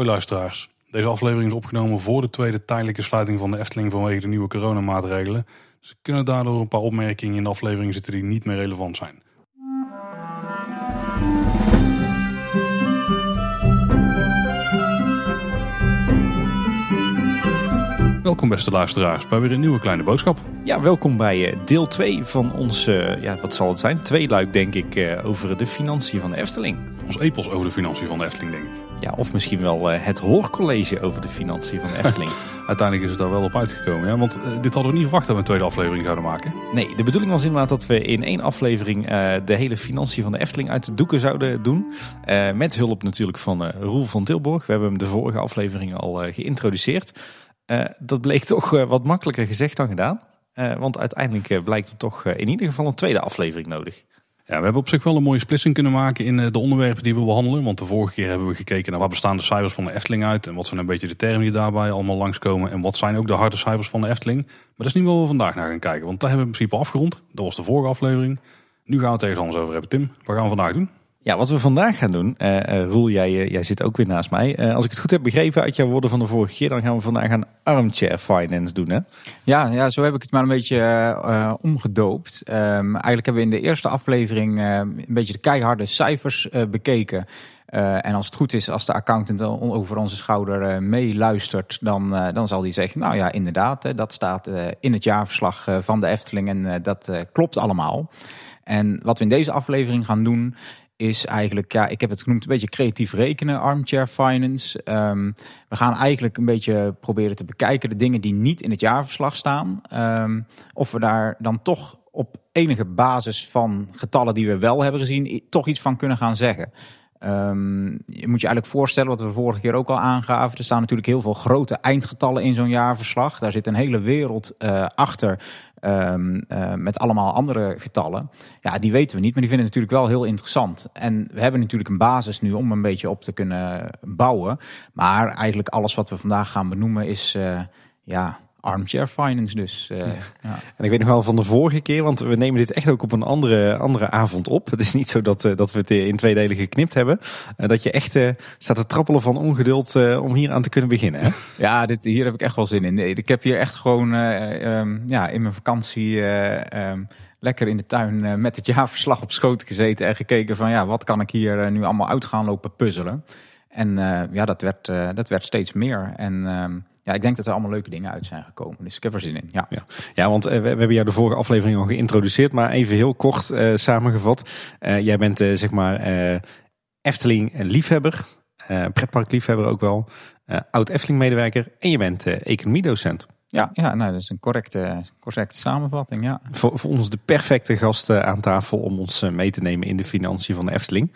Hoi luisteraars. Deze aflevering is opgenomen voor de tweede tijdelijke sluiting van de Efteling vanwege de nieuwe coronamaatregelen. Dus er kunnen daardoor een paar opmerkingen in de aflevering zitten die niet meer relevant zijn. Welkom beste luisteraars bij weer een nieuwe kleine boodschap. Ja, welkom bij eh, deel 2 van ons, eh, ja, wat zal het zijn? Twee luik denk ik eh, over de financiën van de Efteling. Ons epos over de financiën van de Efteling denk ik. Ja, of misschien wel het hoorcollege over de financiën van de Efteling. Uiteindelijk is het daar wel op uitgekomen, ja? want dit hadden we niet verwacht dat we een tweede aflevering zouden maken. Nee, de bedoeling was inderdaad dat we in één aflevering de hele financiën van de Efteling uit de doeken zouden doen. met hulp natuurlijk van Roel van Tilburg. We hebben hem de vorige aflevering al geïntroduceerd. Uh, dat bleek toch uh, wat makkelijker gezegd dan gedaan. Uh, want uiteindelijk blijkt er toch in ieder geval een tweede aflevering nodig. Ja, we hebben op zich wel een mooie splitsing kunnen maken in de onderwerpen die we behandelen. Want de vorige keer hebben we gekeken naar waar bestaan de cijfers van de Efteling uit. En wat zijn een beetje de termen die daarbij allemaal langskomen. En wat zijn ook de harde cijfers van de Efteling. Maar dat is niet wat we vandaag naar gaan kijken. Want daar hebben we in principe afgerond. Dat was de vorige aflevering. Nu gaan we het ergens anders over hebben. Tim, wat gaan we vandaag doen? Ja, wat we vandaag gaan doen, uh, Roel, jij, jij zit ook weer naast mij. Als ik het goed heb begrepen uit jouw woorden van de vorige keer, dan gaan we vandaag aan armchair finance doen, hè? Ja, ja zo heb ik het maar een beetje omgedoopt. Um, eigenlijk hebben we in de eerste aflevering een beetje de keiharde cijfers bekeken. en als het goed is, als de accountant over onze schouder meeluistert, dan, dan zal hij zeggen: Nou ja, inderdaad, dat staat in het jaarverslag van de Efteling en dat klopt allemaal. En wat we in deze aflevering gaan doen, is eigenlijk, ja, ik heb het genoemd een beetje creatief rekenen, armchair finance. Um, we gaan eigenlijk een beetje proberen te bekijken de dingen die niet in het jaarverslag staan. Um, of we daar dan toch op enige basis van getallen die we wel hebben gezien, toch iets van kunnen gaan zeggen. Um, je moet je eigenlijk voorstellen, wat we vorige keer ook al aangaven. Er staan natuurlijk heel veel grote eindgetallen in zo'n jaarverslag. Daar zit een hele wereld uh, achter Um, uh, met allemaal andere getallen. Ja, die weten we niet, maar die vinden natuurlijk wel heel interessant. En we hebben natuurlijk een basis nu om een beetje op te kunnen bouwen. Maar eigenlijk alles wat we vandaag gaan benoemen is uh, ja, armchair finance dus. Uh, ja. En ik weet nog wel van de vorige keer, want we nemen dit echt ook op een andere, andere avond op. Het is niet zo dat, uh, dat we het in twee delen geknipt hebben. Uh, dat je echt staat te trappelen van ongeduld om hier aan te kunnen beginnen. Hè? ja, dit, hier heb ik echt wel zin in. Ik heb hier echt gewoon um, ja, in mijn vakantie um, lekker in de tuin met het jaarverslag op schoot gezeten. En gekeken van ja, wat kan ik hier nu allemaal uit gaan lopen puzzelen. En ja, dat werd, dat werd steeds meer. En um, ja, ik denk dat er allemaal leuke dingen uit zijn gekomen. Dus ik heb er zin in. Ja, ja. ja want uh, we, we, hebben jou de vorige aflevering al geïntroduceerd. Maar even heel kort uh, samengevat. Uh, jij bent zeg maar Efteling-liefhebber. pretpark-liefhebber ook wel. Oud-Efteling-medewerker. En je bent economiedocent. Ja, ja nou, dat is een correcte, correcte samenvatting. Ja. Voor, voor ons de perfecte gast aan tafel om ons mee te nemen in de financiën van de Efteling.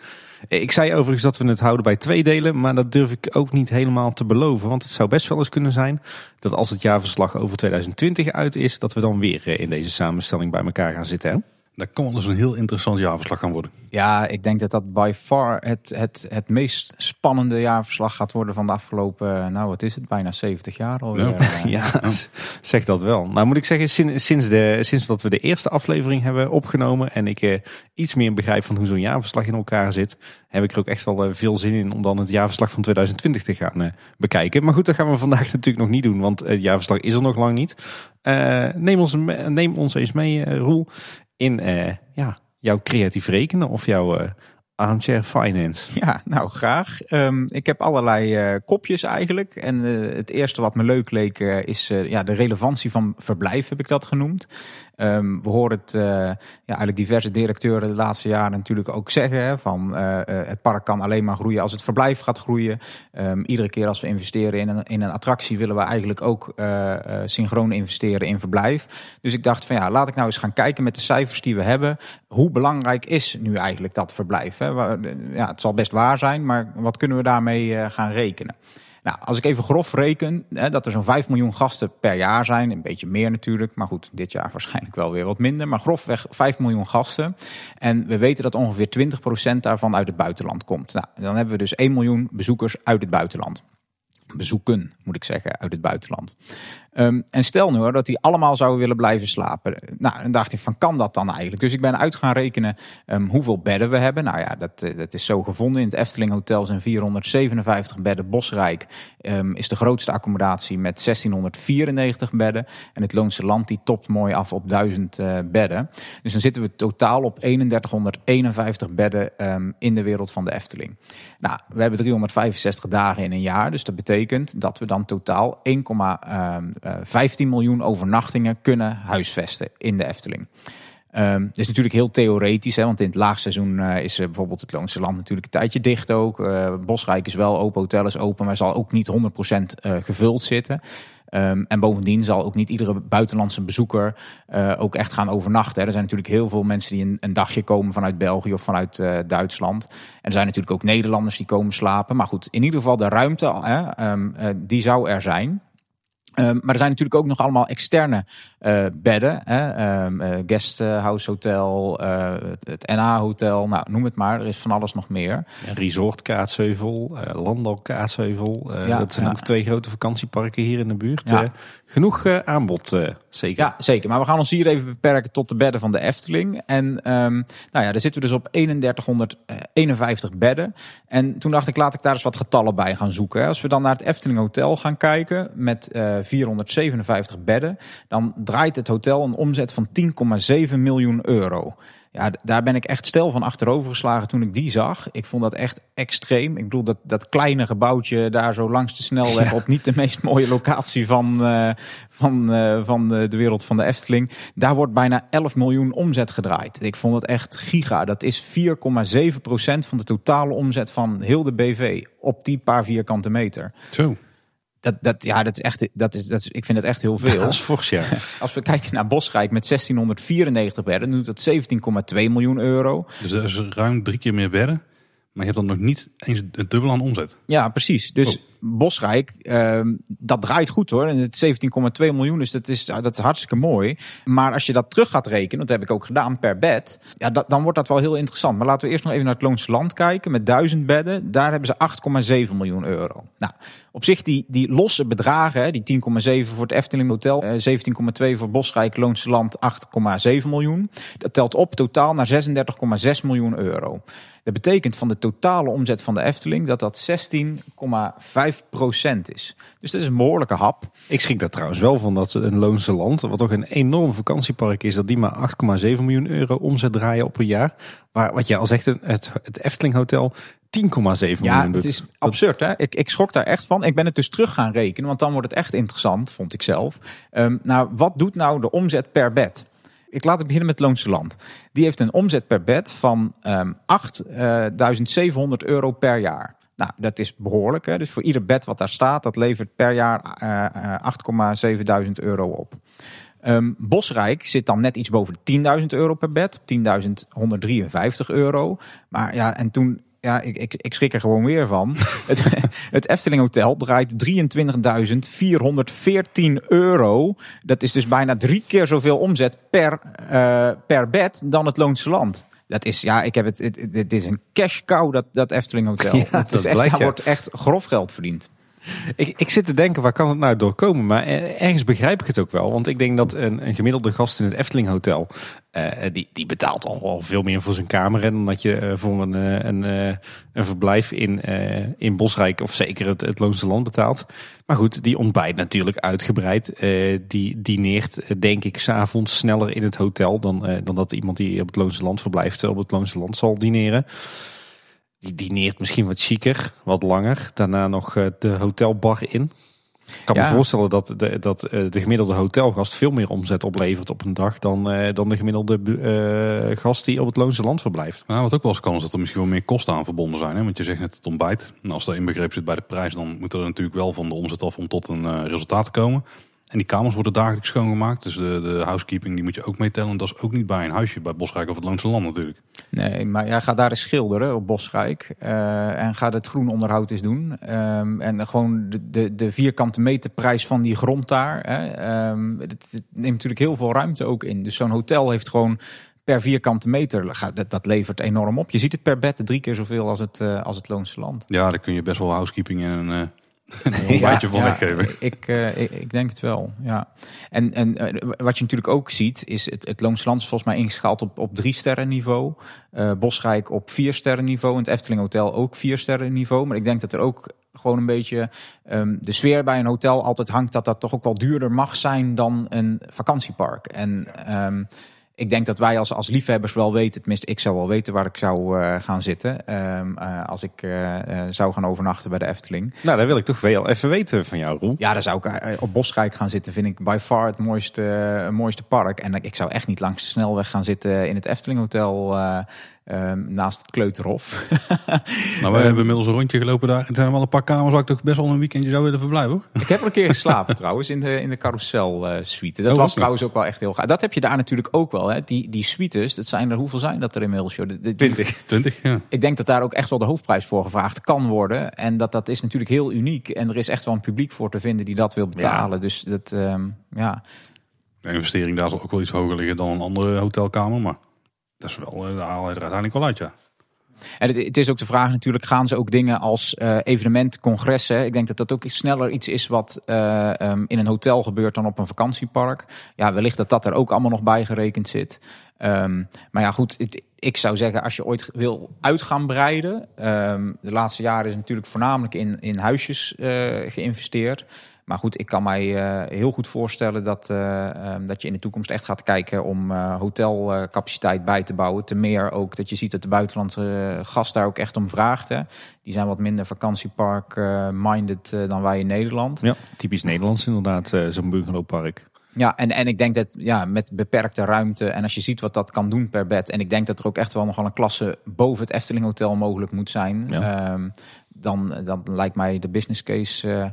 Ik zei overigens dat we het houden bij twee delen, maar dat durf ik ook niet helemaal te beloven. Want het zou best wel eens kunnen zijn dat als het jaarverslag over 2020 uit is, dat we dan weer in deze samenstelling bij elkaar gaan zitten. Hè? Dat kan wel eens een heel interessant jaarverslag gaan worden. Ja, ik denk dat dat by far het, het, het meest spannende jaarverslag gaat worden van de afgelopen, nou wat is het, bijna 70 jaar al. Ja, ja, zeg dat wel. Nou moet ik zeggen, sinds, sinds, de, sinds dat we de eerste aflevering hebben opgenomen en ik eh, iets meer begrijp van hoe zo'n jaarverslag in elkaar zit, heb ik er ook echt wel eh, veel zin in om dan het jaarverslag van 2020 te gaan eh, bekijken. Maar goed, dat gaan we vandaag natuurlijk nog niet doen, want het jaarverslag is er nog lang niet. Uh, neem, ons, neem ons eens mee, Roel, in uh, ja, jouw creatief rekenen of jouw uh, armchair finance. Ja, nou graag. Um, ik heb allerlei uh, kopjes eigenlijk. En het eerste wat me leuk leek is ja, de relevantie van verblijf, heb ik dat genoemd. Um, we horen het uh, ja, eigenlijk diverse directeuren de laatste jaren natuurlijk ook zeggen. Hè, van uh, het park kan alleen maar groeien als het verblijf gaat groeien. Um, iedere keer als we investeren in een, in een attractie willen we eigenlijk ook synchroon investeren in verblijf. Dus ik dacht van ja, laat ik nou eens gaan kijken met de cijfers die we hebben. Hoe belangrijk is nu eigenlijk dat verblijf? Hè? Ja, het zal best waar zijn, maar wat kunnen we daarmee gaan rekenen? Nou, als ik even grof reken, hè, dat er zo'n 5 miljoen gasten per jaar zijn. Een beetje meer natuurlijk, maar goed, dit jaar waarschijnlijk wel weer wat minder. Maar grofweg 5 miljoen gasten. En we weten dat ongeveer 20% daarvan uit het buitenland komt. Nou, dan hebben we dus 1 miljoen bezoekers uit het buitenland. bezoeken, moet ik zeggen, uit het buitenland. Um, en stel nu hoor, dat die allemaal zouden willen blijven slapen. Nou, dan dacht ik van, kan dat dan eigenlijk? Dus ik ben uit gaan rekenen um, hoeveel bedden we hebben. Nou ja, dat, dat is zo gevonden. In het Efteling Hotel zijn 457 bedden. Bosrijk um, is de grootste accommodatie met 1694 bedden. En het Loonse Land die topt mooi af op 1000 uh, bedden. Dus dan zitten we totaal op 3151 bedden in de wereld van de Efteling. Nou, we hebben 365 dagen in een jaar. Dus dat betekent dat we dan totaal 1, 15 miljoen overnachtingen kunnen huisvesten in de Efteling. Um, is natuurlijk heel theoretisch, hè, want in het laagseizoen uh, is uh, bijvoorbeeld het Loonse Land natuurlijk een tijdje dicht ook. Bosrijk is wel open, hotel is open, maar zal ook niet 100% gevuld zitten. Um, en bovendien zal ook niet iedere buitenlandse bezoeker ook echt gaan overnachten. Hè. Er zijn natuurlijk heel veel mensen die een, dagje komen vanuit België of vanuit Duitsland. En er zijn natuurlijk ook Nederlanders die komen slapen. Maar goed, in ieder geval de ruimte, hè, um, die zou er zijn. Um, maar er zijn natuurlijk ook nog allemaal externe uh, bedden. Hè? Um, uh, guesthouse hotel, uh, het NA hotel, nou noem het maar. Er is van alles nog meer. Ja, Resort Kaatsheuvel, Landal Kaatsheuvel. Ja, dat zijn ja. ook twee grote vakantieparken hier in de buurt. Ja. genoeg aanbod, zeker. Ja, zeker. Maar we gaan ons hier even beperken tot de bedden van de Efteling. En um, nou ja, daar zitten we dus op 3151 bedden. En toen dacht ik, laat ik daar eens wat getallen bij gaan zoeken. Als we dan naar het Efteling Hotel gaan kijken met 457 bedden, dan draait het hotel een omzet van 10,7 miljoen euro. Ja, daar ben ik echt stel van achterover geslagen toen ik die zag. Ik vond dat echt extreem. Ik bedoel, dat, dat kleine gebouwtje daar zo langs de snelweg... op niet de meest mooie locatie van, uh, van, uh, van de, de, wereld van de Efteling. Daar wordt bijna 11 miljoen omzet gedraaid. Ik vond het echt giga. Dat is 4,7% van de totale omzet van heel de BV... op die paar vierkante meter. Zo. Dat, dat, ja, dat is echt, dat is, dat is, ik vind het echt heel veel. Dat is ja. Als we kijken naar Bosrijk met 1694 bedden, doet dat 17,2 miljoen euro. Dus dat is ruim drie keer meer bedden. Maar je hebt dan nog niet eens het dubbel aan omzet. Ja, precies. Dus oh. Bosrijk, uh, dat draait goed hoor. En het 17,2 miljoen, dus dat is, dat is hartstikke mooi. Maar als je dat terug gaat rekenen, dat heb ik ook gedaan per bed. Ja, dan wordt dat wel heel interessant. Maar laten we eerst nog even naar het Loonse Land kijken. Met duizend bedden, daar hebben ze 8,7 miljoen euro. Nou, op zich die, die losse bedragen, die 10,7 voor het Efteling Hotel, 17,2 voor Bosrijk, Loonse Land 8,7 miljoen. Dat telt op totaal naar 36,6 miljoen euro. Dat betekent van de totale omzet van de Efteling dat dat 16,5 procent is. Dus dat is een behoorlijke hap. Ik schrik daar trouwens wel van dat een Loonse Land, wat toch een enorm vakantiepark is, dat die maar 8,7 miljoen euro omzet draaien op een jaar. Maar wat je al zegt, het, het Efteling Hotel 10,7 miljoen. Ja, het is absurd. Hè? Ik, ik schrok daar echt van. Ik ben het dus terug gaan rekenen, want dan wordt het echt interessant, vond ik zelf. Um, nou, wat doet nou de omzet per bed? ik laat het beginnen met Loonse Land. Die heeft een omzet per bed van um, ehm, 8.700 euro per jaar. Nou, dat is behoorlijk. Hè? Dus voor ieder bed wat daar staat, dat levert per jaar uh, 8,7.000 euro op. Um, Bosrijk zit dan net iets boven de 10.000 euro per bed, 10.153 euro. Maar ja, en toen ja, ik, ik, ik schrik er gewoon weer van. het, het Efteling Hotel draait 23.414 euro. Dat is dus bijna drie keer zoveel omzet per, uh, per bed dan het Loonse Land. Dat is, ja, ik heb het, het, het is een cash cow, dat, dat Efteling Hotel. Ja, het is echt, blijkt, daar wordt echt grof geld verdiend. Ik, ik zit te denken, waar kan het nou doorkomen? Maar ergens begrijp ik het ook wel. Want ik denk dat een, een gemiddelde gast in het Efteling Hotel... Uh, die, die betaalt al veel meer voor zijn kamer... dan dat je uh, voor een, een, een verblijf in, in Bosrijk... of zeker het, het Loonse Land betaalt. Maar goed, die ontbijt natuurlijk uitgebreid. die dineert, denk ik, s'avonds sneller in het hotel... Dan, dan dat iemand die op het Loonse Land verblijft... op het Loonse Land zal dineren. Die dineert misschien wat chiquer, wat langer. Daarna nog eh, de hotelbar in. Ik kan me voorstellen dat, de, dat eh, de gemiddelde hotelgast veel meer omzet oplevert op een dag dan, uh, dan de gemiddelde uh, gast die op het Loonse Land verblijft. Nou, wat ook wel eens kan is dat er misschien wel meer kosten aan verbonden zijn. Hè? Want je zegt net het ontbijt. En als dat inbegrepen zit bij de prijs, dan moet er natuurlijk wel van de omzet af om tot een resultaat te komen. En die kamers worden dagelijks schoongemaakt. Dus de, de housekeeping die moet je ook meetellen. Dat is ook niet bij een huisje bij Bosrijk of het Loonse Land natuurlijk. Nee, maar jij gaat daar eens schilderen op Bosrijk. Uh, en gaat het groen onderhoud eens doen. Um, en gewoon de, de, de, vierkante meterprijs van die grond daar. Hè, um, het, het, neemt natuurlijk heel veel ruimte ook in. Dus zo'n hotel heeft gewoon per vierkante meter, dat, dat levert enorm op. Je ziet het per bed drie keer zoveel als het, uh, als het Loonse Land. Ja, daar kun je best wel housekeeping en... Uh Een ontbijtje van weggeven. Ik, uh, ik, ik, denk het wel, ja. En, en uh, wat je natuurlijk ook ziet, is het, het Loonse Land is volgens mij ingeschaald op, op drie sterren niveau. Uh, Bosrijk op vier sterren niveau. En het Efteling Hotel ook vier sterren niveau. Maar ik denk dat er ook gewoon een beetje um, de sfeer bij een hotel altijd hangt dat dat toch ook wel duurder mag zijn dan een vakantiepark. En um, ik denk dat wij als, als liefhebbers wel weten, tenminste ik zou wel weten waar ik zou uh, gaan zitten um, uh, als ik uh, zou gaan overnachten bij de Efteling. Nou, dat wil ik toch wel even weten van jou, Roel. Ja, daar zou ik op Bosrijk gaan zitten, vind ik by far het mooiste, mooiste park. En ik zou echt niet langs de snelweg gaan zitten in het Efteling Hotel Um, naast het Kleuterhof. nou, wij hebben inmiddels een rondje gelopen daar. Er zijn wel een paar kamers waar ik toch best wel een weekendje zou willen verblijven. Hoor. Ik heb er een keer geslapen trouwens in de, in de carousel uh, suite. Dat oh, was trouwens ook wel echt heel gaaf. Dat heb je daar natuurlijk ook wel. Hè. Die, die suites, dat zijn er, hoeveel zijn dat er inmiddels? Joh? De, 20. 20 ja. Ik denk dat daar ook echt wel de hoofdprijs voor gevraagd kan worden. En dat dat is natuurlijk heel uniek. En er is echt wel een publiek voor te vinden die dat wil betalen. Ja. Dus dat, um, ja. De investering daar zal ook wel iets hoger liggen dan een andere hotelkamer. Maar dat is wel, je er uiteindelijk wel uit, ja. En het, is ook de vraag natuurlijk, gaan ze ook dingen als uh, evenementen, congressen? Ik denk dat dat ook sneller iets is wat uh, um, in een hotel gebeurt dan op een vakantiepark. Ja, wellicht dat dat er ook allemaal nog bij gerekend zit. Um, maar ja, goed, ik zou zeggen, als je ooit wil uit gaan breiden. Um, de laatste jaren is natuurlijk voornamelijk in, in huisjes uh, geïnvesteerd. Maar goed, ik kan mij uh, heel goed voorstellen dat, uh, um, dat je in de toekomst echt gaat kijken om uh, hotelcapaciteit bij te bouwen. Ten meer ook dat je ziet dat de buitenlandse gast daar ook echt om vraagt. Hè. Die zijn wat minder vakantiepark-minded dan wij in Nederland. Ja, typisch Nederlands inderdaad, zo'n bungalowpark. Ja, en, en ik denk dat ja, met beperkte ruimte en als je ziet wat dat kan doen per bed. En ik denk dat er ook echt wel nogal een klasse boven het Efteling Hotel mogelijk moet zijn. Ja. Um, dan, dan lijkt mij de business case uh,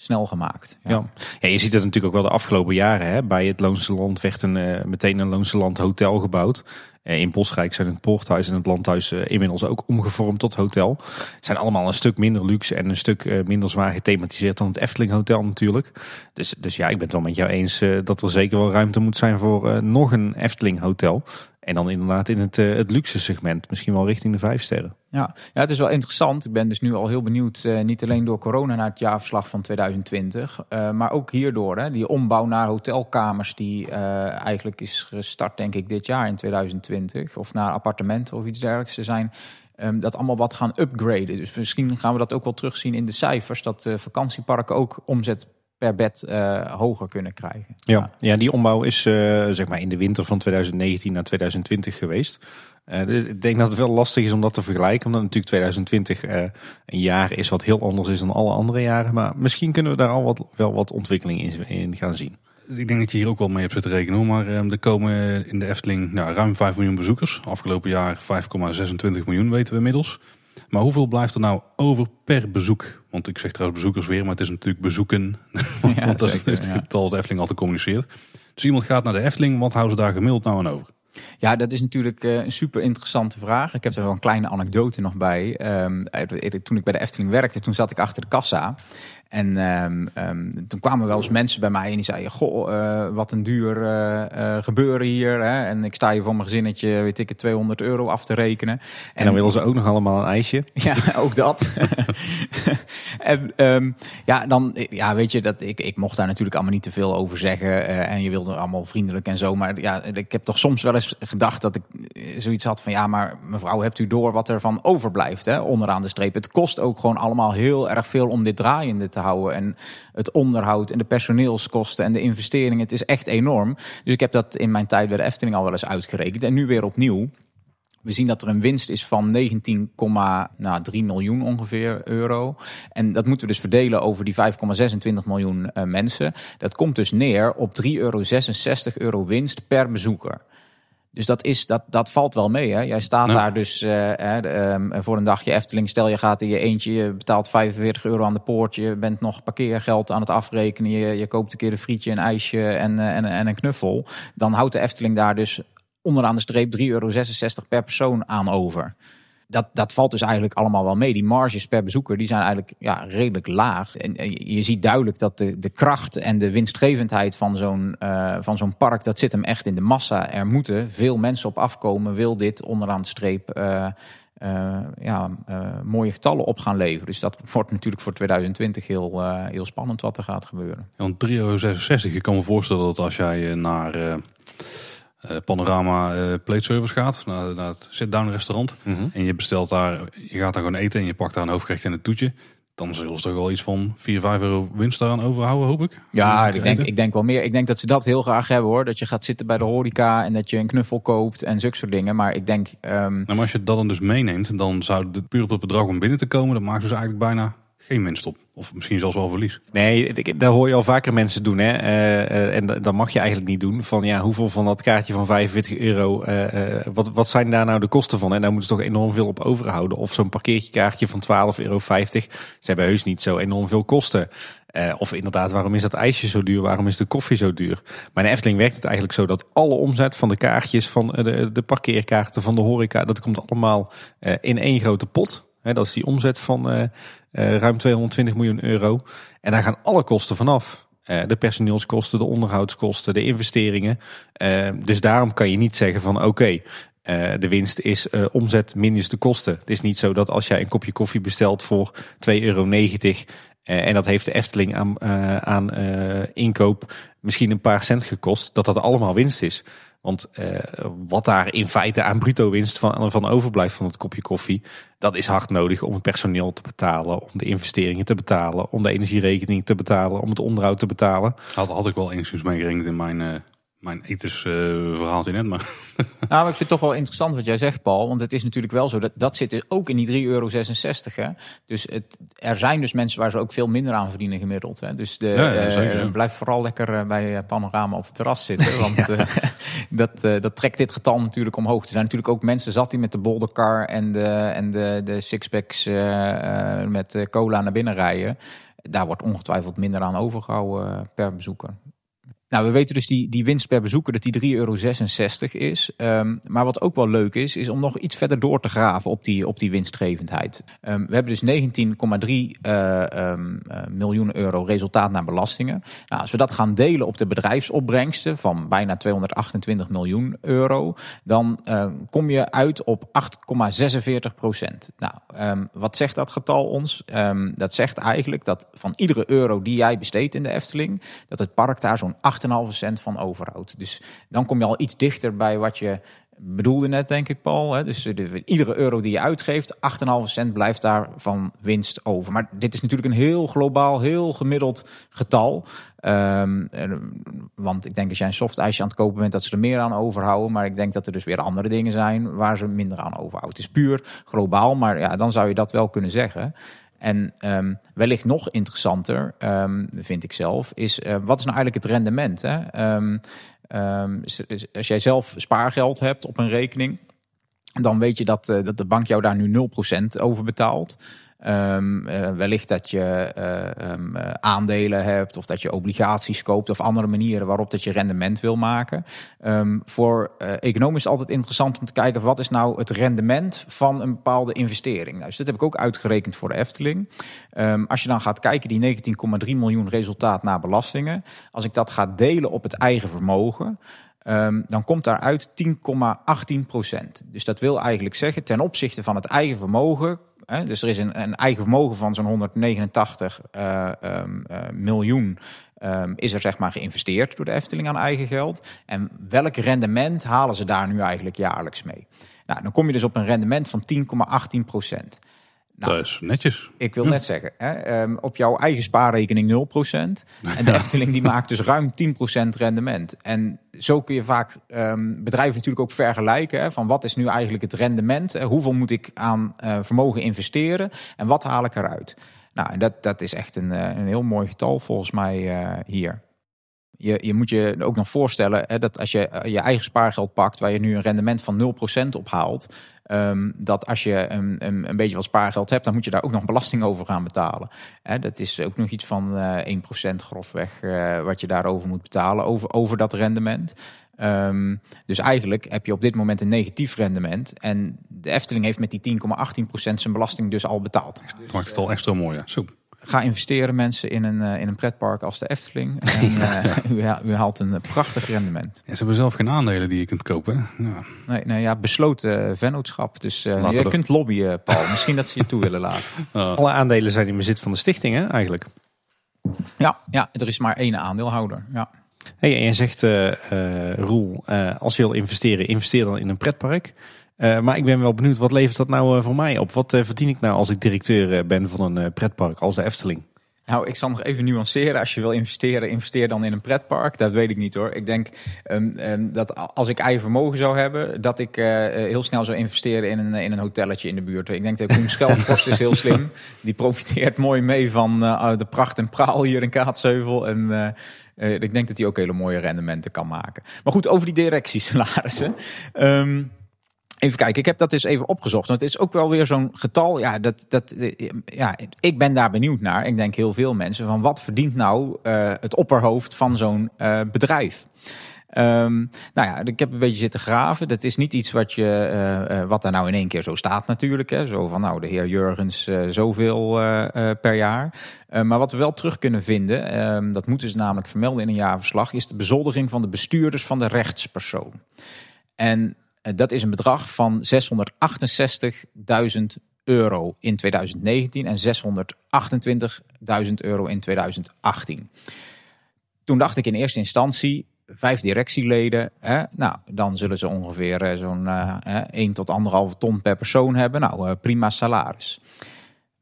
snel gemaakt. Ja. ja. Je ziet het natuurlijk ook wel de afgelopen jaren. Hè. Bij het Loonse Land werd een, uh, meteen een Loonse Land hotel gebouwd. Uh, in Bosrijk zijn het Poorthuis en het Landhuis uh, inmiddels ook omgevormd tot hotel. Zijn allemaal een stuk minder luxe en een stuk minder zwaar gethematiseerd dan het Efteling Hotel natuurlijk. Dus, dus ja, ik ben het wel met jou eens dat er zeker wel ruimte moet zijn voor nog een Efteling Hotel. En dan inderdaad in het, uh, het luxe segment, misschien wel richting de vijf sterren. Ja, ja, het is wel interessant. Ik ben dus nu al heel benieuwd, uh, niet alleen door corona naar het jaarverslag van 2020, uh, maar ook hierdoor. Hè, die ombouw naar hotelkamers die eigenlijk is gestart, denk ik, dit jaar in 2020. Of naar appartementen of iets dergelijks. Ze zijn um, dat allemaal wat gaan upgraden. Dus misschien gaan we dat ook wel terugzien in de cijfers, dat vakantieparken ook omzet per bed uh, hoger kunnen krijgen. Ja, ja die ombouw is uh, zeg maar in de winter van 2019 naar 2020 geweest. Uh, ik denk dat het wel lastig is om dat te vergelijken, omdat natuurlijk 2020 een jaar is wat heel anders is dan alle andere jaren. Maar misschien kunnen we daar al wat, wel wat ontwikkeling in, in gaan zien. Ik denk dat je hier ook wel mee hebt zitten rekenen. Maar er komen in de Efteling nou, ruim 5 miljoen bezoekers. Afgelopen jaar 5,26 miljoen weten we inmiddels. Maar hoeveel blijft er nou over per bezoek? Want ik zeg trouwens bezoekers weer, maar het is natuurlijk bezoeken. want ja, dat zeker, is het getal de Efteling altijd communiceert. Dus iemand gaat naar de Efteling, wat houden ze daar gemiddeld nou aan over? Ja, dat is natuurlijk uh, een super interessante vraag. Ik heb er wel een kleine anekdote nog bij. Um, toen ik bij de Efteling werkte, toen zat ik achter de kassa. En um, um, toen kwamen wel eens mensen bij mij en die zeiden: Goh, uh, wat een duur uh, uh, gebeuren hier. Hè? En ik sta hier voor mijn gezinnetje, weet ik, 200 euro af te rekenen. En, en dan willen ze ook nog allemaal een ijsje. Ja, ook dat. en um, ja, dan, ja, weet je, dat, ik, ik mocht daar natuurlijk allemaal niet te veel over zeggen. en je wilde allemaal vriendelijk en zo. Maar ja, ik heb toch soms wel eens gedacht dat ik zoiets had van: ja, maar mevrouw, hebt u door wat er van overblijft hè, onderaan de streep? Het kost ook gewoon allemaal heel erg veel om dit draaiende te En het onderhoud en de personeelskosten en de investeringen. Het is echt enorm. Dus ik heb dat in mijn tijd bij de Efteling al wel eens uitgerekend. En nu weer opnieuw. We zien dat er een winst is van 19,3 miljoen ongeveer euro. En dat moeten we dus verdelen over die 5,26 miljoen uh, mensen. Dat komt dus neer op 3,66 euro, euro winst per bezoeker. Dus dat, is, dat, dat valt wel mee. Hè? Jij staat daar dus uh, uh, voor een dagje Efteling. Stel je gaat in je eentje, je betaalt 45 euro aan de poort. Je bent nog parkeergeld aan het afrekenen. Je, je koopt een keer een frietje, een ijsje en, uh, en, en een knuffel. Dan houdt de Efteling daar dus onderaan de streep 3,66 euro per persoon aan over dat, dat valt dus eigenlijk allemaal wel mee. Die marges per bezoeker die zijn eigenlijk ja, redelijk laag. En, je ziet duidelijk dat de, de kracht en de winstgevendheid van zo'n uh, van zo'n park, dat zit hem echt in de massa. Er moeten veel mensen op afkomen, wil dit onderaan de streep uh, eh, ja, eh, mooie getallen op gaan leveren. Dus dat wordt natuurlijk voor 2020 heel, eh, heel spannend wat er gaat gebeuren. Ja, want 3,66 euro. Ik kan me voorstellen dat als jij eh, naar eh, eh, Panorama eh, Plate Service gaat, naar, naar het sit-down restaurant, en je bestelt daar, je gaat daar gewoon eten en je pakt daar een hoofdgerecht en een toetje, dan zullen ze toch wel iets van 4, 5 euro winst daaraan overhouden, hoop ik. Ja, ik denk, ik denk wel meer. Ik denk dat ze dat heel graag hebben hoor. Dat je gaat zitten bij de horeca en dat je een knuffel koopt en zulke soort dingen. Maar ik denk, ehm, Nou, maar als je dat dan dus meeneemt, dan zou het puur op het bedrag om binnen te komen, dat maakt dus eigenlijk bijna geen winst op. Of misschien zelfs wel verlies. Nee, daar hoor je al vaker mensen doen. Hè? Eh, eh, en dat mag je eigenlijk niet doen. Van ja, hoeveel van dat kaartje van 45 euro, eh, wat, wat zijn daar nou de kosten van? En daar moeten ze toch enorm veel op overhouden. Of zo'n parkeertje van 12,50 euro. Ze hebben heus niet zo enorm veel kosten. Of inderdaad, waarom is dat ijsje zo duur? Waarom is de koffie zo duur? Maar in Efteling werkt het eigenlijk zo dat alle omzet van de kaartjes, van de, de parkeerkaarten, van de horeca, dat komt allemaal in één grote pot. Dat is die omzet van eh, eh, ruim 220 miljoen euro. En daar gaan alle kosten vanaf. Eh, de personeelskosten, de onderhoudskosten, de investeringen. Dus daarom kan je niet zeggen van oké, de winst is omzet minus de kosten. Het is niet zo dat als jij een kopje koffie bestelt voor 2,90 euro... en dat heeft de Efteling aan, aan inkoop misschien een paar cent gekost, dat dat allemaal winst is. Want eh, wat daar in feite aan bruto winst van, van overblijft van het kopje koffie, dat is hard nodig om het personeel te betalen, om de investeringen te betalen, om de energierekening te betalen, om het onderhoud te betalen. Had, had ik wel enigszins meegerekend in mijn, eh mijn etensverhaaltje net, maar Nou, maar ik vind het toch wel interessant wat jij zegt, Paul. Want het is natuurlijk wel zo, dat, dat zit er ook in die 3,66 euro. Hè? Dus het, er zijn dus mensen waar ze ook veel minder aan verdienen gemiddeld. Hè? Dus de, Ja, ja, eh, zeker, ja. blijf vooral lekker eh, bij eh, Panorama op het terras zitten. Want eh, dat, eh, dat trekt dit getal natuurlijk omhoog. Er zijn natuurlijk ook mensen zat die met de boldercar en de, en de, de sixpacks eh, eh, met eh, cola naar binnen rijden. Daar wordt ongetwijfeld minder aan overgehouden eh, per bezoeker. Nou, we weten dus die, die winst per bezoeker dat die 3,66 euro is. Ehm, maar wat ook wel leuk is, is om nog iets verder door te graven op die, op die winstgevendheid. Ehm, we hebben dus 19,3 eh, ehm, eh, miljoen euro resultaat naar belastingen. Nou, als we dat gaan delen op de bedrijfsopbrengsten van bijna 228 miljoen euro, dan eh, kom je uit op 8,46 procent. Nou, ehm, wat zegt dat getal ons? Ehm, dat zegt eigenlijk dat van iedere euro die jij besteedt in de Efteling, dat het park daar zo'n 8,5 cent van overhoudt. Dus dan kom je al iets dichter bij wat je bedoelde net, denk ik, Paul. Hè? Dus de- iedere euro die je uitgeeft, 8,5 cent blijft daar van winst over. Maar dit is natuurlijk een heel globaal, heel gemiddeld getal. Ehm, want ik denk als jij een softijsje aan het kopen bent, dat ze er meer aan overhouden. Maar ik denk dat er dus weer andere dingen zijn waar ze minder aan overhouden. Het is puur globaal, maar ja, dan zou je dat wel kunnen zeggen. En ehm, wellicht nog interessanter, ehm, vind ik zelf, is eh, wat is nou eigenlijk het rendement? Hè? Ehm, als jij zelf spaargeld hebt op een rekening, dan weet je dat, eh, dat de bank jou daar nu 0% over betaalt. Eh, wellicht dat je eh, aandelen hebt of dat je obligaties koopt of andere manieren waarop dat je rendement wil maken. Ehm, voor eh economen is het altijd interessant om te kijken wat is nou het rendement van een bepaalde investering. Nou, dus dat heb ik ook uitgerekend voor de Efteling. Als je dan gaat kijken, die 19,3 miljoen resultaat na belastingen. Als ik dat ga delen op het eigen vermogen. Ehm, dan komt daaruit 10,18 procent. Dus dat wil eigenlijk zeggen, ten opzichte van het eigen vermogen. Hè, dus er is een, een eigen vermogen van zo'n 189 eh, ehm, eh, miljoen. ehm, is er zeg maar geïnvesteerd door de Efteling aan eigen geld. En welk rendement halen ze daar nu eigenlijk jaarlijks mee? Nou, dan kom je dus op een rendement van 10,18 procent. Nou, dat is netjes. Ik wil net zeggen, hè, ehm, op jouw eigen spaarrekening 0%. En de Efteling die maakt dus ruim 10% rendement. En zo kun je vaak ehm, bedrijven natuurlijk ook vergelijken. Hè, van wat is nu eigenlijk het rendement? Hè, hoeveel moet ik aan eh, vermogen investeren? En wat haal ik eruit? Nou, en dat, dat is echt een, eh, een heel mooi getal volgens mij eh, hier. Je, je moet je ook nog voorstellen hè, dat als je eh, je eigen spaargeld pakt, waar je nu een rendement van 0% op haalt, ehm, dat als je een, een, beetje wat spaargeld hebt, dan moet je daar ook nog belasting over gaan betalen. Hè, dat is ook nog iets van eh 1% grofweg eh, wat je daarover moet betalen, over, over dat rendement. Ehm, dus eigenlijk heb je op dit moment een negatief rendement. En de Efteling heeft met die 10,18% zijn belasting dus al betaald. Dat maakt het al extra mooi. Ja. Zo. Ga investeren mensen in een, in een pretpark als de Efteling. En u, u, haalt een prachtig rendement. Ja, ze hebben zelf geen aandelen die je kunt kopen. Ja. Nee, nee, ja, besloten vennootschap. Dus je kunt lobbyen, Paul. Misschien dat ze je toe willen laten. Alle aandelen zijn in bezit van de stichting, hè, eigenlijk. Ja, ja, er is maar één aandeelhouder. Ja. Hey, en je zegt, uh, uh, Roel, uh, als je wil investeren, investeer dan in een pretpark. Maar ik ben wel benieuwd, wat levert dat nou voor mij op? Wat verdien ik nou als ik directeur ben van een pretpark als de Efteling? Nou, ik zal nog even nuanceren. Als je wil investeren, investeer dan in een pretpark. Dat weet ik niet hoor. Ik denk um, dat als ik eigen vermogen zou hebben, dat ik uh, heel snel zou investeren in een, in een hotelletje in de buurt. Ik denk dat Koen Schelfvorst is heel slim. Die profiteert mooi mee van uh, de pracht en praal hier in Kaatsheuvel. En uh, ik denk dat hij ook hele mooie rendementen kan maken. Maar goed, over die directiesalarissen. Um, Even kijken, ik heb dat eens even opgezocht. Want het is ook wel weer zo'n getal. Ja, dat, dat, ja, ik ben daar benieuwd naar. Ik denk heel veel mensen van wat verdient nou uh, het opperhoofd van zo'n uh, bedrijf? Um, nou ja, ik heb een beetje zitten graven. Dat is niet iets wat, je, uh, wat er nou in één keer zo staat natuurlijk. Hè. Zo van nou, de heer Jurgens zoveel per jaar. maar wat we wel terug kunnen vinden, um, dat moeten ze namelijk vermelden in een jaarverslag, is de bezoldiging van de bestuurders van de rechtspersoon. En dat is een bedrag van 668.000 euro in 2019 en 628.000 euro in 2018. Toen dacht ik in eerste instantie, vijf directieleden, hè, nou, dan zullen ze ongeveer eh, zo'n uh, 1 tot 1,5 ton per persoon hebben. Nou, prima salaris.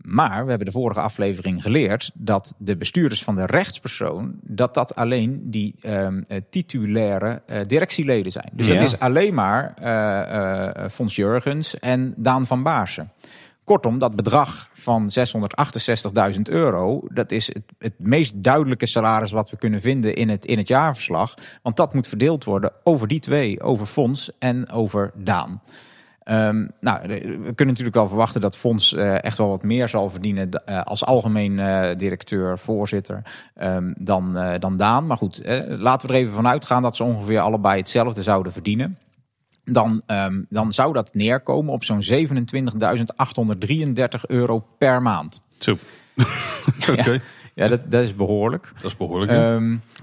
Maar we hebben de vorige aflevering geleerd dat de bestuurders van de rechtspersoon, dat dat alleen die um, titulaire uh, directieleden zijn. Dus ja. dat is alleen maar uh, uh, Fons Jurgens en Daan van Baarsen. Kortom, dat bedrag van 668.000 euro, dat is het, het, meest duidelijke salaris wat we kunnen vinden in het, in het jaarverslag. Want dat moet verdeeld worden over die twee, over Fons en over Daan. Um, nou, we kunnen natuurlijk wel verwachten dat Fonds uh, echt wel wat meer zal verdienen uh, als algemeen uh, directeur, voorzitter, um, dan, dan Daan. Maar goed, laten we er even vanuit gaan dat ze ongeveer allebei hetzelfde zouden verdienen. Dan, um, dan zou dat neerkomen op zo'n 27.833 euro per maand. Zo. Oké. Ja, ja, dat, dat is behoorlijk. Dat is behoorlijk.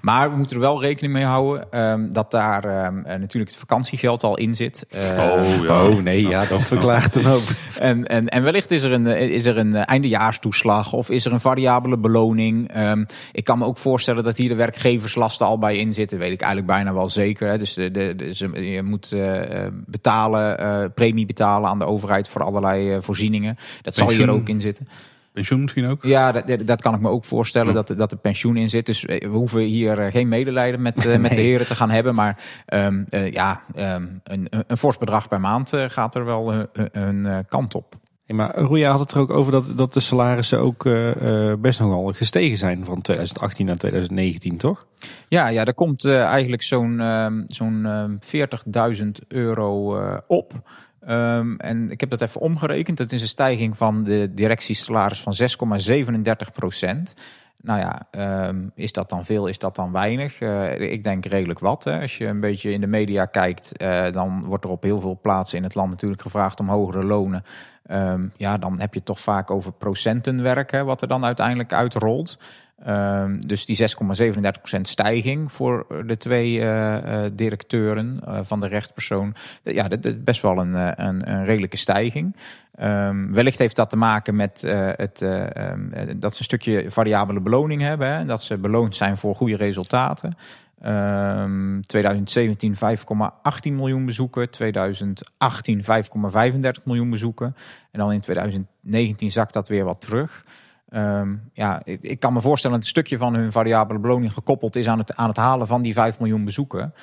Maar we moeten er wel rekening mee houden um, dat daar um, natuurlijk het vakantiegeld al in zit. Uh, oh, ja. oh nee, ja, dat verklaart dan ook. en, en, en wellicht is er een, is er een eindejaarstoeslag of is er een variabele beloning. Um, ik kan me ook voorstellen dat hier de werkgeverslasten al bij in zitten. Weet ik eigenlijk bijna wel zeker. Hè. Dus de, de, de, je moet uh, betalen, uh, premie betalen aan de overheid voor allerlei uh, voorzieningen. Dat zal hier ook in zitten. Pensioen misschien ook? Ja, dat, dat kan ik me ook voorstellen dat, dat er pensioen in zit. Dus we hoeven hier eh, geen medelijden met, nee. met de heren te gaan hebben. Maar um, uh, ja, um, een, een fors bedrag per maand uh, gaat er wel een uh, kant op. Hey, maar Roeja had het er ook over dat, dat de salarissen ook uh, best nogal gestegen zijn van 2018 naar 2019, toch? Ja, ja er komt eigenlijk zo'n uh, zo'n 40.000 euro op. Um, en ik heb dat even omgerekend. Dat is een stijging van de directiesalaris van 6,37 procent. Nou ja, um, is dat dan veel, is dat dan weinig? Uh, ik denk redelijk wat. Hè. Als je een beetje in de media kijkt, uh, dan wordt er op heel veel plaatsen in het land natuurlijk gevraagd om hogere lonen. Um, ja, dan heb je toch vaak over procentenwerk, hè, wat er dan uiteindelijk uitrolt. Um, dus die 6,37% stijging voor de twee uh, uh, directeuren van de rechtspersoon. Ja, dat is best wel een, een, een redelijke stijging. Um, wellicht heeft dat te maken met het, um, dat ze een stukje variabele beloning hebben. Hè, dat ze beloond zijn voor goede resultaten. 2017 5,18 miljoen bezoeken, 2018 5,35 miljoen bezoeken. En dan in 2019 zakt dat weer wat terug. Um, ja, ik, ik, kan me voorstellen dat een stukje van hun variabele beloning gekoppeld is aan het, aan het halen van die 5 miljoen bezoeken.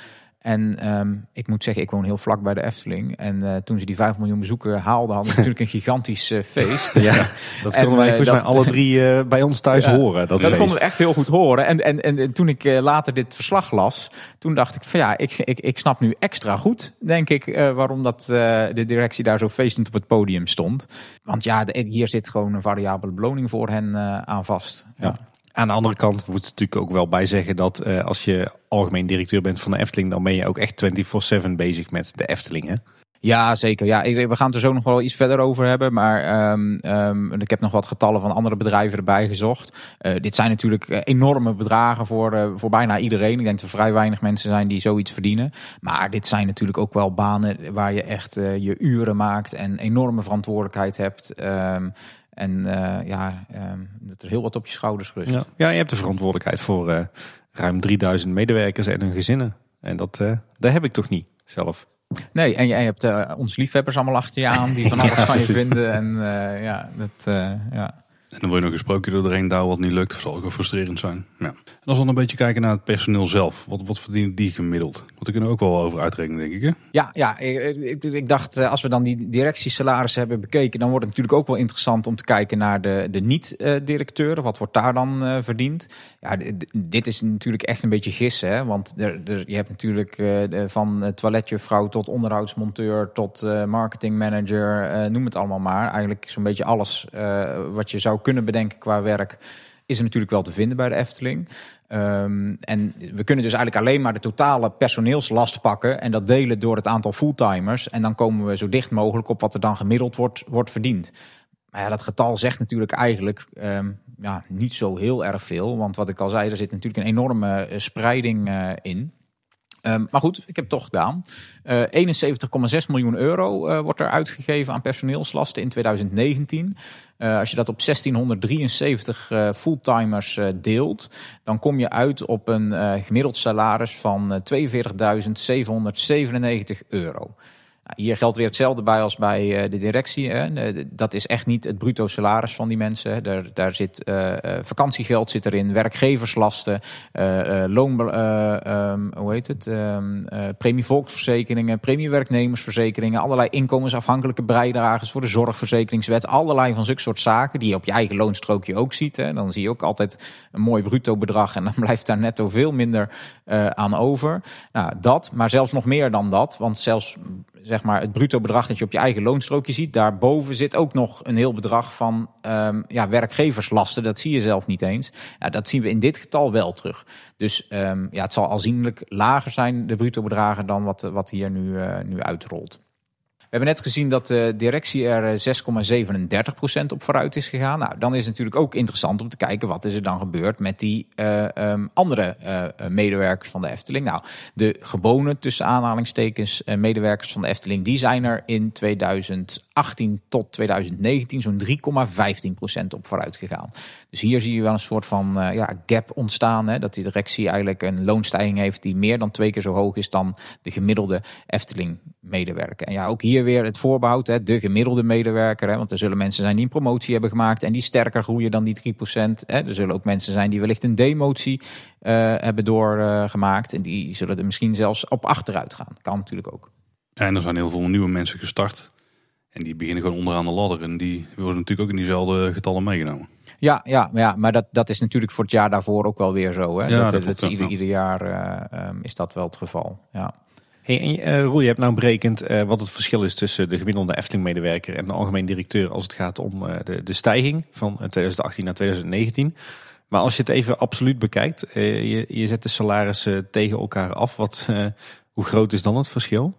En um, ik moet zeggen, ik woon heel vlak bij de Efteling. En uh, toen ze die 5 miljoen bezoeken haalden, hadden ze natuurlijk een gigantisch uh, feest. Ja, dat konden wij uh, volgens mij alle drie bij ons thuis horen. Dat, dat konden we echt heel goed horen. En, en, en, en toen ik later dit verslag las, toen dacht ik van ja, ik, ik, ik snap nu extra goed, denk ik, waarom dat de directie daar zo feestend op het podium stond. Want ja, de, hier zit gewoon een variabele beloning voor hen aan vast. ja. Aan de andere kant moet je natuurlijk ook wel bij zeggen dat uh, als je algemeen directeur bent van de Efteling, dan ben je ook echt 24-7 bezig met de Efteling. Hè? Ja, zeker. Ja, we gaan het er zo nog wel iets verder over hebben. Maar ehm, ehm, ik heb nog wat getallen van andere bedrijven erbij gezocht. Eh, dit zijn natuurlijk eh, enorme bedragen voor, eh, voor bijna iedereen. Ik denk dat er vrij weinig mensen zijn die zoiets verdienen. Maar dit zijn natuurlijk ook wel banen waar je echt eh, je uren maakt en enorme verantwoordelijkheid hebt. Ehm, en eh, ja, ehm, dat er heel wat op je schouders rust. Ja. ja, je hebt de verantwoordelijkheid voor eh, ruim 3000 medewerkers en hun gezinnen. En dat, eh dat heb ik toch niet zelf. Nee, en je hebt eh ons liefhebbers allemaal achter je aan die van alles Ja, van je vinden. En eh, ja, dat, eh, ja. En dan word je nog gesproken door er een douw wat niet lukt. Dat zal ook wel frustrerend zijn. Ja. Als we dan een beetje kijken naar het personeel zelf. Wat, wat verdienen die gemiddeld? Want daar kunnen we ook wel over uitrekenen, denk ik. Hè? Ja, ja ik, ik, dacht, eh, als we dan die directiesalarissen hebben bekeken, dan wordt het natuurlijk ook wel interessant om te kijken naar de, de niet-directeuren. Wat wordt daar dan eh, verdiend? Ja, dit is natuurlijk echt een beetje gissen, hè? want er, er, je hebt natuurlijk eh, van toiletjuffrouw tot onderhoudsmonteur tot eh, marketingmanager, noem het allemaal maar. Eigenlijk zo'n beetje alles wat je zou kunnen bedenken qua werk is natuurlijk wel te vinden bij de Efteling. Ehm, en we kunnen dus eigenlijk alleen maar de totale personeelslast pakken en dat delen door het aantal fulltimers. En dan komen we zo dicht mogelijk op wat er dan gemiddeld wordt, wordt verdiend. Maar ja, dat getal zegt natuurlijk eigenlijk ehm, ja, niet zo heel erg veel. Want wat ik al zei, er zit natuurlijk een enorme eh, spreiding eh, in. Ehm, maar goed, ik heb het toch gedaan. Eh 71,6 miljoen euro eh, wordt er uitgegeven aan personeelslasten in 2019. Eh, als je dat op 1673 eh, fulltimers eh, deelt, dan kom je uit op een eh, gemiddeld salaris van eh 42.797 euro. Hier geldt weer hetzelfde bij als bij eh, de directie. Dat is echt niet het bruto salaris van die mensen. Daar, daar zit eh, eh, vakantiegeld zit erin, werkgeverslasten, loon, eh, ehm, hoe heet het? Ehm, eh, premie volksverzekeringen, premiewerknemersverzekeringen, allerlei inkomensafhankelijke bijdragers voor de zorgverzekeringswet, allerlei van zulke soort zaken die je op je eigen loonstrookje ook ziet. Hè. Dan zie je ook altijd een mooi bruto bedrag en dan blijft daar netto veel minder aan over. Nou, dat, maar zelfs nog meer dan dat, want zelfs zeg maar het bruto bedrag dat je op je eigen loonstrookje ziet, daarboven zit ook nog een heel bedrag van ehm, ja, werkgeverslasten. Dat zie je zelf niet eens. Ja, dat zien we in dit getal wel terug. Dus ehm, ja, het zal aanzienlijk lager zijn, de bruto bedragen, dan wat, wat hier nu, eh, nu uitrolt. We hebben net gezien dat de directie er eh, 6,37% op vooruit is gegaan. Nou, dan is het natuurlijk ook interessant om te kijken wat is er dan gebeurd met die eh, ehm, andere eh, eh, medewerkers van de Efteling. Nou, de gewone tussen aanhalingstekens eh, medewerkers van de Efteling, die zijn er in 2018 tot 2019 zo'n 3,15% op vooruit gegaan. Dus hier zie je wel een soort van eh, ja, gap ontstaan. Hè, dat die directie eigenlijk een loonstijging heeft die meer dan twee keer zo hoog is dan de gemiddelde Efteling-medewerker. En ja, ook hier weer het voorbehoud, hè, de gemiddelde medewerker. Hè, want er zullen mensen zijn die een promotie hebben gemaakt en die sterker groeien dan die 3%. Hè. Er zullen ook mensen zijn die wellicht een demotie eh, hebben doorgemaakt. en die zullen er misschien zelfs op achteruit gaan. Kan natuurlijk ook. En er zijn heel veel nieuwe mensen gestart. En die beginnen gewoon onderaan de ladder. En die worden natuurlijk ook in diezelfde getallen meegenomen. Ja, ja, ja maar dat, dat is natuurlijk voor het jaar daarvoor ook wel weer zo. Hè? Ja, dat, ieder, ieder jaar eh, ehm, is dat wel het geval. Ja. Hey, en, eh, Roel, je hebt nou berekend eh, wat het verschil is tussen de gemiddelde Efteling-medewerker en de algemeen directeur als het gaat om eh, de, de stijging van eh, 2018 naar 2019. Maar als je het even absoluut bekijkt, je, je zet de salarissen tegen elkaar af. Wat, eh, hoe groot is dan het verschil?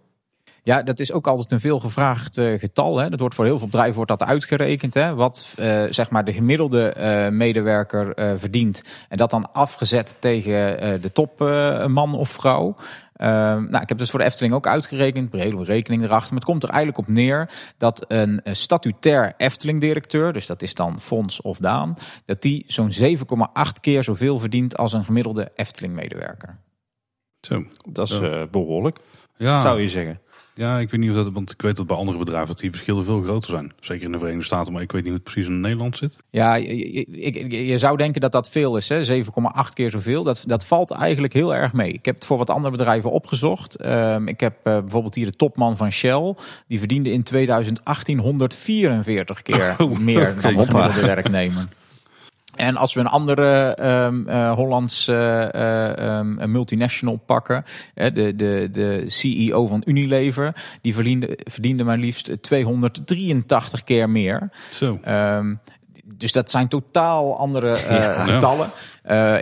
Ja, dat is ook altijd een veel gevraagd eh, getal. Hè. Dat wordt voor heel veel bedrijven wordt dat uitgerekend. Hè. Wat eh, zeg maar de gemiddelde eh, medewerker eh, verdient. En dat dan afgezet tegen eh, de topman of vrouw. Eh, nou, ik heb dus voor de Efteling ook uitgerekend. Een hele rekening erachter. Maar het komt er eigenlijk op neer dat een statutair Efteling-directeur, dus dat is dan Fons of Daan, dat die zo'n 7,8 keer zoveel verdient als een gemiddelde Efteling-medewerker. Zo. Dat is eh, behoorlijk, Ja, zou je zeggen. Ja, ik weet niet of dat, want ik weet dat bij andere bedrijven dat die verschillen veel groter zijn. Zeker in de Verenigde Staten, maar ik weet niet hoe het precies in Nederland zit. Ja, je, je- je- je zou denken dat dat veel is, hè? 7,8 keer zoveel. Dat, dat valt eigenlijk heel erg mee. Ik heb het voor wat andere bedrijven opgezocht. Ehm, ik heb eh, bijvoorbeeld hier de topman van Shell. Die verdiende in 2018 144 keer Oh, meer dan de gemiddelde werknemer. En als we een andere ehm eh, Hollands eh, eh, ehm, multinational pakken, hè, de, de, de CEO van Unilever, die verdiende, verdiende maar liefst 283 keer meer. Zo. Ehm, dus dat zijn totaal andere eh, Ja. getallen.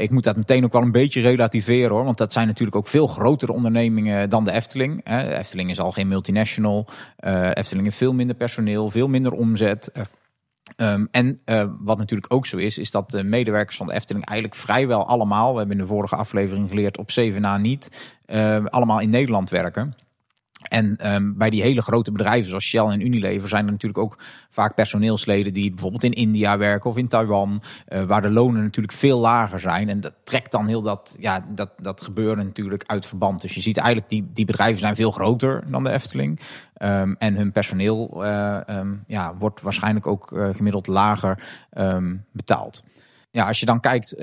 Ik moet dat meteen ook wel een beetje relativeren hoor. Want dat zijn natuurlijk ook veel grotere ondernemingen dan de Efteling. Hè. De Efteling is al geen multinational. Eh Efteling heeft veel minder personeel, veel minder omzet. Eh, Ehm, en eh, wat natuurlijk ook zo is, is dat de medewerkers van de Efteling eigenlijk vrijwel allemaal, we hebben in de vorige aflevering geleerd, op 7 na niet, eh, allemaal in Nederland werken. En ehm, bij die hele grote bedrijven zoals Shell en Unilever zijn er natuurlijk ook vaak personeelsleden die bijvoorbeeld in India werken of in Taiwan, eh, waar de lonen natuurlijk veel lager zijn. En dat trekt dan heel dat, ja, dat, dat gebeuren natuurlijk uit verband. Dus je ziet eigenlijk die, die bedrijven zijn veel groter dan de Efteling. Ehm, en hun personeel eh, ehm, ja, wordt waarschijnlijk ook eh, gemiddeld lager betaald. Ja, als je dan kijkt,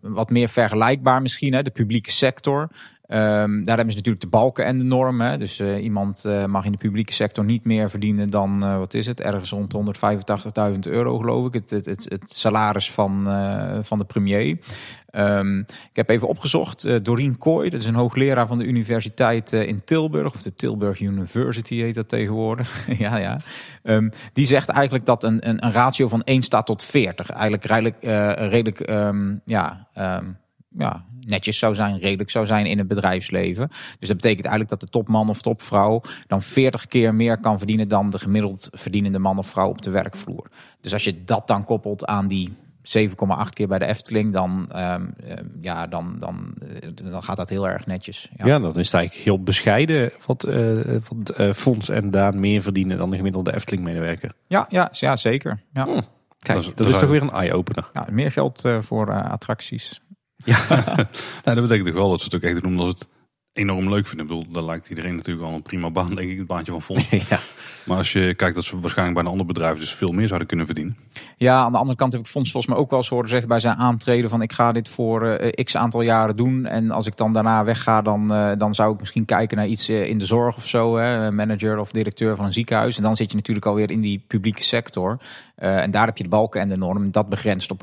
wat meer vergelijkbaar misschien, hè, de publieke sector. Ehm, daar hebben ze natuurlijk de balken en de normen. Dus eh, iemand eh, mag in de publieke sector niet meer verdienen dan, eh, wat is het, ergens rond de 185.000 euro geloof ik. Het, het, het, het salaris van, van de premier. Ehm, ik heb even opgezocht, Doreen Kooi, dat is een hoogleraar van de universiteit in Tilburg, of de Tilburg University heet dat tegenwoordig. ja, ja. Ehm, die zegt eigenlijk dat een, een, een ratio van 1 staat tot 40 eigenlijk redelijk, redelijk ja, ja, netjes zou zijn, redelijk zou zijn in het bedrijfsleven. Dus dat betekent eigenlijk dat de topman of topvrouw dan 40 keer meer kan verdienen dan de gemiddeld verdienende man of vrouw op de werkvloer. Dus als je dat dan koppelt aan die 7,8 keer bij de Efteling, dan, ehm, ehm, ja, dan, dan, eh, dan gaat dat heel erg netjes. Ja. Ja, dan is het eigenlijk heel bescheiden wat, eh wat eh, Fonds en Daan meer verdienen dan de gemiddelde Efteling-medewerker. Ja, ja, ja, zeker. Ja. Kijk, Dat dat is- dat toch weer een eye-opener. Ja, meer geld eh, voor eh, Nou, dat betekent toch wel dat ze het ook echt doen omdat ze het enorm leuk vinden. Ik bedoel, daar lijkt iedereen natuurlijk wel een prima baan, denk ik, het baantje van Fons. ja. Maar als je kijkt dat ze waarschijnlijk bij een ander bedrijf dus veel meer zouden kunnen verdienen. Ja, aan de andere kant heb ik Fons volgens mij ook wel eens horen zeggen bij zijn aantreden van ik ga dit voor eh, x aantal jaren doen. En als ik dan daarna wegga, dan, eh, dan zou ik misschien kijken naar iets eh, in de zorg of zo. Hè, manager of directeur van een ziekenhuis. En dan zit je natuurlijk alweer in die publieke sector. En daar heb je de balken en de norm. Dat begrenst op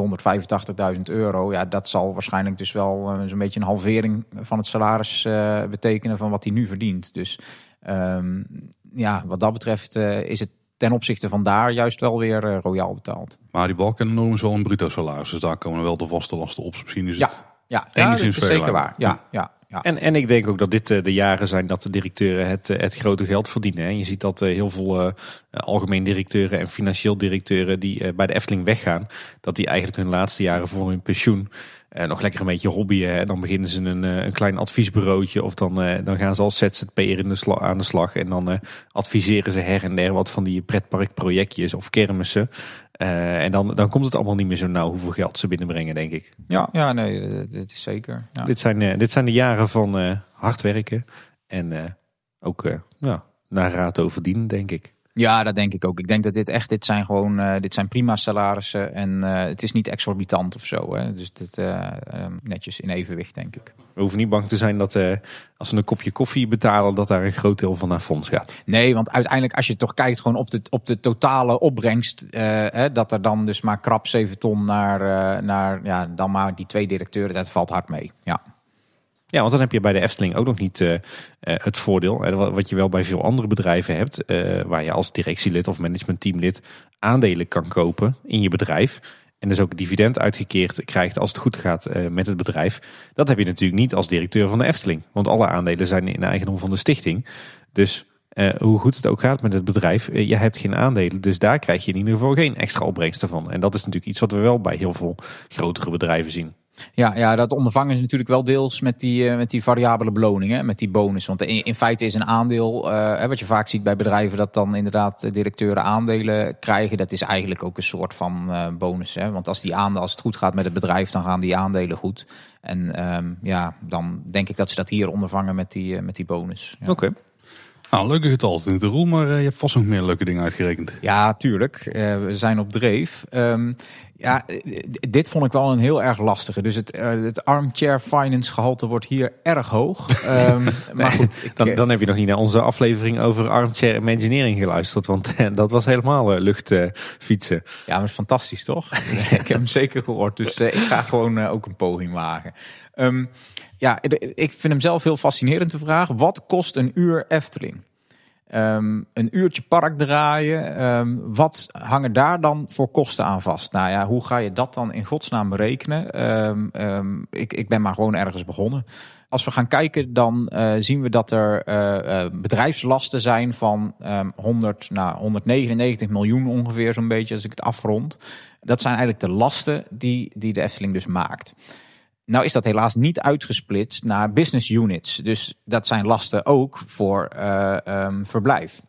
185.000 euro. Ja, dat zal waarschijnlijk dus wel zo'n beetje een halvering van het salaris betekenen van wat hij nu verdient. Dus ehm, ja, wat dat betreft eh, is het ten opzichte van daar juist wel weer eh, royaal betaald. Maar die balk en de norm is wel een bruto salaris. Dus daar komen wel de vaste lasten op. Misschien is Ja, het ja, ja dat is zeker waar. Ja, ja, ja. En, en ik denk ook dat dit eh, de jaren zijn dat de directeuren het, het grote geld verdienen. hè. Je ziet dat heel veel eh, algemeen directeuren en financieel directeuren die eh, bij de Efteling weggaan, dat die eigenlijk hun laatste jaren voor hun pensioen nog lekker een beetje hobbyen. Hè. Dan beginnen ze een, eh, een klein adviesbureautje of dan, eh, dan gaan ze als ZZP'er in de aan de slag. En dan eh, adviseren ze her en der wat van die pretparkprojectjes of kermissen. Eh, en dan, dan komt het allemaal niet meer zo nauw hoeveel geld ze binnenbrengen, denk ik. ja, ja nee, eh, dit is zeker. Ja. Dit, zijn, eh, dit zijn de jaren van eh, hard werken en eh, ook eh, ja, naar raad over dienen, denk ik. Ja, dat denk ik ook. Ik denk dat dit echt, dit zijn gewoon, eh, dit zijn prima salarissen en eh, het is niet exorbitant of zo. Hè. Dus dit, eh, eh, netjes in evenwicht, denk ik. We hoeven niet bang te zijn dat als we een kopje koffie betalen, dat daar een groot deel van naar fonds gaat. Nee, want uiteindelijk als je toch kijkt gewoon op de, op de totale opbrengst, hè, dat er dan dus maar krap 7 ton naar, naar ja, dan maar die twee directeuren, dat valt hard mee. Ja. Ja, want dan heb je bij de Efteling ook nog niet eh, eh, het voordeel, eh, wat je wel bij veel andere bedrijven hebt, waar je als directielid of managementteamlid aandelen kan kopen in je bedrijf. En dus ook dividend uitgekeerd krijgt als het goed gaat met het bedrijf. Dat heb je natuurlijk niet als directeur van de Efteling. Want alle aandelen zijn in eigendom van de stichting. Dus hoe goed het ook gaat met het bedrijf, je hebt geen aandelen. Dus daar krijg je in ieder geval geen extra opbrengsten van. En dat is natuurlijk iets wat we wel bij heel veel grotere bedrijven zien. Ja, ja, dat ondervangen is natuurlijk wel deels met die, eh, met die variabele beloning, hè, met die bonus. Want in, in feite is een aandeel, eh, wat je vaak ziet bij bedrijven, dat dan inderdaad de directeuren aandelen krijgen. Dat is eigenlijk ook een soort van eh, bonus. Hè. Want als, die aandelen, als het goed gaat met het bedrijf, dan gaan die aandelen goed. En ehm, ja, dan denk ik dat ze dat hier ondervangen met die, met die bonus. Ja. Oké. Nou, leuke getal toe, Roel, maar je hebt vast nog meer leuke dingen uitgerekend. Ja, tuurlijk. We zijn op dreef. Ehm, ja, dit vond ik wel een heel erg lastige. Dus het, eh, het armchair finance gehalte wordt hier erg hoog. Ehm, maar goed, ik, Dan, eh, dan heb je nog niet naar onze aflevering over armchair engineering geluisterd. Want eh, dat was helemaal eh, luchtfietsen. ja, maar het is fantastisch toch? ik heb hem zeker gehoord. Dus ik ga gewoon ook een poging wagen. Ehm, ja, ik vind hem zelf heel fascinerend te vragen. Wat kost een uur Efteling? Ehm, een uurtje park draaien. Ehm, wat hangen daar dan voor kosten aan vast? Nou ja, hoe ga je dat dan in godsnaam berekenen? Ehm, ik, ik ben maar gewoon ergens begonnen. Als we gaan kijken, dan eh, zien we dat er eh, eh, bedrijfslasten zijn van ehm 100, nou, 199 miljoen ongeveer, zo'n beetje als ik het afrond. Dat zijn eigenlijk de lasten die, die de Efteling dus maakt. Nou is dat helaas niet uitgesplitst naar business units. Dus dat zijn lasten ook voor eh, ehm, verblijf.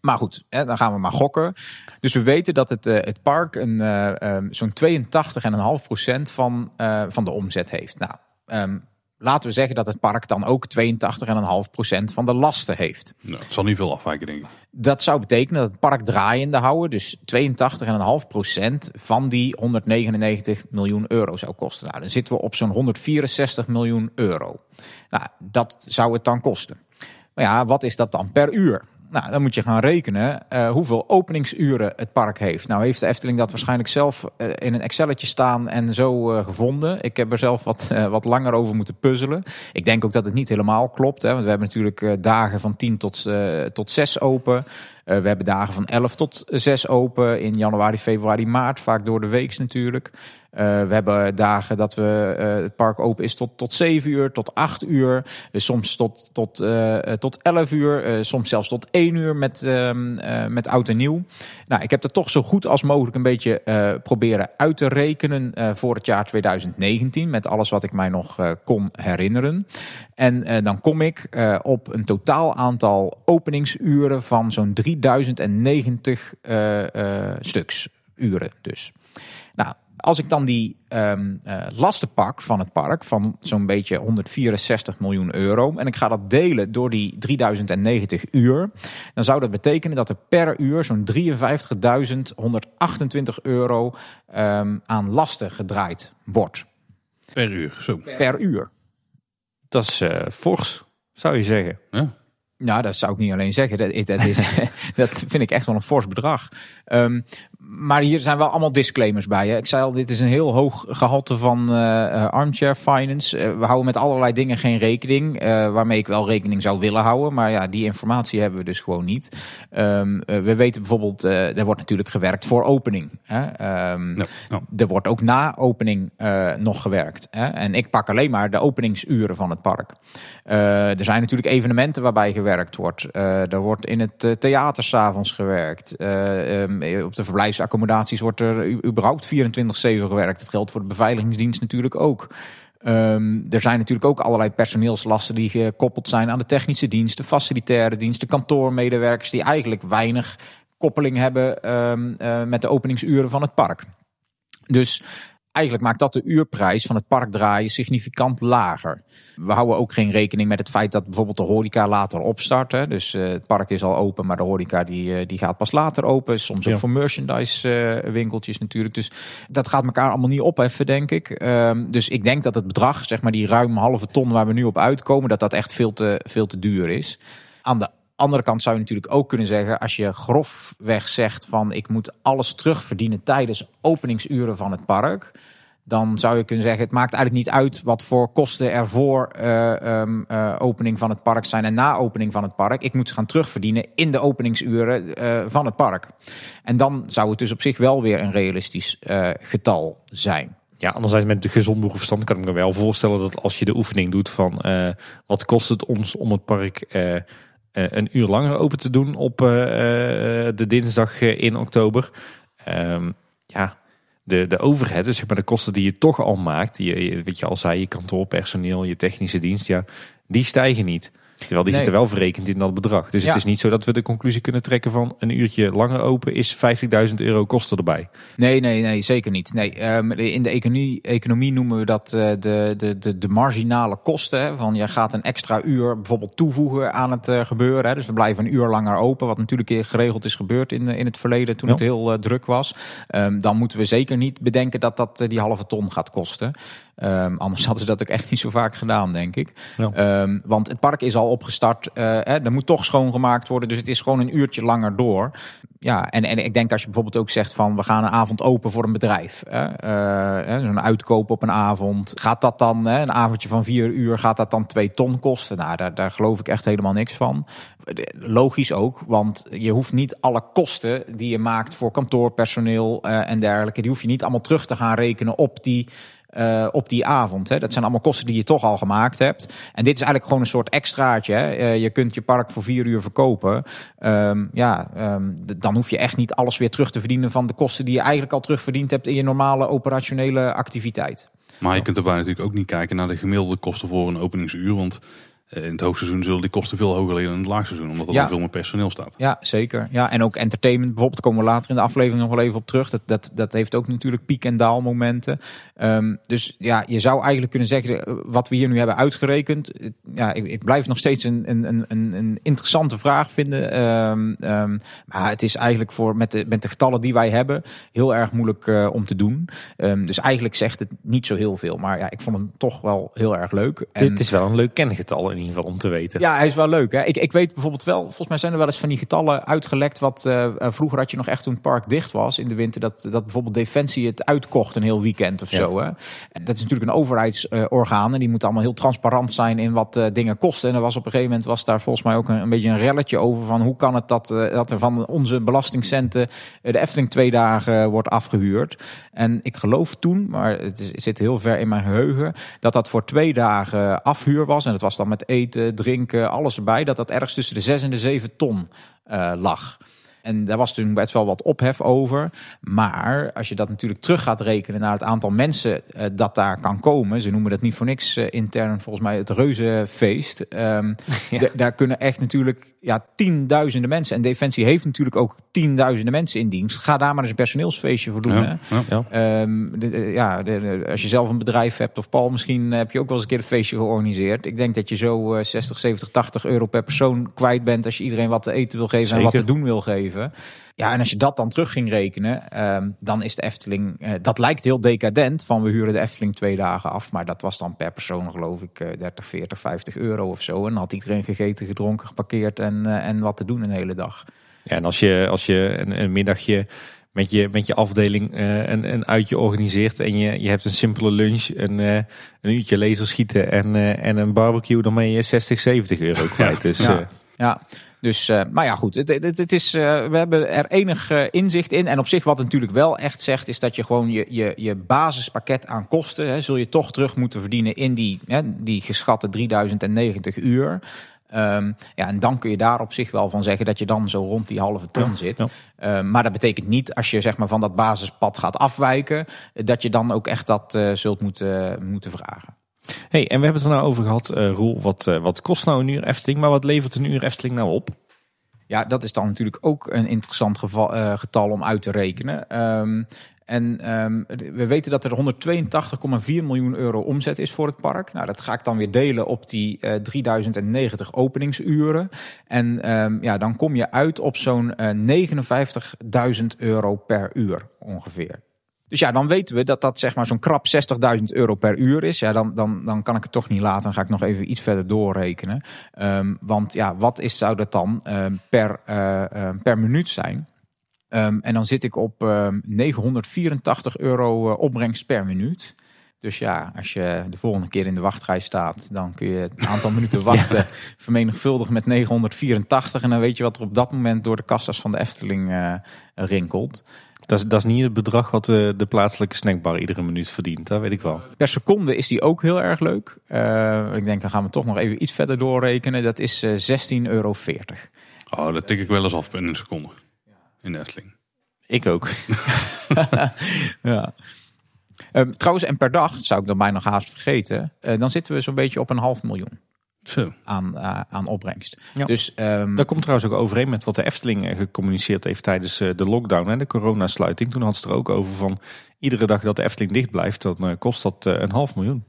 Maar goed, hè, dan gaan we maar gokken. Dus we weten dat het, eh, het park een, eh, ehm, zo'n 82,5% van, van de omzet heeft. Nou, ehm, laten we zeggen dat het park dan ook 82,5% van de lasten heeft. Nou, het zal niet veel afwijken, denk ik. Dat zou betekenen dat het park draaiende houden, dus 82,5% van die 199 miljoen euro zou kosten. Nou, dan zitten we op zo'n 164 miljoen euro. Nou, dat zou het dan kosten. Maar ja, wat is dat dan per uur? Nou, dan moet je gaan rekenen eh, hoeveel openingsuren het park heeft. Nou heeft de Efteling dat waarschijnlijk zelf eh, in een Excelletje staan en zo eh, gevonden. Ik heb er zelf wat, wat langer over moeten puzzelen. Ik denk ook dat het niet helemaal klopt. Hè, want we hebben natuurlijk dagen van 10 tot, tot 6 open. We hebben dagen van 11 tot 6 open in januari, februari, maart. Vaak door de weeks natuurlijk. Eh, we hebben dagen dat we, eh, het park open is tot, tot 7 uur, tot 8 uur. Eh, soms tot, tot, tot 11 uur. soms zelfs tot 1 uur met, ehm, eh, met oud en nieuw. Nou, ik heb dat toch zo goed als mogelijk een beetje proberen uit te rekenen voor het jaar 2019. Met alles wat ik mij nog kon herinneren. En dan kom ik op een totaal aantal openingsuren van zo'n 3090 eh, eh, stuks. Uren dus. Nou, als ik dan die ehm, eh, lasten pak van het park van zo'n beetje 164 miljoen euro en ik ga dat delen door die 3090 uur, dan zou dat betekenen dat er per uur zo'n 53.128 euro ehm, aan lasten gedraaid wordt. Per uur, zo. Per uur. Dat is eh, fors, zou je zeggen. Ja. Nou, dat zou ik niet alleen zeggen. Dat, dat, is, dat vind ik echt wel een fors bedrag. Ehm, maar hier zijn wel allemaal disclaimers bij. Hè. Ik zei al, dit is een heel hoog gehalte van eh, eh, armchair finance. Eh, we houden met allerlei dingen geen rekening. waarmee ik wel rekening zou willen houden. Maar ja, die informatie hebben we dus gewoon niet. Ehm, eh, we weten bijvoorbeeld, er wordt natuurlijk gewerkt voor opening. Hè. Ehm, er wordt ook na opening nog gewerkt. Hè? En ik pak alleen maar de openingsuren van het park. Er zijn natuurlijk evenementen waarbij gewerkt wordt. Er wordt in het theater s'avonds gewerkt. Eh, ehm, op de verblijfsaccommodaties wordt er überhaupt 24-7 gewerkt. Dat geldt voor de beveiligingsdienst natuurlijk ook. Ehm, er zijn natuurlijk ook allerlei personeelslasten die gekoppeld zijn aan de technische dienst, de facilitaire dienst, de kantoormedewerkers die eigenlijk weinig koppeling hebben ehm, eh, met de openingsuren van het park. Dus eigenlijk maakt dat de uurprijs van het park draaien significant lager. We houden ook geen rekening met het feit dat bijvoorbeeld de horeca later opstart. Hè. Dus eh, het park is al open, maar de horeca die, eh, die gaat pas later open. Soms ook voor merchandise eh, winkeltjes natuurlijk. Dus dat gaat elkaar allemaal niet opheffen, denk ik. Ehm, dus ik denk dat het bedrag, zeg maar die ruim halve ton waar we nu op uitkomen, dat dat echt veel te, veel te duur is. Aan de andere kant zou je natuurlijk ook kunnen zeggen, als je grofweg zegt van ik moet alles terugverdienen tijdens openingsuren van het park. Dan zou je kunnen zeggen, het maakt eigenlijk niet uit wat voor kosten er voor eh, ehm, eh, opening van het park zijn en na opening van het park. Ik moet ze gaan terugverdienen in de openingsuren eh, van het park. En dan zou het dus op zich wel weer een realistisch getal zijn. Ja, anderzijds met de gezond boerenverstand kan ik me wel voorstellen dat als je de oefening doet van wat kost het ons om het park een uur langer open te doen op eh, eh, de dinsdag eh, in oktober. Ehm, ja, de, de overhead, dus maar de kosten die je toch al maakt, je, je, weet je al zei, je kantoorpersoneel, je technische dienst, ja, die stijgen niet. Terwijl die Nee. zitten wel verrekend in dat bedrag. Dus Ja. het is niet zo dat we de conclusie kunnen trekken van een uurtje langer open is 50.000 euro kosten erbij. Nee, nee, nee, zeker niet. Nee, ehm, in de economie, economie noemen we dat eh, de, de, de, de marginale kosten. Hè, van je gaat een extra uur bijvoorbeeld toevoegen aan het eh, gebeuren. Hè. Dus we blijven een uur langer open, wat natuurlijk geregeld is gebeurd in, eh, in het verleden toen Ja. het heel druk was. Ehm, dan moeten we zeker niet bedenken dat dat die halve ton gaat kosten. Ehm, anders hadden ze dat ook echt niet zo vaak gedaan, denk ik. Ja. Want het park is al opgestart. Uh, hè, moet toch schoongemaakt worden. Dus het is gewoon een uurtje langer door. Ja, en, en ik denk als je bijvoorbeeld ook zegt van we gaan een avond open voor een bedrijf. Uh, Zo'n uitkoop op een avond. Gaat dat dan, hè, een avondje van vier uur, gaat dat dan twee ton kosten? Nou, daar, daar geloof ik echt helemaal niks van. Logisch ook, want je hoeft niet alle kosten die je maakt voor kantoorpersoneel uh, en dergelijke, die hoef je niet allemaal terug te gaan rekenen op die uh, op die avond. Hè. Dat zijn allemaal kosten die je toch al gemaakt hebt. En dit is eigenlijk gewoon een soort extraatje. Hè. Uh, je kunt je park voor vier uur verkopen. Um, ja, um, dan hoef je echt niet alles weer terug te verdienen van de kosten die je eigenlijk al terugverdiend hebt in je normale operationele activiteit. Maar je kunt erbij natuurlijk ook niet kijken naar de gemiddelde kosten voor een openingsuur. Want eh, in het hoogseizoen zullen die kosten veel hoger liggen dan in het laagseizoen. Omdat er ja. veel meer personeel staat. Ja, zeker. Ja, en ook entertainment bijvoorbeeld. komen we later in de aflevering nog wel even op terug. Dat, dat, dat heeft ook natuurlijk piek- en daalmomenten. Um, dus ja, je zou eigenlijk kunnen zeggen... Eh, wat we hier nu hebben uitgerekend... Ja, ik, ik blijf nog steeds een, een, een, een interessante vraag vinden. Um, um, maar het is eigenlijk voor met de, met de getallen die wij hebben... heel erg moeilijk uh, om te doen. dus eigenlijk zegt het niet zo heel veel. Maar ja, ik vond hem toch wel heel erg leuk. En... Het is wel een leuk kengetal in ieder geval om te weten. Ja, hij is wel leuk. Hè? Ik, ik weet bijvoorbeeld wel, volgens mij zijn er wel eens van die getallen uitgelekt. Wat uh, vroeger had je nog echt toen het park dicht was in de winter, dat, dat bijvoorbeeld Defensie het uitkocht een heel weekend of ja. zo. Hè? Dat is natuurlijk een overheidsorgaan en die moet allemaal heel transparant zijn in wat uh, dingen kosten. En er was op een gegeven moment was daar volgens mij ook een, een beetje een relletje over van hoe kan het dat, dat er van onze belastingcenten de Efteling twee dagen wordt afgehuurd. En ik geloof toen, maar het, is, het zit heel ver in mijn geheugen, dat dat voor twee dagen afhuur was. En dat was dan met eten, drinken, alles erbij. Dat dat ergens tussen de 6 en de 7 ton uh, lag. En daar was toen best wel wat ophef over. Maar als je dat natuurlijk terug gaat rekenen naar het aantal mensen uh, dat daar kan komen. Ze noemen dat niet voor niks uh, intern volgens mij het reuzenfeest. Um, ja. Daar kunnen echt natuurlijk ja, tienduizenden mensen. En Defensie heeft natuurlijk ook tienduizenden mensen in dienst. Ga daar maar eens een personeelsfeestje voor doen. Ja, ja. Um, de, ja de, de, als je zelf een bedrijf hebt of Paul, misschien heb je ook wel eens een keer een feestje georganiseerd. Ik denk dat je zo uh, 60, 70, 80 euro per persoon kwijt bent als je iedereen wat te eten wil geven Zeker. en wat te doen wil geven. Ja, en als je dat dan terug ging rekenen, um, dan is de Efteling. Uh, dat lijkt heel decadent van we huren de Efteling twee dagen af. Maar dat was dan per persoon, geloof ik, uh, 30, 40, 50 euro of zo. En dan had iedereen gegeten, gedronken, geparkeerd en, uh, en wat te doen een hele dag. Ja, en als je, als je een, een middagje met je, met je afdeling uh, een, een uitje organiseert en je, je hebt een simpele lunch, een, uh, een uurtje laser schieten en, uh, en een barbecue, dan ben je 60, 70 euro kwijt. Ja, dus, ja. ja. Dus, uh, maar ja, goed. Het, het, het is, uh, we hebben er enig uh, inzicht in. En op zich, wat het natuurlijk wel echt zegt, is dat je gewoon je, je, je basispakket aan kosten, hè, zul je toch terug moeten verdienen in die, hè, die geschatte 3090 uur. Um, ja, en dan kun je daar op zich wel van zeggen dat je dan zo rond die halve ton zit. Ja. Uh, maar dat betekent niet als je zeg maar van dat basispad gaat afwijken, dat je dan ook echt dat uh, zult moeten, moeten vragen. Hey, en we hebben het er nou over gehad, uh, Roel, wat, uh, wat kost nou een uur Efteling, maar wat levert een uur Efteling nou op? Ja, dat is dan natuurlijk ook een interessant geval, uh, getal om uit te rekenen. Um, en um, we weten dat er 182,4 miljoen euro omzet is voor het park. Nou, dat ga ik dan weer delen op die uh, 3090 openingsuren. En um, ja, dan kom je uit op zo'n uh, 59.000 euro per uur ongeveer. Dus ja, dan weten we dat dat zeg maar zo'n krap 60.000 euro per uur is. Ja, dan, dan, dan kan ik het toch niet laten. Dan ga ik nog even iets verder doorrekenen. Um, want ja, wat is, zou dat dan um, per, uh, uh, per minuut zijn? Um, en dan zit ik op 984 euro uh, opbrengst per minuut. Dus ja, als je de volgende keer in de wachtrij staat, dan kun je het aantal minuten wachten ja. vermenigvuldigen met 984. En dan weet je wat er op dat moment door de kassa's van de Efteling uh, rinkelt. Dat is, dat is niet het bedrag wat de, de plaatselijke snackbar iedere minuut verdient, dat weet ik wel. Per seconde is die ook heel erg leuk. Uh, ik denk, dan gaan we toch nog even iets verder doorrekenen. Dat is uh, 16,40 euro. Oh, dat tik ik wel eens af in een seconde. In de Efteling. Ik ook. ja. Um, trouwens, en per dag, zou ik dan bijna nog haast vergeten, uh, dan zitten we zo'n beetje op een half miljoen. Zo. Aan, uh, aan opbrengst. Ja. Dus, um, dat komt trouwens ook overeen met wat de Efteling gecommuniceerd heeft tijdens uh, de lockdown en de coronasluiting. Toen had ze er ook over van iedere dag dat de Efteling dicht blijft, dan kost dat een half miljoen.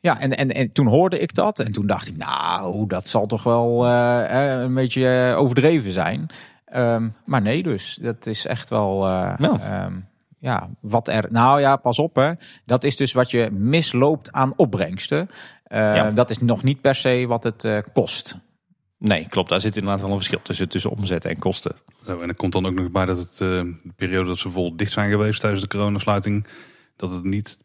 Ja, en, en, en toen hoorde ik dat en toen dacht ik, nou, dat zal toch wel een beetje overdreven zijn. Um, maar nee, dus dat is echt wel. Nou. Um, ja, wat er. Nou ja, pas op hè. Dat is dus wat je misloopt aan opbrengsten. Uh, ja. Dat is nog niet per se wat het uh, kost. Nee, klopt. Daar zit inderdaad wel een verschil tussen, tussen omzet en kosten. En er komt dan ook nog bij dat het, eh, de periode dat ze bijvoorbeeld dicht zijn geweest tijdens de coronasluiting, dat het niet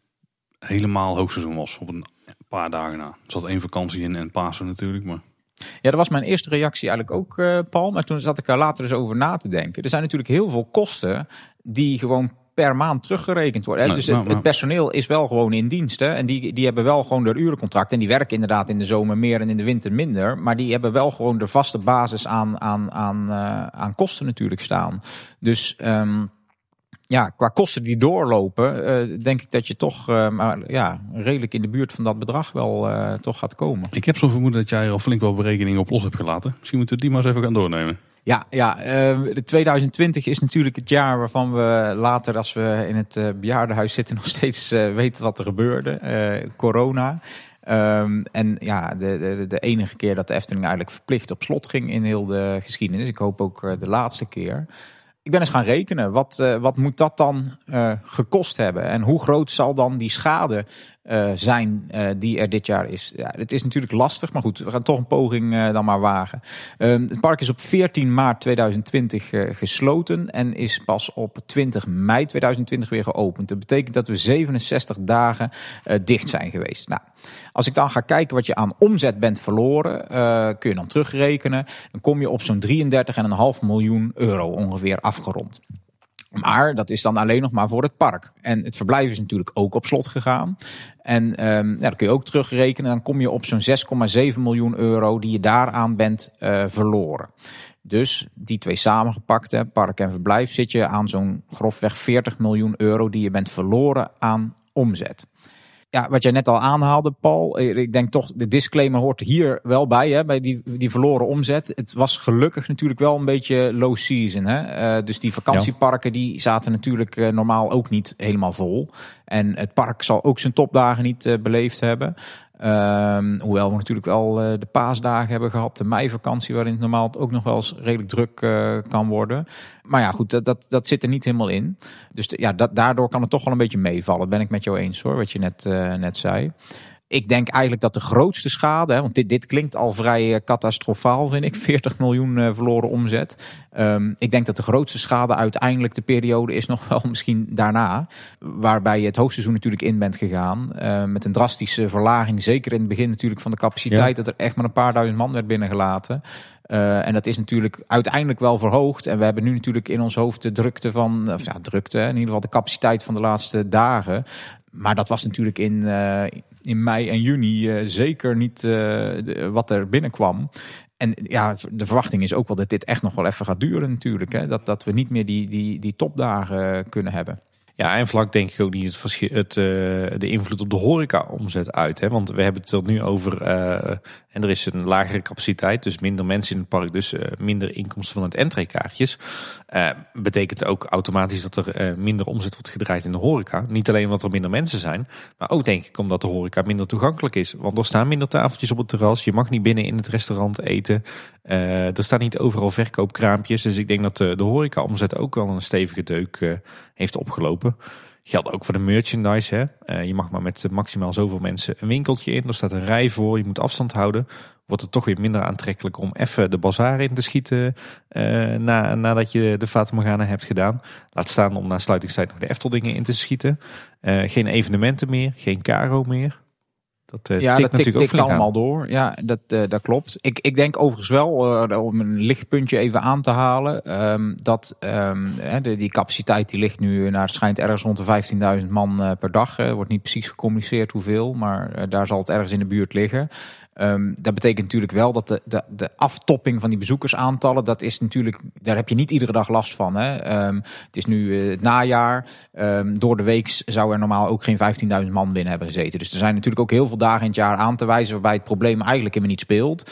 helemaal hoogseizoen was op een paar dagen na. Er zat één vakantie in en Pasen natuurlijk, maar... Ja, dat was mijn eerste reactie eigenlijk ook, eh, Paul. Maar toen zat ik daar later eens over na te denken. Er zijn natuurlijk heel veel kosten die gewoon per maand teruggerekend worden. Nee, dus het, nou, nou. het personeel is wel gewoon in dienst. Hè? En die, die hebben wel gewoon de urencontract. En die werken inderdaad in de zomer meer en in de winter minder. Maar die hebben wel gewoon de vaste basis aan, aan, aan, eh, aan kosten natuurlijk staan. Dus ehm, ja, qua kosten die doorlopen, eh, denk ik dat je toch eh, maar, ja, redelijk in de buurt van dat bedrag wel toch gaat komen. Ik heb zo'n vermoeden dat jij al flink wel berekeningen op los hebt gelaten. Misschien moeten we die maar eens even gaan doornemen. Ja, ja eh, de 2020 is natuurlijk het jaar waarvan we later, als we in het eh, bejaardenhuis zitten, nog steeds eh, weten wat er gebeurde. Eh, corona. Ehm, en ja, de, de, de enige keer dat de Efteling eigenlijk verplicht op slot ging in heel de geschiedenis. Ik hoop ook de laatste keer. Ik ben eens gaan rekenen. Wat, wat moet dat dan gekost hebben? En hoe groot zal dan die schade eh, zijn eh, die er dit jaar is? Ja, het is natuurlijk lastig, maar goed, we gaan toch een poging eh, dan maar wagen. Ehm, het park is op 14 maart 2020 eh, gesloten en is pas op 20 mei 2020 weer geopend. Dat betekent dat we 67 dagen dicht zijn geweest. Nou, als ik dan ga kijken wat je aan omzet bent verloren, kun je dan terugrekenen. Dan kom je op zo'n 33,5 miljoen euro ongeveer afgerond. Maar dat is dan alleen nog maar voor het park. En het verblijf is natuurlijk ook op slot gegaan. En ehm, ja, dat kun je ook terugrekenen. Dan kom je op zo'n 6,7 miljoen euro die je daaraan bent eh, verloren. Dus die twee samengepakt, hè, park en verblijf, zit je aan zo'n grofweg 40 miljoen euro die je bent verloren aan omzet. Ja, wat jij net al aanhaalde, Paul. eh, Ik denk toch, de disclaimer hoort hier wel bij, hè, bij die, die verloren omzet. Het was gelukkig natuurlijk wel een beetje low season. Hè? Eh, dus die vakantieparken die zaten natuurlijk eh, normaal ook niet helemaal vol. En het park zal ook zijn topdagen niet beleefd hebben. Ehm, hoewel we natuurlijk wel eh, de paasdagen hebben gehad, de meivakantie, waarin het normaal ook nog wel eens redelijk druk eh, kan worden. Maar ja, goed, dat, dat, dat zit er niet helemaal in. Dus ja, daardoor kan het toch wel een beetje meevallen. Ben ik met jou eens hoor, wat je net, eh, net zei. Ik denk eigenlijk dat de grootste schade, hè, want dit, dit klinkt al vrij eh, catastrofaal, vind ik, 40 miljoen eh, verloren omzet. Ehm, ik denk dat de grootste schade uiteindelijk de periode is nog wel misschien daarna, waarbij je het hoogseizoen natuurlijk in bent gegaan. eh, met een drastische verlaging, zeker in het begin natuurlijk van de capaciteit, dat er echt maar een paar duizend man werd binnengelaten. Eh, en dat is natuurlijk uiteindelijk wel verhoogd. En we hebben nu natuurlijk in ons hoofd de drukte van, of ja, drukte, in ieder geval de capaciteit van de laatste dagen. Maar dat was natuurlijk in, in mei en juni eh, zeker niet eh, wat er binnenkwam. En ja, de verwachting is ook wel dat dit echt nog wel even gaat duren natuurlijk. Hè? Dat, dat we niet meer die, die, die topdagen eh, kunnen hebben. Ja, en vlak denk ik ook niet het, het, de invloed op de horeca-omzet uit. Hè? Want we hebben het er nu over, en er is een lagere capaciteit, dus minder mensen in het park, dus eh, minder inkomsten van het entreekaartjes. Eh betekent ook automatisch dat er eh, minder omzet wordt gedraaid in de horeca. Niet alleen omdat er minder mensen zijn, maar ook denk ik omdat de horeca minder toegankelijk is. Want er staan minder tafeltjes op het terras, je mag niet binnen in het restaurant eten. Er staan niet overal verkoopkraampjes, dus ik denk dat de, de horeca-omzet ook wel een stevige deuk heeft opgelopen. Geldt ook voor de merchandise. Hè? Eh, je mag maar met maximaal zoveel mensen een winkeltje in. Er staat een rij voor, je moet afstand houden. Wordt het toch weer minder aantrekkelijk om even de bazaar in te schieten eh, na, nadat je de Fata hebt gedaan. Laat staan om na sluitingstijd nog de Efteldingen in te schieten. Eh, geen evenementen meer, geen caro meer. Dat eh ja, tikt dat tikt, aan. allemaal door. Ja, dat, eh, dat klopt. Ik, ik denk overigens wel, eh, om een lichtpuntje even aan te halen, ehm, dat ehm, de, die capaciteit die ligt nu naar het schijnt ergens rond de 15.000 man per dag. Wordt niet precies gecommuniceerd hoeveel, maar daar zal het ergens in de buurt liggen. Ehm, dat betekent natuurlijk wel dat de, de, de aftopping van die bezoekersaantallen, dat is natuurlijk, daar heb je niet iedere dag last van. Hè? Ehm, het is nu eh, het najaar. Ehm, door de week zou er normaal ook geen 15.000 man binnen hebben gezeten. Dus er zijn natuurlijk ook heel veel dagen in het jaar aan te wijzen waarbij het probleem eigenlijk helemaal niet speelt.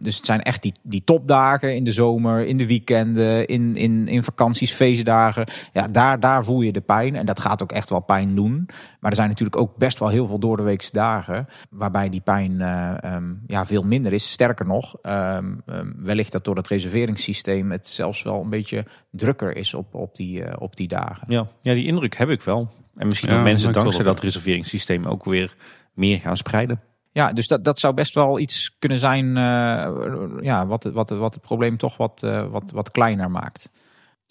Dus het zijn echt die, die topdagen in de zomer, in de weekenden, in, in, in vakanties, feestdagen. Ja, daar, daar voel je de pijn. En dat gaat ook echt wel pijn doen. Maar er zijn natuurlijk ook best wel heel veel doordeweekse dagen waarbij die pijn eh, ehm, ja, veel minder is. Sterker nog, ehm, ehm, wellicht dat door het reserveringssysteem het zelfs wel een beetje drukker is op, op, die, eh, op die dagen. Ja, ja, die indruk heb ik wel. En misschien Ja, dat mensen dankzij dat reserveringssysteem ook weer meer gaan spreiden. Ja, dus dat, dat zou best wel iets kunnen zijn uh, ja, wat, wat, wat het probleem toch wat, uh, wat, wat kleiner maakt.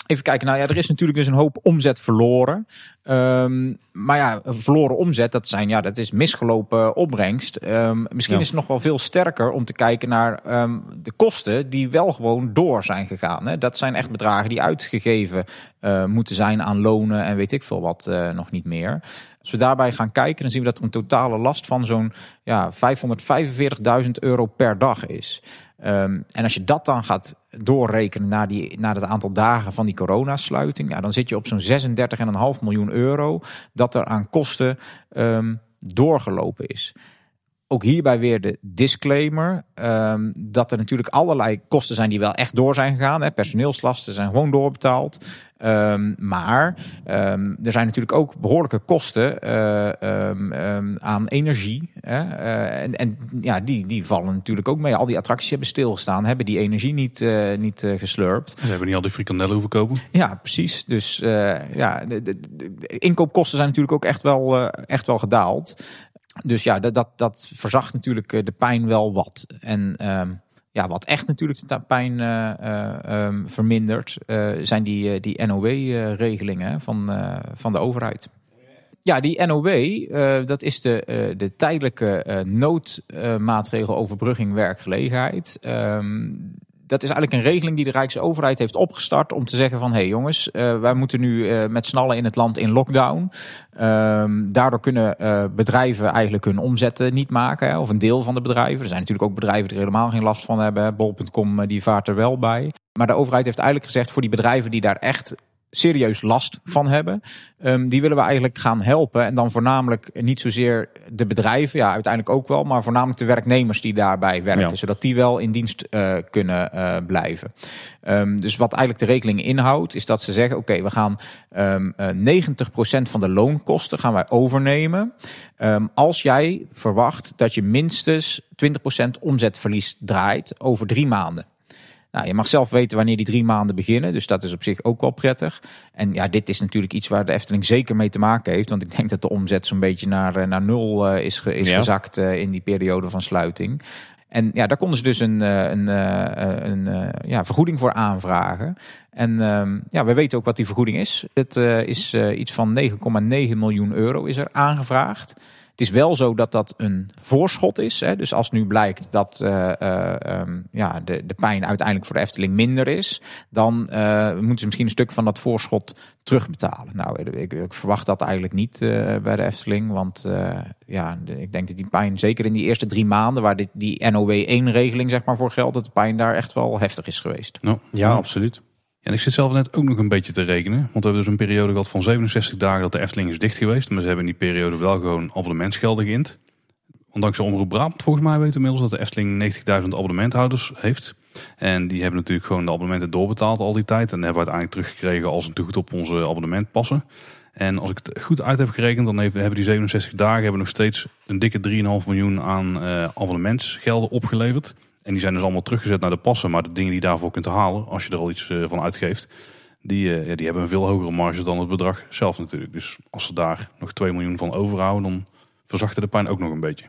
Even kijken, nou ja, er is natuurlijk dus een hoop omzet verloren. Um, maar ja, verloren omzet, dat, zijn, ja, dat is misgelopen opbrengst. Um, misschien ja. is het nog wel veel sterker om te kijken naar um, de kosten die wel gewoon door zijn gegaan. Hè. Dat zijn echt bedragen die uitgegeven uh, moeten zijn aan lonen en weet ik veel wat uh, nog niet meer. Als we daarbij gaan kijken, dan zien we dat er een totale last van zo'n ja, 545.000 euro per dag is. Um, en als je dat dan gaat doorrekenen naar, die, naar het aantal dagen van die coronasluiting, ja, dan zit je op zo'n 36,5 miljoen euro dat er aan kosten um, doorgelopen is. Ook hierbij weer de disclaimer um, dat er natuurlijk allerlei kosten zijn die wel echt door zijn gegaan. Hè. Personeelslasten zijn gewoon doorbetaald. Um, maar um, er zijn natuurlijk ook behoorlijke kosten uh, aan energie. Hè. Uh, en en ja, die, die vallen natuurlijk ook mee. Al die attracties hebben stilgestaan, hebben die energie niet, uh, niet geslurpt. Ze hebben niet al die frikandellen hoeven kopen. Ja, precies. Dus ja, de, de, de, inkoopkosten zijn natuurlijk ook echt wel, echt wel gedaald. Dus ja, dat, dat, dat verzacht natuurlijk de pijn wel wat. En ja, wat echt natuurlijk de pijn uh, uh, um, vermindert, uh, zijn die, die NOW-regelingen van, van de overheid. Ja, die NOW, dat is de, de tijdelijke noodmaatregel overbrugging werkgelegenheid. Um, dat is eigenlijk een regeling die de Rijksoverheid heeft opgestart om te zeggen van hé hey jongens, uh, wij moeten nu uh, met z'n allen in het land in lockdown. Um, daardoor kunnen uh, bedrijven eigenlijk hun omzetten niet maken, hè, of een deel van de bedrijven. Er zijn natuurlijk ook bedrijven die er helemaal geen last van hebben. Bol.com die vaart er wel bij. Maar de overheid heeft eigenlijk gezegd voor die bedrijven die daar echt serieus last van hebben. Um, die willen we eigenlijk gaan helpen. En dan voornamelijk niet zozeer de bedrijven, ja, uiteindelijk ook wel, maar voornamelijk de werknemers die daarbij werken. Ja. Zodat die wel in dienst uh, kunnen uh, blijven. Um, dus wat eigenlijk de regeling inhoudt, is dat ze zeggen: oké, okay, we gaan um, uh, 90% van de loonkosten gaan wij overnemen. Als jij verwacht dat je minstens 20% omzetverlies draait over drie maanden. Nou, je mag zelf weten wanneer die drie maanden beginnen. Dus dat is op zich ook wel prettig. En ja, dit is natuurlijk iets waar de Efteling zeker mee te maken heeft. Want ik denk dat de omzet zo'n beetje naar, naar nul uh, is, ge, is ja. gezakt uh, in die periode van sluiting. En ja, daar konden ze dus een, een, een, een ja, vergoeding voor aanvragen. En um, ja, we weten ook wat die vergoeding is. Het is iets van 9,9 miljoen euro is er aangevraagd. Het is wel zo dat dat een voorschot is. Hè? Dus als nu blijkt dat uh, uh, um, ja, de, de pijn uiteindelijk voor de Efteling minder is, dan uh, moeten ze misschien een stuk van dat voorschot terugbetalen. Nou, ik, ik verwacht dat eigenlijk niet bij de Efteling. Want ja, ik denk dat die pijn, zeker in die eerste drie maanden, waar dit, die NOW 1-regeling zeg maar voor geldt, dat de pijn daar echt wel heftig is geweest. No, ja, ja, absoluut. En ik zit zelf net ook nog een beetje te rekenen. Want we hebben dus een periode gehad van 67 dagen dat de Efteling is dicht geweest. Maar ze hebben in die periode wel gewoon abonnementsgelden geïnd. Ondanks de Omroep Brabant volgens mij weten inmiddels dat de Efteling 90.000 abonnementhouders heeft. En die hebben natuurlijk gewoon de abonnementen doorbetaald al die tijd. En hebben we uiteindelijk teruggekregen als een toegoed op onze abonnementpassen. En als ik het goed uit heb gerekend, dan hebben die 67 dagen hebben nog steeds een dikke 3,5 miljoen aan uh, abonnementsgelden opgeleverd. En die zijn dus allemaal teruggezet naar de passen. Maar de dingen die je daarvoor kunt halen, als je er al iets uh, van uitgeeft, die, uh, ja, die hebben een veel hogere marge dan het bedrag zelf natuurlijk. Dus als ze daar nog 2 miljoen van overhouden, dan verzachten de pijn ook nog een beetje.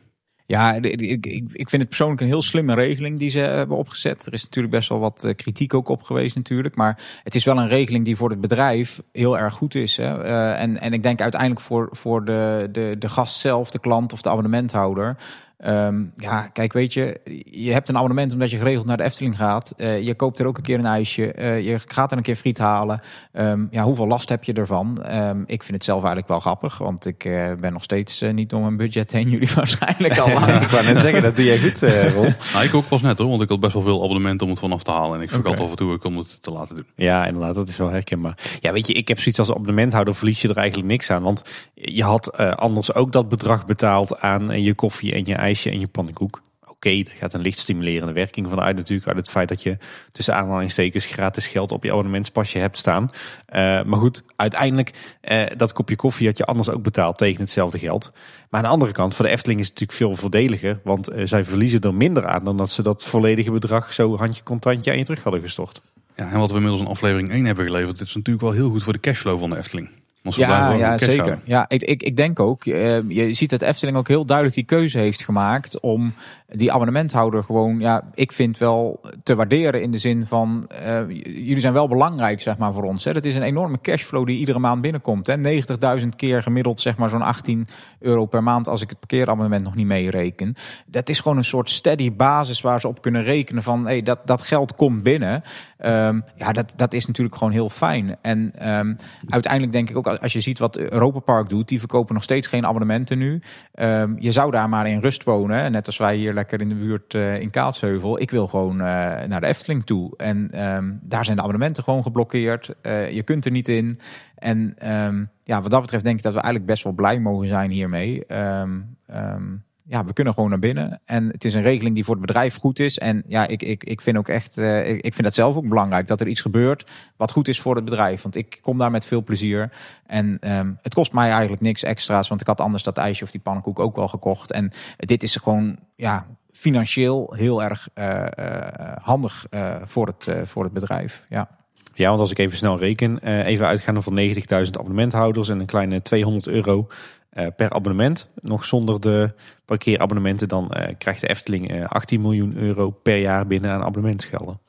Ja, ik, ik, vind het persoonlijk een heel slimme regeling die ze hebben opgezet. Er is natuurlijk best wel wat kritiek ook op geweest natuurlijk. Maar het is wel een regeling die voor het bedrijf heel erg goed is. Hè? En, en ik denk uiteindelijk voor, voor de, de, de gast zelf, de klant of de abonnementhouder... Um, ja, kijk, weet je, je hebt een abonnement omdat je geregeld naar de Efteling gaat. Uh, je koopt er ook een keer een ijsje. Uh, je gaat er een keer friet halen. Um, ja, hoeveel last heb je ervan? Um, ik vind het zelf eigenlijk wel grappig, want ik uh, ben nog steeds niet om mijn budget heen. Jullie waarschijnlijk al lang. ik wou net zeggen, dat doe jij goed, Ron. nou, ik ook pas net hoor, want ik had best wel veel abonnementen om het vanaf te halen. En ik vergat okay. af en toe om het te laten doen. Ja, inderdaad, dat is wel herkenbaar. Ja, weet je, ik heb zoiets als abonnementhouder verlies je er eigenlijk niks aan. Want je had anders ook dat bedrag betaald aan je koffie en je ijsje en je pannenkoek. Oké, okay, er gaat een licht stimulerende werking vanuit natuurlijk. Uit het feit dat je tussen aanhalingstekens gratis geld op je abonnementspasje hebt staan. Uh, maar goed, uiteindelijk uh, dat kopje koffie had je anders ook betaald tegen hetzelfde geld. Maar aan de andere kant, voor de Efteling is het natuurlijk veel voordeliger. Want uh, zij verliezen er minder aan dan dat ze dat volledige bedrag zo handje contantje aan je terug hadden gestort. Ja, en wat we inmiddels in aflevering 1 hebben geleverd, dit is natuurlijk wel heel goed voor de cashflow van de Efteling. Ja, ja zeker. houden. Ja, ik, ik, ik denk ook. eh, je ziet dat Efteling ook heel duidelijk die keuze heeft gemaakt om die abonnementhouder gewoon, ja, ik vind wel te waarderen in de zin van, eh, j- jullie zijn wel belangrijk, zeg maar, voor ons. Hè. Dat is een enorme cashflow die iedere maand binnenkomt. hè. 90.000 keer gemiddeld, zeg maar, zo'n 18 euro per maand als ik het parkeerabonnement nog niet meereken. Dat is gewoon een soort steady basis waar ze op kunnen rekenen van, hey, dat, dat geld komt binnen. Ehm, ja, dat, dat is natuurlijk gewoon heel fijn. En ehm, uiteindelijk denk ik ook, als je ziet wat Europa Park doet, die verkopen nog steeds geen abonnementen nu. Ehm, je zou daar maar in rust wonen, net als wij hier lekker in de buurt eh, in Kaatsheuvel. Ik wil gewoon eh, naar de Efteling toe. En daar zijn de abonnementen gewoon geblokkeerd. Eh, je kunt er niet in. En ja, wat dat betreft denk ik dat we eigenlijk best wel blij mogen zijn hiermee. Ehm, ehm, ja, we kunnen gewoon naar binnen. En het is een regeling die voor het bedrijf goed is. En ja, ik, ik, ik vind ook echt, eh, ik, vind dat zelf ook belangrijk dat er iets gebeurt wat goed is voor het bedrijf. Want ik kom daar met veel plezier. En ehm, het kost mij eigenlijk niks extra's, want ik had anders dat ijsje of die pannenkoek ook wel gekocht. En dit is gewoon, ja, financieel heel erg eh, eh, handig voor, het, voor het bedrijf. Ja. Ja, want als ik even snel reken, eh, even uitgaande van 90.000 abonnementhouders en een kleine 200 euro eh, per abonnement, nog zonder de parkeerabonnementen, dan eh, krijgt de Efteling eh, 18 miljoen euro per jaar binnen aan abonnementsgelden.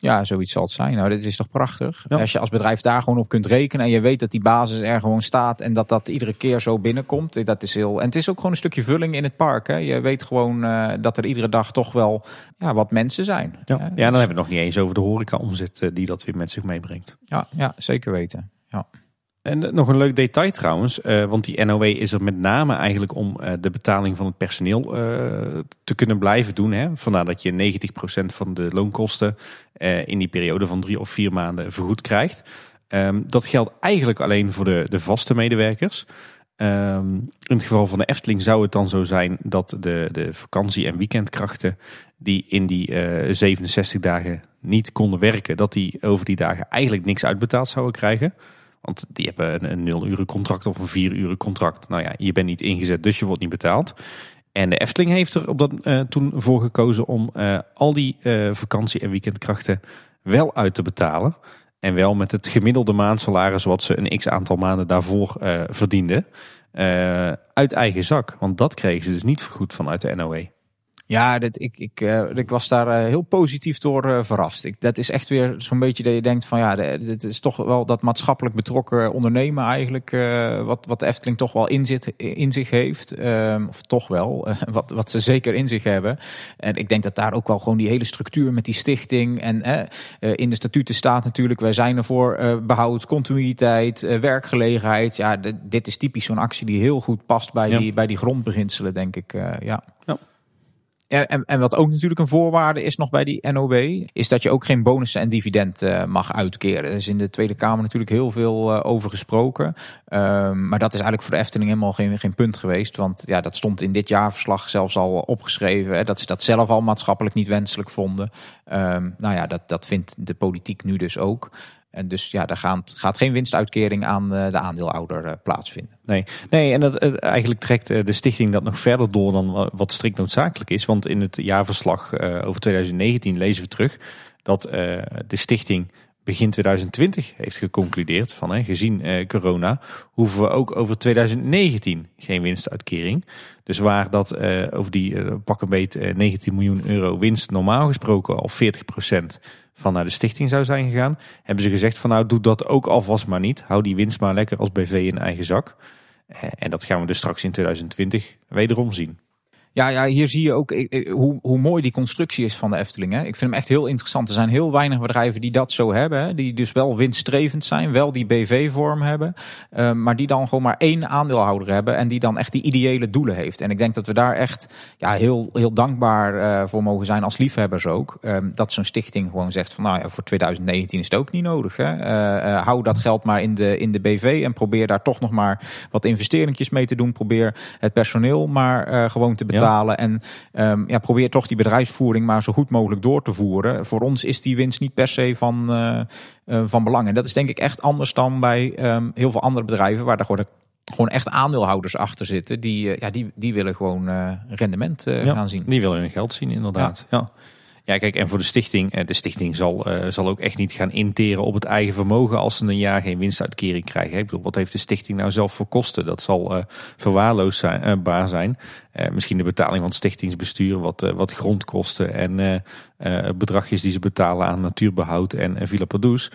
Ja, zoiets zal het zijn. Nou, dit is toch prachtig. Ja. Als je als bedrijf daar gewoon op kunt rekenen en je weet dat die basis er gewoon staat en dat dat iedere keer zo binnenkomt. eh, Dat is heel. En het is ook gewoon een stukje vulling in het park. Hè. Je weet gewoon eh, dat er iedere dag toch wel ja, wat mensen zijn. Ja, Hè. ja Dus- dan hebben we het nog niet eens over de horeca-omzet eh, die dat weer met zich meebrengt. ja, ja, zeker weten. Ja. En eh, nog een leuk detail trouwens, eh, want die NOW is er met name eigenlijk om eh, de betaling van het personeel te kunnen blijven doen. Hè. Vandaar dat je 90% van de loonkosten in die periode van drie of vier maanden vergoed krijgt. Ehm, dat geldt eigenlijk alleen voor de, de vaste medewerkers. Ehm, in het geval van de Efteling zou het dan zo zijn dat de, de vakantie- en weekendkrachten die in die eh, 67 dagen niet konden werken, dat die over die dagen eigenlijk niks uitbetaald zouden krijgen. Want die hebben een, een 0 uren contract of een 4 uren contract. Nou ja, je bent niet ingezet, dus je wordt niet betaald. En de Efteling heeft er op dat, eh, toen voor gekozen om eh, al die eh, vakantie- en weekendkrachten wel uit te betalen. En wel met het gemiddelde maandsalaris wat ze een x aantal maanden daarvoor verdienden. uit eigen zak. Want dat kregen ze dus niet vergoed vanuit de NOE. Ja, dit, ik, ik, eh, ik was daar eh, heel positief door eh, verrast. Ik, dat is echt weer zo'n beetje dat je denkt van ja, dit is toch wel dat maatschappelijk betrokken ondernemen eigenlijk. wat, wat de Efteling toch wel in, zit, in zich heeft. Ehm, of toch wel, wat, wat ze zeker in zich hebben. En ik denk dat daar ook wel gewoon die hele structuur met die stichting. En eh, in de statuten staat natuurlijk, wij zijn ervoor eh, behoud, continuïteit, werkgelegenheid. Ja, dit- is typisch zo'n actie die heel goed past bij, Ja. die, bij die grondbeginselen, denk ik. ja. Ja. En, en wat ook natuurlijk een voorwaarde is nog bij die NOW, is dat je ook geen bonussen en dividend eh, mag uitkeren. Er is in de Tweede Kamer natuurlijk heel veel eh, over gesproken. Ehm, maar dat is eigenlijk voor de Efteling helemaal geen, geen punt geweest. Want ja, dat stond in dit jaarverslag zelfs al opgeschreven. Hè, dat ze dat zelf al maatschappelijk niet wenselijk vonden. Ehm, nou ja, dat, dat vindt de politiek nu dus ook. En dus ja, daar gaat, gaat geen winstuitkering aan eh, de aandeelhouder eh, plaatsvinden. Nee, nee en dat, eh, eigenlijk trekt de stichting dat nog verder door dan wa- wat strikt noodzakelijk is. Want in het jaarverslag over 2019 lezen we terug dat de stichting begin 2020 heeft geconcludeerd van gezien corona hoeven we ook over 2019 geen winstuitkering. Dus waar dat over die pak een beet eh, 19 miljoen euro winst normaal gesproken al 40% van naar de stichting zou zijn gegaan, hebben ze gezegd van nou doe dat ook alvast maar niet. Hou die winst maar lekker als BV in eigen zak. Eh, En dat gaan we dus straks in 2020 wederom zien. Ja, ja, hier zie je ook hoe, hoe mooi die constructie is van de Efteling. Hè. Ik vind hem echt heel interessant. Er zijn heel weinig bedrijven die dat zo hebben. Die dus wel winststrevend zijn, wel die BV-vorm hebben. eh, maar die dan gewoon maar één aandeelhouder hebben. En die dan echt die ideële doelen heeft. En ik denk dat we daar echt ja, heel, heel dankbaar eh, voor mogen zijn als liefhebbers ook. Eh, dat zo'n stichting gewoon zegt van nou ja, voor 2019 is het ook niet nodig. Hè. Hou dat geld maar in de, in de BV. En probeer daar toch nog maar wat investeringjes mee te doen. Probeer het personeel maar gewoon te betalen. En ehm, ja, probeer toch die bedrijfsvoering maar zo goed mogelijk door te voeren. Voor ons is die winst niet per se van, eh, eh, van belang. En dat is denk ik echt anders dan bij ehm, heel veel andere bedrijven waar er gewoon, gewoon echt aandeelhouders achter zitten. Die, eh, ja, die, die willen gewoon eh, rendement Ja, gaan zien. Die willen hun geld zien inderdaad. Ja. Ja, kijk, en voor de stichting, eh, de stichting zal, uh, zal ook echt niet gaan interen op het eigen vermogen als ze een jaar geen winstuitkering krijgen. Ik bedoel, wat heeft de stichting nou zelf voor kosten? Dat zal uh, verwaarloosbaar zijn. Misschien de betaling van het stichtingsbestuur, wat, wat grondkosten en bedragjes die ze betalen aan natuurbehoud en, Villa Padus.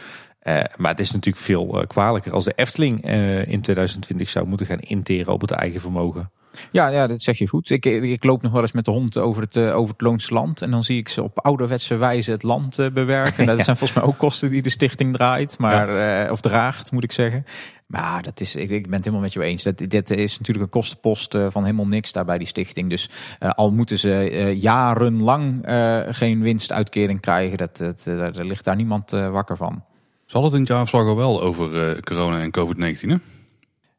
maar het is natuurlijk veel kwalijker als de Efteling in 2020 zou moeten gaan interen op het eigen vermogen. Ja, ja, dat zeg je goed. Ik, ik loop nog wel eens met de hond over het, eh, over het Loonse land. En dan zie ik ze op ouderwetse wijze het land uh, bewerken. Dat zijn volgens mij ook kosten die de stichting draait. Maar, ja. uh, of draagt, moet ik zeggen. Maar dat is, ik, ik ben het helemaal met je eens. Dat, dit is natuurlijk een kostenpost van helemaal niks daar bij die stichting. Dus al moeten ze jarenlang geen winstuitkering krijgen, dat, dat, daar ligt daar niemand wakker van. Zal het in het jaarverslag al wel over corona en COVID-19?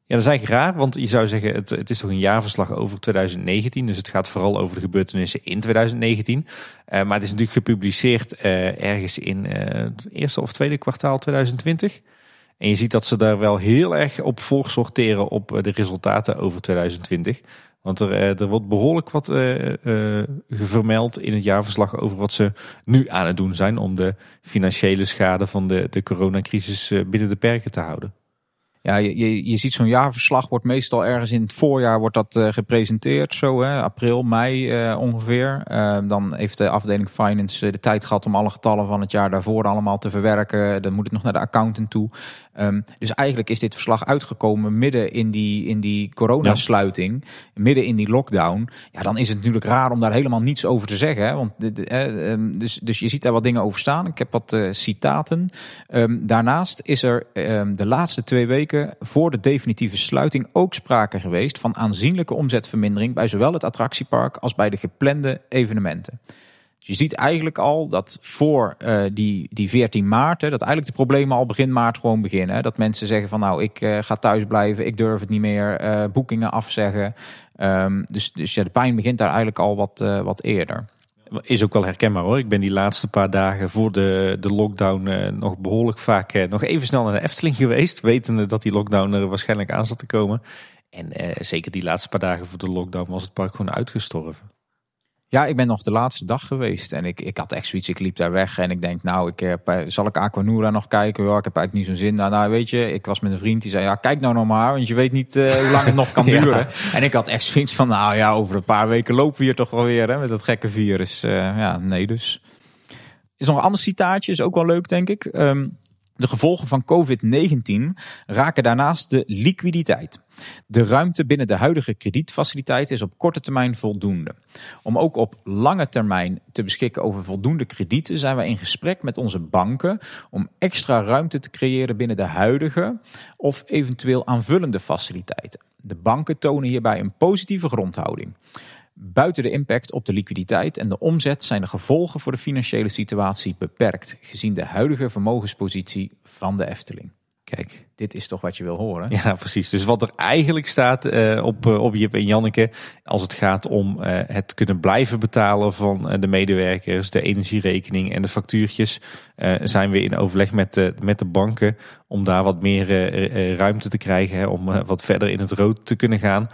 Ja, dat is eigenlijk raar, want je zou zeggen, het, het is toch een jaarverslag over 2019. Dus het gaat vooral over de gebeurtenissen in 2019. Uh, maar het is natuurlijk gepubliceerd uh, ergens in het eerste of tweede kwartaal 2020. En je ziet dat ze daar wel heel erg op voorsorteren op de resultaten over 2020. Want er, er wordt behoorlijk wat vermeld in het jaarverslag over wat ze nu aan het doen zijn om de financiële schade van de, de coronacrisis binnen de perken te houden. Ja, je, je ziet zo'n jaarverslag wordt meestal ergens in het voorjaar wordt dat uh, gepresenteerd. Zo hè, april, mei uh, ongeveer. Uh, dan heeft de afdeling finance de tijd gehad om alle getallen van het jaar daarvoor allemaal te verwerken. Dan moet het nog naar de accountant toe. Um, dus eigenlijk is dit verslag uitgekomen midden in die, in die coronasluiting. Midden in die lockdown. Ja, dan is het natuurlijk raar om daar helemaal niets over te zeggen. Hè? Want, um, dus, dus je ziet daar wat dingen over staan. Ik heb wat citaten. Um, daarnaast is er de laatste twee weken voor de definitieve sluiting ook sprake geweest van aanzienlijke omzetvermindering bij zowel het attractiepark als bij de geplande evenementen. Je ziet eigenlijk al dat voor uh, die, die 14 maart, hè, dat eigenlijk de problemen al begin maart gewoon beginnen. Hè. Dat mensen zeggen van nou, ik uh, ga thuis blijven, ik durf het niet meer, uh, boekingen afzeggen. Um, dus dus ja, de pijn begint daar eigenlijk al wat, wat eerder is ook wel herkenbaar hoor. Ik ben die laatste paar dagen voor de, de lockdown nog behoorlijk vaak nog even snel naar de Efteling geweest. Wetende dat die lockdown er waarschijnlijk aan zat te komen. En zeker die laatste paar dagen voor de lockdown was het park gewoon uitgestorven. Ja, ik ben nog de laatste dag geweest en ik, ik had echt zoiets. Ik liep daar weg en ik denk, nou, ik heb, eh, zal ik Aquanura nog kijken? Ja, ik heb eigenlijk niet zo'n zin. Nou, nou, weet je, ik was met een vriend die zei, ja, kijk nou nog maar, want je weet niet uh, hoe lang het nog kan duren. En ik had echt zoiets van, nou ja, over een paar weken lopen we hier toch wel weer hè, met dat gekke virus. Uh, ja, nee dus. Is nog een ander citaatje, is ook wel leuk, denk ik. Um, de gevolgen van COVID-19 raken daarnaast de liquiditeit. De ruimte binnen de huidige kredietfaciliteit is op korte termijn voldoende. Om ook op lange termijn te beschikken over voldoende kredieten zijn we in gesprek met onze banken om extra ruimte te creëren binnen de huidige of eventueel aanvullende faciliteiten. De banken tonen hierbij een positieve grondhouding. Buiten de impact op de liquiditeit en de omzet zijn de gevolgen voor de financiële situatie beperkt, gezien de huidige vermogenspositie van de Efteling. Kijk. Dit is toch wat je wil horen? Ja, precies. Dus wat er eigenlijk staat uh, op, uh, op Jip en Janneke, als het gaat om uh, het kunnen blijven betalen van de medewerkers, de energierekening en de factuurtjes, zijn we in overleg met, met de banken om daar wat meer ruimte te krijgen, hè, om wat verder in het rood te kunnen gaan.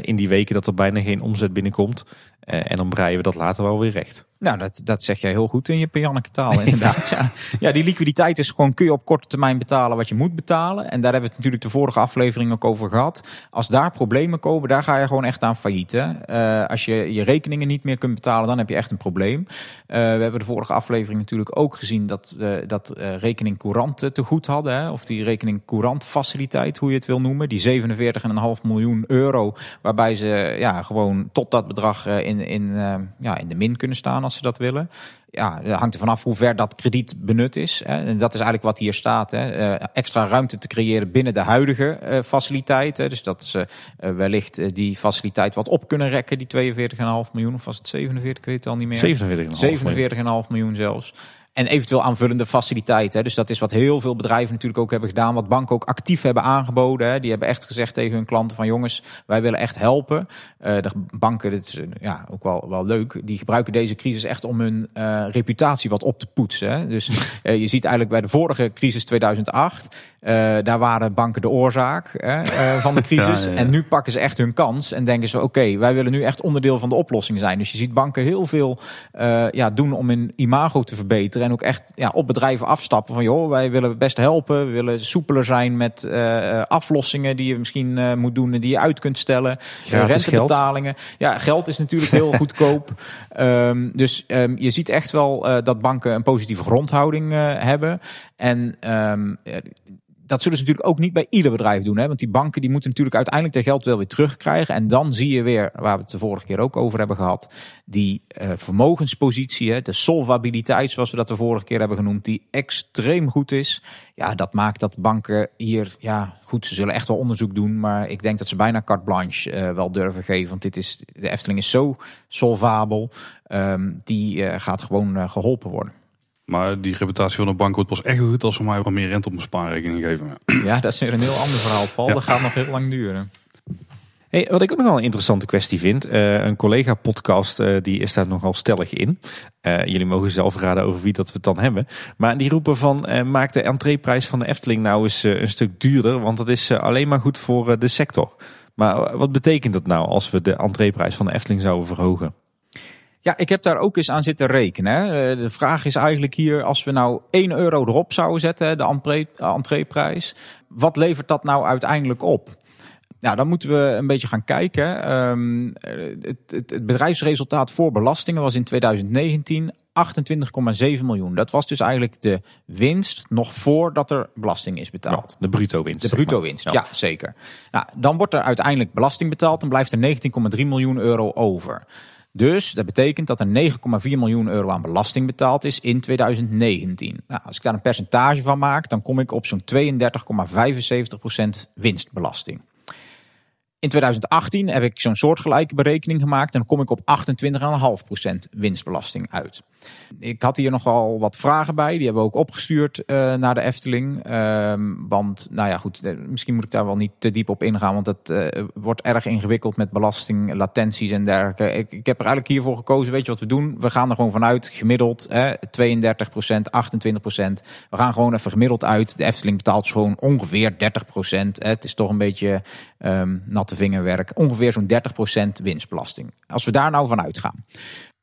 In die weken dat er bijna geen omzet binnenkomt. En dan breien we dat later wel weer recht. Nou, dat, dat zeg jij heel goed in je Janneke taal inderdaad. ja. ja, die liquiditeit is gewoon, kun je op korte termijn betalen wat je moet betalen. En daar hebben we het natuurlijk de vorige aflevering ook over gehad. Als daar problemen komen, daar ga je gewoon echt aan failliet. Hè? Uh, als je je rekeningen niet meer kunt betalen, dan heb je echt een probleem. Uh, we hebben de vorige aflevering natuurlijk ook gezien dat, uh, dat rekening courant te goed hadden. Hè? Of die rekening courant faciliteit, hoe je het wil noemen. Die 47,5 miljoen euro, waarbij ze ja, gewoon tot dat bedrag in, in, ja, in de min kunnen staan als ze dat willen. Ja, dat hangt er vanaf hoe ver dat krediet benut is. Hè. En dat is eigenlijk wat hier staat. Hè. Uh, extra ruimte te creëren binnen de huidige uh, faciliteiten. Dus dat ze uh, wellicht die faciliteit wat op kunnen rekken, die 42,5 miljoen. Of was het 47, ik weet het al niet meer. 47,5 miljoen. miljoen zelfs. En eventueel aanvullende faciliteiten. Dus dat is wat heel veel bedrijven natuurlijk ook hebben gedaan. Wat banken ook actief hebben aangeboden. Hè. Die hebben echt gezegd tegen hun klanten van jongens, wij willen echt helpen. Uh, de banken, dit is ja, ook wel, wel leuk. Die gebruiken deze crisis echt om hun uh, reputatie wat op te poetsen. Dus je ziet eigenlijk bij de vorige crisis 2008. Eh, daar waren banken de oorzaak hè, eh, van de crisis. Ja, ja, ja. En nu pakken ze echt hun kans en denken ze: oké, wij willen nu echt onderdeel van de oplossing zijn. Dus je ziet banken heel veel eh, ja, doen om hun imago te verbeteren. En ook echt ja, op bedrijven afstappen van: joh, wij willen best helpen. We willen soepeler zijn met eh, aflossingen die je misschien eh, moet doen en die je uit kunt stellen. Rentebetalingen. Ja, geld is natuurlijk heel goedkoop. Ehm, dus ehm, je ziet echt wel eh, dat banken een positieve grondhouding eh, hebben. En ehm, eh, dat zullen ze natuurlijk ook niet bij ieder bedrijf doen. Hè? Want die banken die moeten natuurlijk uiteindelijk de geld wel weer terugkrijgen. En dan zie je weer, waar we het de vorige keer ook over hebben gehad, die eh, vermogenspositie, hè, de solvabiliteit, zoals we dat de vorige keer hebben genoemd, die extreem goed is. Ja, dat maakt dat banken hier, ja, goed, ze zullen echt wel onderzoek doen. Maar ik denk dat ze bijna carte blanche eh, wel durven geven. Want dit is, de Efteling is zo solvabel. Ehm, die eh, gaat gewoon eh, geholpen worden. Maar die reputatie van de bank wordt pas echt goed als ze mij wat meer rente op mijn spaarrekening geven. Ja, dat is weer een heel ander verhaal, Paul. Dat gaat nog heel lang duren. Hey, wat ik ook nog wel een interessante kwestie vind. eh, een collega-podcast eh, die is daar nogal stellig in. Eh, jullie mogen zelf raden over wie dat we het dan hebben. Maar die roepen van eh, maak de entreeprijs van de Efteling nou eens eh, een stuk duurder. Want dat is eh, alleen maar goed voor eh, de sector. Maar wat betekent dat nou als we de entreeprijs van de Efteling zouden verhogen? Ja, ik heb daar ook eens aan zitten rekenen. Hè. Eh, De vraag is eigenlijk hier, als we nou 1 euro erop zouden zetten, de entree- entreeprijs, wat levert dat nou uiteindelijk op? Nou, dan moeten we een beetje gaan kijken. Ehm, het, het, het bedrijfsresultaat voor belastingen was in 2019 28,7 miljoen. Dat was dus eigenlijk de winst nog voordat er belasting is betaald. De bruto winst. De bruto winst, ja. zeker. Nou, dan wordt er uiteindelijk belasting betaald en blijft er 19,3 miljoen euro over. Dus dat betekent dat er 9,4 miljoen euro aan belasting betaald is in 2019. Nou, als ik daar een percentage van maak, dan kom ik op zo'n 32,75% winstbelasting. In 2018 heb ik zo'n soortgelijke berekening gemaakt en dan kom ik op 28,5% winstbelasting uit. Ik had hier nogal wat vragen bij, die hebben we ook opgestuurd eh, naar de Efteling. Ehm, want, nou ja, goed, eh, misschien moet ik daar wel niet te diep op ingaan, want het eh, wordt erg ingewikkeld met belasting, latenties en dergelijke. Ik, ik heb er eigenlijk hiervoor gekozen, weet je wat we doen? We gaan er gewoon vanuit, gemiddeld hè, 32%, 28%. We gaan gewoon even gemiddeld uit. De Efteling betaalt gewoon ongeveer 30%. Hè. Het is toch een beetje ehm, natte vingerwerk. Ongeveer zo'n 30% winstbelasting. Als we daar nou van uitgaan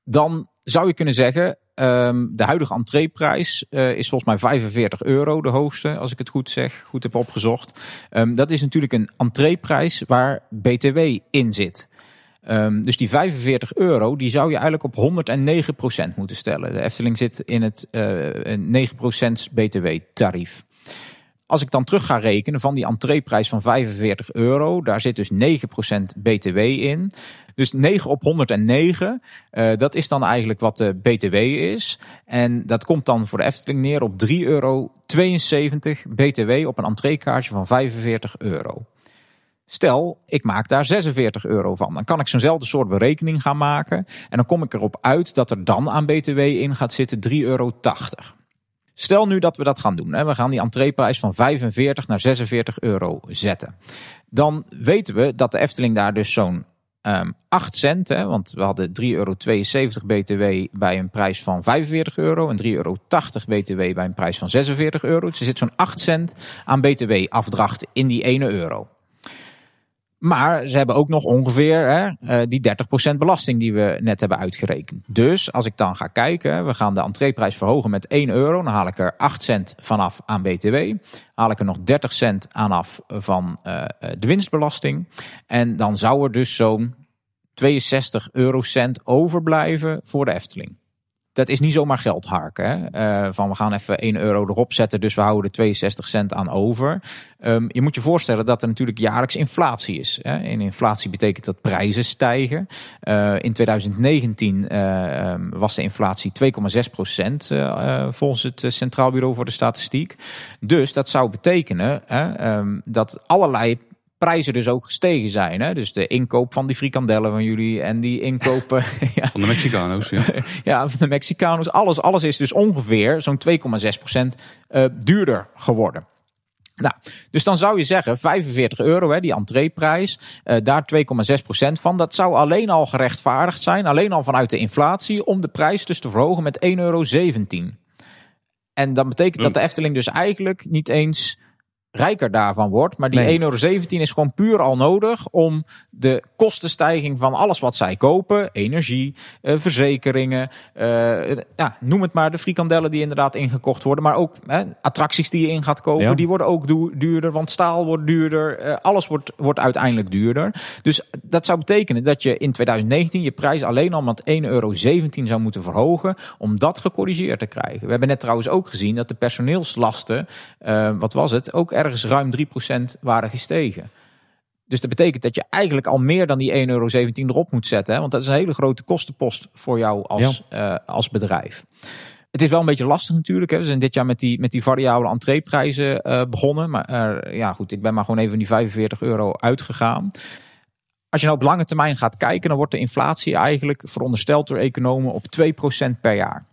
dan zou je kunnen zeggen, ehm, de huidige entreeprijs eh, is volgens mij 45 euro, de hoogste, als ik het goed zeg, goed heb opgezocht. Ehm, dat is natuurlijk een entreeprijs waar BTW in zit. Ehm, dus die 45 euro, die zou je eigenlijk op 109% moeten stellen. De Efteling zit in het eh 9% BTW-tarief. Als ik dan terug ga rekenen van die entreeprijs van 45 euro, daar zit dus 9% BTW in. Dus 9 op 109, eh, dat is dan eigenlijk wat de BTW is. En dat komt dan voor de Efteling neer op 3,72 euro BTW op een entreekaartje van 45 euro. Stel, ik maak daar 46 euro van. Dan kan ik zo'nzelfde soort berekening gaan maken. En dan kom ik erop uit dat er dan aan BTW in gaat zitten 3,80 euro. Stel nu dat we dat gaan doen. Hè. We gaan die entreeprijs van 45 naar 46 euro zetten. Dan weten we dat de Efteling daar dus zo'n ehm 8 cent, hè, want we hadden 3,72 euro BTW bij een prijs van 45 euro en 3,80 euro BTW bij een prijs van 46 euro. Dus er zit zo'n 8 cent aan BTW-afdracht in die 1 euro. Maar ze hebben ook nog ongeveer hè, eh, die 30% belasting die we net hebben uitgerekend. Dus als ik dan ga kijken, we gaan de entreeprijs verhogen met 1 euro. Dan haal ik er 8 cent vanaf aan BTW. Haal ik er nog 30 cent aan af van eh, de winstbelasting. En dan zou er dus zo'n 62 eurocent overblijven voor de Efteling. Dat is niet zomaar geld harken. Hè? Eh, van we gaan even 1 euro erop zetten, dus we houden er 62 cent aan over. Ehm, je moet je voorstellen dat er natuurlijk jaarlijks inflatie is. Hè? En inflatie betekent dat prijzen stijgen. Eh, in 2019 eh, ehm, was de inflatie 2,6 procent volgens het Centraal Bureau voor de Statistiek. Dus dat zou betekenen ehm, dat allerlei prijzen dus ook gestegen zijn. Hè? Dus de inkoop van die frikandellen van jullie en die inkopen ja, Van de Mexicano's, ja. ja, van de Mexicanos. Alles, alles is dus ongeveer zo'n 2,6% eh duurder geworden. Nou, dus dan zou je zeggen 45 euro, hè, die entreeprijs, eh, daar 2,6% van. Dat zou alleen al gerechtvaardigd zijn, alleen al vanuit de inflatie, om de prijs dus te verhogen met 1,17 euro. En dat betekent dat de Efteling dus eigenlijk niet eens rijker daarvan wordt. Maar die Nee. 1,17 euro is gewoon puur al nodig om de kostenstijging van alles wat zij kopen, energie, eh, verzekeringen, eh, ja, noem het maar, de frikandellen die inderdaad ingekocht worden, maar ook attracties die je in gaat kopen, Ja. die worden ook du- duurder, want staal wordt duurder, eh, alles wordt, wordt uiteindelijk duurder. Dus dat zou betekenen dat je in 2019 je prijs alleen al met 1,17 euro zou moeten verhogen om dat gecorrigeerd te krijgen. We hebben net trouwens ook gezien dat de personeelslasten, eh, wat was het, ook ergens ruim 3% waren gestegen. Dus dat betekent dat je eigenlijk al meer dan die 1,17 euro erop moet zetten. Hè? Want dat is een hele grote kostenpost voor jou als, eh, als bedrijf. Het is wel een beetje lastig natuurlijk. Hè. We zijn dit jaar met die, met die variabele entreeprijzen eh begonnen. Maar eh, ja, goed, ik ben maar gewoon even van die 45 euro uitgegaan. Als je nou op lange termijn gaat kijken, dan wordt de inflatie eigenlijk verondersteld door economen op 2% per jaar.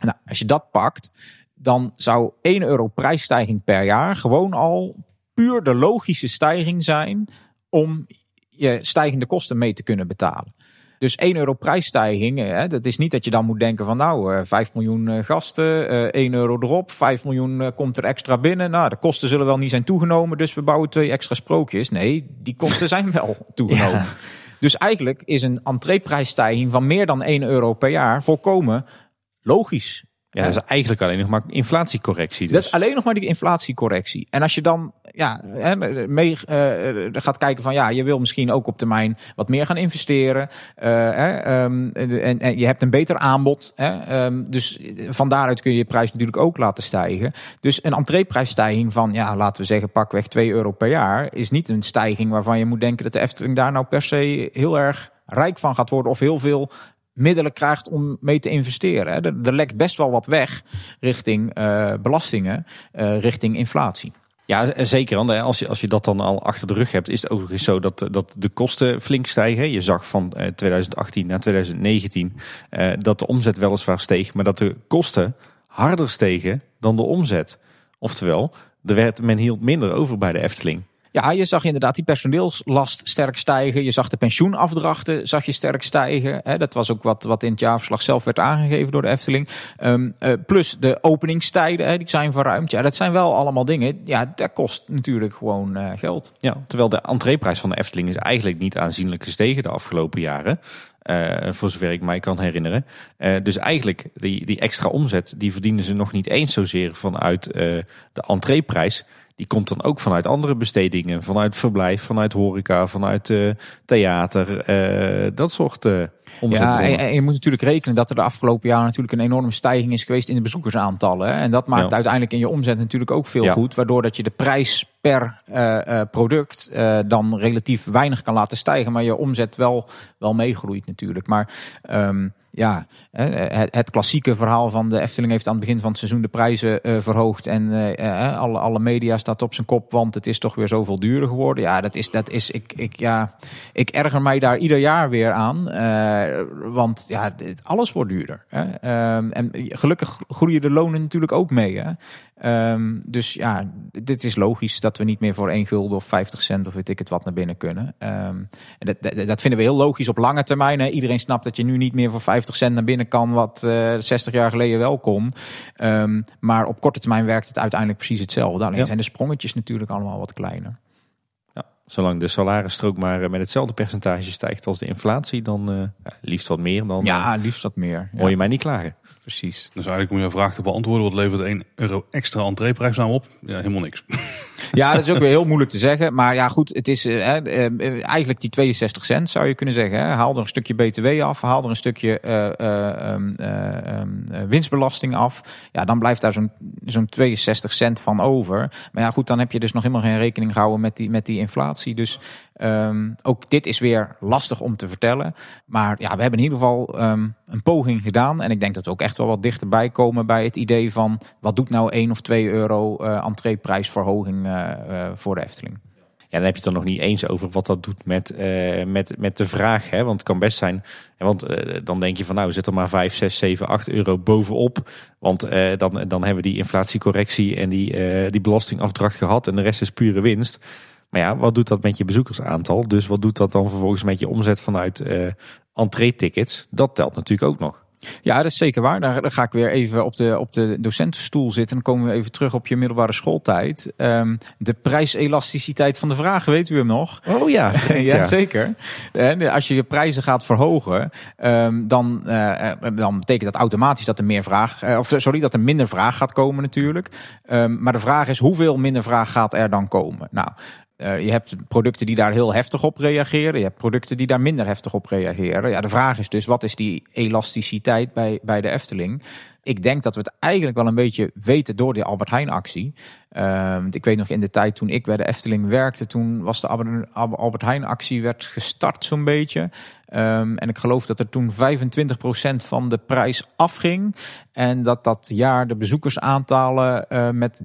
Nou, als je dat pakt, dan zou 1 euro prijsstijging per jaar gewoon al puur de logische stijging zijn om je stijgende kosten mee te kunnen betalen. Dus 1 euro prijsstijging, hè, dat is niet dat je dan moet denken van nou, eh, 5 miljoen eh, gasten, eh 1 euro erop, 5 miljoen eh, komt er extra binnen. Nou, de kosten zullen wel niet zijn toegenomen, dus we bouwen twee extra sprookjes. Nee, die kosten zijn wel toegenomen. Dus eigenlijk is een entreeprijsstijging van meer dan 1 euro per jaar volkomen logisch. Ja, dat is eigenlijk alleen nog maar inflatiecorrectie. Dus. Dat is alleen nog maar die inflatiecorrectie. En als je dan ja, mee eh, gaat kijken van ja, je wil misschien ook op termijn wat meer gaan investeren. eh, ehm, en, en je hebt een beter aanbod. Hè, ehm, dus van daaruit kun je je prijs natuurlijk ook laten stijgen. Dus een entreeprijsstijging van ja, laten we zeggen pakweg 2 euro per jaar is niet een stijging waarvan je moet denken dat de Efteling daar nou per se heel erg rijk van gaat worden of heel veel middelen krijgt om mee te investeren. hè. Er, lekt best wel wat weg richting eh, belastingen, eh, richting inflatie. Ja, z- zeker. Als je, als je dat dan al achter de rug hebt, is het ook zo dat, dat de kosten flink stijgen. Je zag van eh, 2018 naar 2019 eh, dat de omzet weliswaar steeg, maar dat de kosten harder stegen dan de omzet. Oftewel, er werd, men hield minder over bij de Efteling. Ja, je zag inderdaad die personeelslast sterk stijgen. Je zag de pensioenafdrachten zag je sterk stijgen. Dat was ook wat, wat in het jaarverslag zelf werd aangegeven door de Efteling. Ehm, eh, plus de openingstijden, die zijn verruimd. Ja, dat zijn wel allemaal dingen. Ja, dat kost natuurlijk gewoon eh, geld. Ja, terwijl de entreeprijs van de Efteling is eigenlijk niet aanzienlijk gestegen de afgelopen jaren. Eh, voor zover ik mij kan herinneren. Dus eigenlijk, die, die extra omzet, die verdienen ze nog niet eens zozeer vanuit de entreeprijs. Die komt dan ook vanuit andere bestedingen. Vanuit verblijf, vanuit horeca, vanuit eh, theater. eh, dat soort eh Ja, en, en je moet natuurlijk rekenen dat er de afgelopen jaren natuurlijk een enorme stijging is geweest in de bezoekersaantallen. hè. En dat maakt Ja. uiteindelijk in je omzet natuurlijk ook veel Ja. goed. Waardoor dat je de prijs per product dan relatief weinig kan laten stijgen. Maar je omzet wel, wel meegroeit natuurlijk. Maar ehm, ja, het, klassieke verhaal van de Efteling heeft aan het begin van het seizoen de prijzen eh, verhoogd. En eh, eh, alle, alle media staat op zijn kop, want het is toch weer zoveel duurder geworden. Ja, dat is, dat is ik, ik, ja, ik erger mij daar ieder jaar weer aan. want ja, alles wordt duurder. Hè? Ehm, en gelukkig groeien de lonen natuurlijk ook mee. Hè? Ehm, dus ja, dit is logisch dat we niet meer voor 1 gulden of 50 cent of weet ik het wat naar binnen kunnen. En dat, dat, dat vinden we heel logisch op lange termijn. Hè? Iedereen snapt dat je nu niet meer voor 50 cent naar binnen kan, wat eh 60 jaar geleden wel kon. Ehm, maar op korte termijn werkt het uiteindelijk precies hetzelfde. Alleen Ja. zijn de sprongetjes natuurlijk allemaal wat kleiner. Ja, zolang de salarisstrook maar eh, met hetzelfde percentage stijgt als de inflatie, dan eh, liefst wat meer. Dan Ja, liefst wat meer. Ja, hoor je mij niet klagen. Precies. Dus eigenlijk om je vraag te beantwoorden, wat levert 1 euro extra entreeprijs nou op? Ja, helemaal niks. Ja, dat is ook weer heel moeilijk te zeggen. Maar ja, goed, het is eh, eh, eigenlijk die 62 cent zou je kunnen zeggen. Hè. Haal er een stukje BTW af, haal er een stukje eh, eh, ehm, eh, ehm, eh, winstbelasting af. Ja, dan blijft daar zo'n zo'n 62 cent van over. Maar ja, goed, dan heb je dus nog helemaal geen rekening gehouden met die, met die inflatie. Dus ehm, ook dit is weer lastig om te vertellen. Maar ja, we hebben in ieder geval ehm, een poging gedaan. En ik denk dat we ook echt wel wat dichterbij komen bij het idee van... wat doet nou 1 of 2 euro eh entreeprijsverhoging eh, eh, voor de Efteling? Ja, dan heb je het dan nog niet eens over wat dat doet met, met, met de vraag. Hè? Want het kan best zijn, want dan denk je van nou zet er maar 5, 6, 7, 8 euro bovenop. Want dan, dan hebben we die inflatiecorrectie en die, die belastingafdracht gehad en de rest is pure winst. Maar ja, wat doet dat met je bezoekersaantal? Dus wat doet dat dan vervolgens met je omzet vanuit eh entree-tickets? Dat telt natuurlijk ook nog. Ja, dat is zeker waar. Dan, dan ga ik weer even op de, op de docentenstoel zitten. Dan komen we even terug op je middelbare schooltijd. Ehm, de prijselasticiteit van de vraag, weet u hem nog? Oh ja, ja, zeker. En als je je prijzen gaat verhogen, ehm, dan, eh, dan betekent dat automatisch dat er meer vraag, eh, of sorry, dat er minder vraag gaat komen natuurlijk. Ehm, maar de vraag is, hoeveel minder vraag gaat er dan komen? Nou, uh, je hebt producten die daar heel heftig op reageren. Je hebt producten die daar minder heftig op reageren. Ja, de vraag is dus, wat is die elasticiteit bij, bij de Efteling? Ik denk dat we het eigenlijk wel een beetje weten door die Albert Heijn actie. Uh, ik weet nog in de tijd toen ik bij de Efteling werkte, toen was de Albert Heijn actie werd gestart zo'n beetje. Um, en ik geloof dat er toen 25% van de prijs afging. En dat dat jaar de bezoekersaantallen uh, met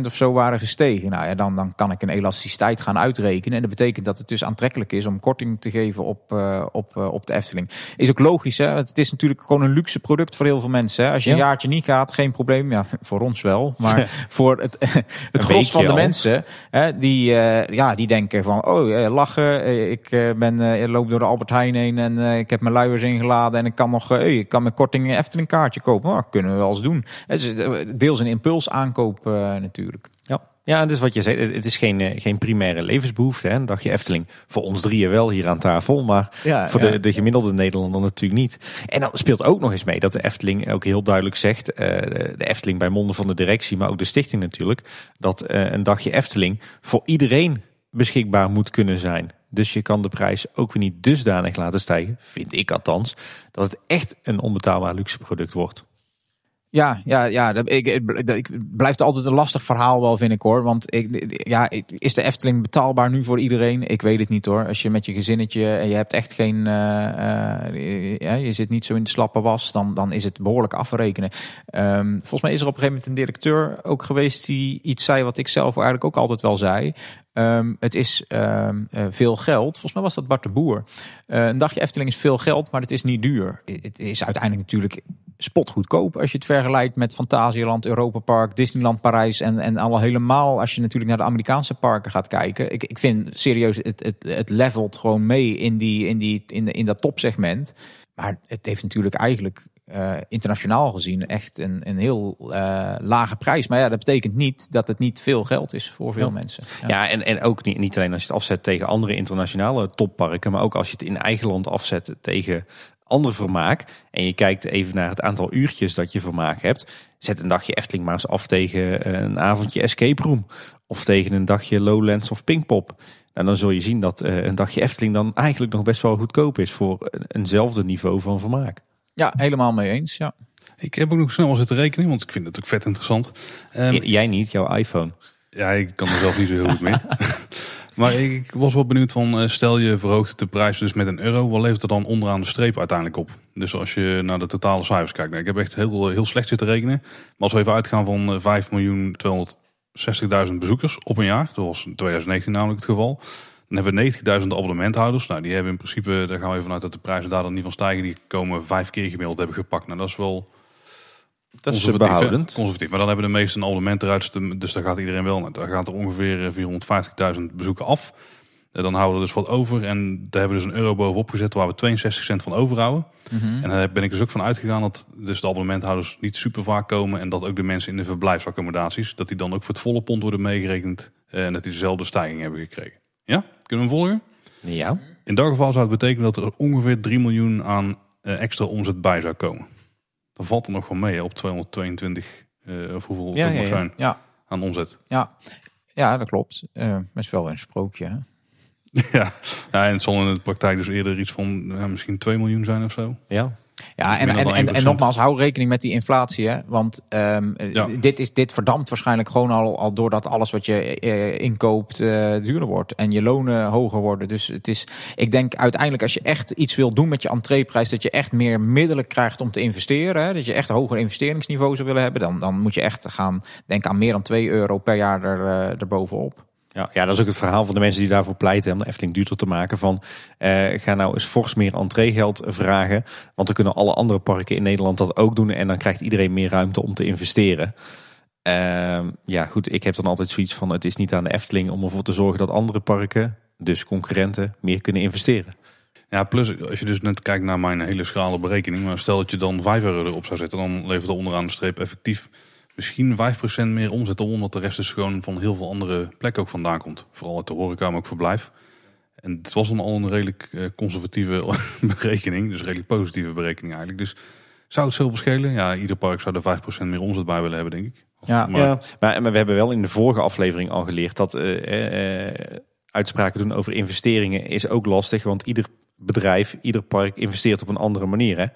30% of zo waren gestegen. Nou ja, dan, dan kan ik een elasticiteit gaan uitrekenen. En dat betekent dat het dus aantrekkelijk is om korting te geven op, uh, op, uh, op de Efteling. Is ook logisch, hè? Het is natuurlijk gewoon een luxe product voor heel veel mensen. Hè? Je een jaartje niet gaat, geen probleem. Ja, voor ons wel. Maar voor het, het gros van de mensen, hè, die, ja, die denken van, oh, lachen. Ik ben, loop door de Albert Heijn en uh, ik heb mijn luiers ingeladen en ik kan nog, uh, ik kan met korting een Efteling kaartje kopen. Nou, kunnen we wel eens doen. Het is eh, deels een impuls aankoop natuurlijk. Ja. Is wat je zei. Het is geen, geen primaire levensbehoefte. Hè? Een dagje Efteling. Voor ons drieën wel hier aan tafel. Maar ja, voor De, de gemiddelde Nederlander natuurlijk niet. En dan speelt ook nog eens mee dat de Efteling ook heel duidelijk zegt. de Efteling bij monden van de directie. Maar ook de stichting natuurlijk. Dat een dagje Efteling voor iedereen beschikbaar moet kunnen zijn. Dus je kan de prijs ook weer niet dusdanig laten stijgen, vind ik althans, dat het echt een onbetaalbaar luxe product wordt. Ja, ja, ja. Ik, ik, blijft altijd een lastig verhaal wel, vind ik hoor. Want ik, ja, is de Efteling betaalbaar nu voor iedereen? Ik weet het niet hoor. Als je met je gezinnetje en je hebt echt geen, uh, uh, ja, je zit niet zo in de slappe was, dan, dan is het behoorlijk afrekenen. Um, volgens mij is er op een gegeven moment een directeur ook geweest die iets zei wat ik zelf eigenlijk ook altijd wel zei. Um, het is um, uh, veel geld. Volgens mij was dat Bart de Boer. Uh, een dagje Efteling is veel geld, maar het is niet duur. Het is uiteindelijk natuurlijk spotgoedkoop als je het vergelijkt met Fantasieland, Europa Park, Disneyland Parijs en, en al helemaal als je natuurlijk naar de Amerikaanse parken gaat kijken. Ik, ik vind serieus, het, het, het levelt gewoon mee in, die, in, die, in, in dat topsegment. Maar het heeft natuurlijk eigenlijk uh, internationaal gezien echt een, een heel uh, lage prijs. Maar ja, dat betekent niet dat het niet veel geld is voor veel mensen. Ja, ja en, en ook niet, niet alleen als je het afzet tegen andere internationale topparken, maar ook als je het in eigen land afzet tegen ander vermaak. En je kijkt even naar het aantal uurtjes dat je vermaak hebt. Zet een dagje Efteling maar eens af tegen eh, een avondje escape room. Of tegen een dagje Lowlands of Pinkpop. En nou, dan zul je zien dat een dagje Efteling dan eigenlijk nog best wel goedkoop is voor eenzelfde niveau van vermaak. Ja, helemaal mee eens. Ja. Ik heb ook nog snel zitten rekenen, want ik vind het ook vet interessant. Um, jij niet, jouw iPhone. Ja, ik kan er zelf niet zo heel goed mee. maar ik was wel benieuwd van, eh, stel je verhoogt de prijs dus met een euro, wat levert er dan onderaan de streep uiteindelijk op? Dus als je naar de totale cijfers kijkt. Nou, ik heb echt heel, heel slecht zitten rekenen. Maar als we even uitgaan van 5 miljoen 260.000 bezoekers op een jaar, dat was in 2019 namelijk het geval. Dan hebben we 90.000 abonnementhouders. Nou, die hebben in principe, daar gaan we even uit dat de prijzen daar dan niet van stijgen. Die komen vijf keer gemiddeld hebben gepakt. Nou, dat is wel dat is behoudend. Conservatief. Maar dan hebben de meeste een abonnement eruit. Dus daar gaat iedereen wel naar. Daar gaat er ongeveer 450.000 bezoeken af. Dan houden we dus wat over. En daar hebben we dus een euro bovenop gezet waar we 62 cent van overhouden. Mm En daar ben ik dus ook van uitgegaan dat dus de abonnementhouders niet super vaak komen. En dat ook de mensen in de verblijfsaccommodaties, dat die dan ook voor het volle pond worden meegerekend. En dat die dezelfde stijging hebben gekregen. Ja? Kunnen we volgen? Ja. In dat geval zou het betekenen dat er ongeveer 3 miljoen aan uh, extra omzet bij zou komen. Dan valt er nog wel mee op 222, uh, of hoeveel ja, het ja, zijn ja. aan omzet. Ja, ja dat klopt. Uh, is wel een sprookje. Hè? ja. ja, en het zal in de praktijk dus eerder iets van misschien 2 miljoen zijn of zo. Ja. Ja, en, en, en, en, nogmaals, hou rekening met die inflatie. Hè? Want um, ja. dit, is, dit verdampt waarschijnlijk gewoon al, al doordat alles wat je uh, inkoopt uh, duurder wordt. En je lonen hoger worden. Dus het is, ik denk uiteindelijk als je echt iets wil doen met je entreeprijs, dat je echt meer middelen krijgt om te investeren. Hè? Dat je echt een hoger investeringsniveau zou willen hebben. Dan, dan moet je echt gaan denken aan meer dan 2 euro per jaar er, uh, erbovenop. Ja, ja, dat is ook het verhaal van de mensen die daarvoor pleiten om de Efteling duurder te maken. Van eh, ga nou eens fors meer entreegeld vragen. Want dan kunnen alle andere parken in Nederland dat ook doen. En dan krijgt iedereen meer ruimte om te investeren. Uh, ja, goed, ik heb dan altijd zoiets van: het is niet aan de Efteling om ervoor te zorgen dat andere parken, dus concurrenten, meer kunnen investeren. Ja, plus als je dus net kijkt naar mijn hele schrale berekening. Maar stel dat je dan 5 euro erop zou zetten. Dan levert er onderaan de streep effectief misschien 5% meer omzet op. Omdat de rest dus gewoon van heel veel andere plekken ook vandaan komt. Vooral uit de horeca, maar ook verblijf. En het was dan al een redelijk eh, conservatieve berekening. Dus redelijk positieve berekening eigenlijk. Dus zou het zoveel schelen? Ja, ieder park zou er 5% meer omzet bij willen hebben, denk ik. Ja, maar, Ja, maar, maar we hebben wel in de vorige aflevering al geleerd dat eh, eh, uitspraken doen over investeringen is ook lastig. Want ieder bedrijf, ieder park investeert op een andere manier. Hè?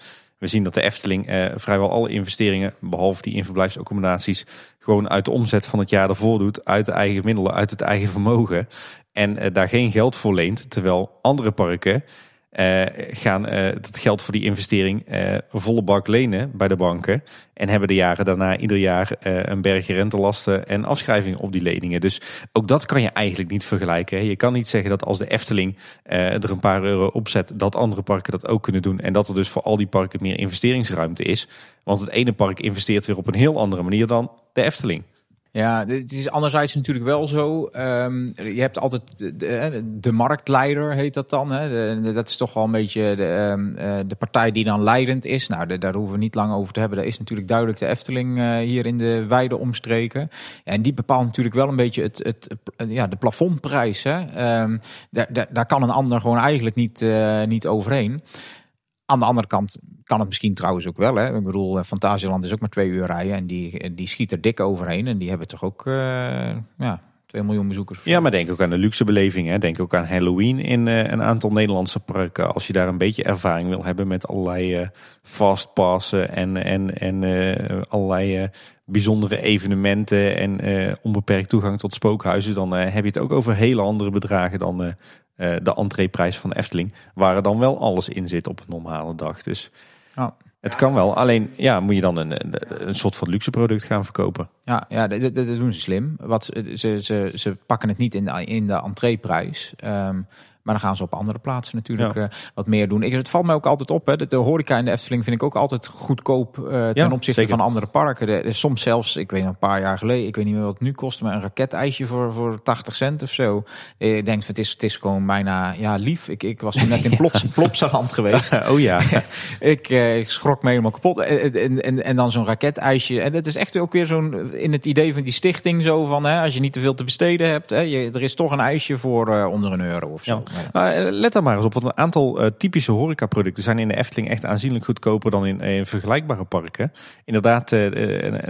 We zien dat de Efteling eh, vrijwel alle investeringen, behalve die in verblijfsaccommodaties, gewoon uit de omzet van het jaar ervoor doet. Uit de eigen middelen, uit het eigen vermogen. En eh, daar geen geld voor leent. Terwijl andere parken eh, gaan eh, dat geld voor die investering eh, volle bak lenen bij de banken. En hebben de jaren daarna ieder jaar een berg rentelasten en afschrijvingen op die leningen. Dus ook dat kan je eigenlijk niet vergelijken. Hè. Je kan niet zeggen dat als de Efteling er een paar euro opzet, dat andere parken dat ook kunnen doen. En dat er dus voor al die parken meer investeringsruimte is. Want het ene park investeert weer op een heel andere manier dan de Efteling. Ja, het is anderzijds natuurlijk wel zo. ehm, je hebt altijd de, de, de marktleider, heet dat dan. Hè? Dat is toch wel een beetje de, ehm, eh, partij die dan leidend is. Nou, daar hoeven we niet lang over te hebben. Daar is natuurlijk duidelijk de Efteling eh, hier in de wijde omstreken. En die bepaalt natuurlijk wel een beetje het, het, ja, de plafondprijs. Hè? Ehm, daar, daar, daar kan een ander gewoon eigenlijk niet, eh, niet overheen. Aan de andere kant kan het misschien trouwens ook wel. Hè? Ik bedoel, eh, Fantasieland is ook maar twee uur rijden. En die, die schiet er dik overheen. En die hebben toch ook eh, ja, 2 miljoen bezoekers. Ja, maar denk ook aan de luxe belevingen. Denk ook aan Halloween in eh, een aantal Nederlandse parken. Als je daar een beetje ervaring wil hebben met allerlei eh, fastpassen en, en, en eh, allerlei eh, bijzondere evenementen en eh, onbeperkt toegang tot spookhuizen, dan eh, heb je het ook over hele andere bedragen dan eh, eh, de entreeprijs van Efteling, waar er dan wel alles in zit op een normale dag. Dus Ja. het kan wel. Alleen ja, moet je dan een, een, soort van luxe product gaan verkopen. Ja, ja dat, doen ze slim. Wat, ze, ze, ze, pakken het niet in de, in de entreeprijs. Ehm, maar dan gaan ze op andere plaatsen natuurlijk Ja. eh, wat meer doen. Ik, het valt mij ook altijd op. Hè, dat de horeca in de Efteling vind ik ook altijd goedkoop eh, ten Ja, opzichte zeker. van andere parken. De, de- soms zelfs, ik weet nog een paar jaar geleden, ik weet niet meer wat het nu kost, maar een raketijsje voor, voor 80 cent of zo. Eh, Ik denk, van, het is, het is gewoon bijna ja, lief. Ik, ik was toen net in Plots, Plopsaland geweest. oh ja. Ik, ik schrok me helemaal kapot. En, en, en, en dan zo'n raketijsje. En dat is echt ook weer zo'n in het idee van die stichting zo van hè, als je niet te veel te besteden hebt, hè, je, er is toch een ijsje voor onder een euro of zo. Ja. Maar eh, let daar maar eens op, want een aantal eh, typische horecaproducten zijn in de Efteling echt aanzienlijk goedkoper dan in, eh, vergelijkbare parken. Inderdaad,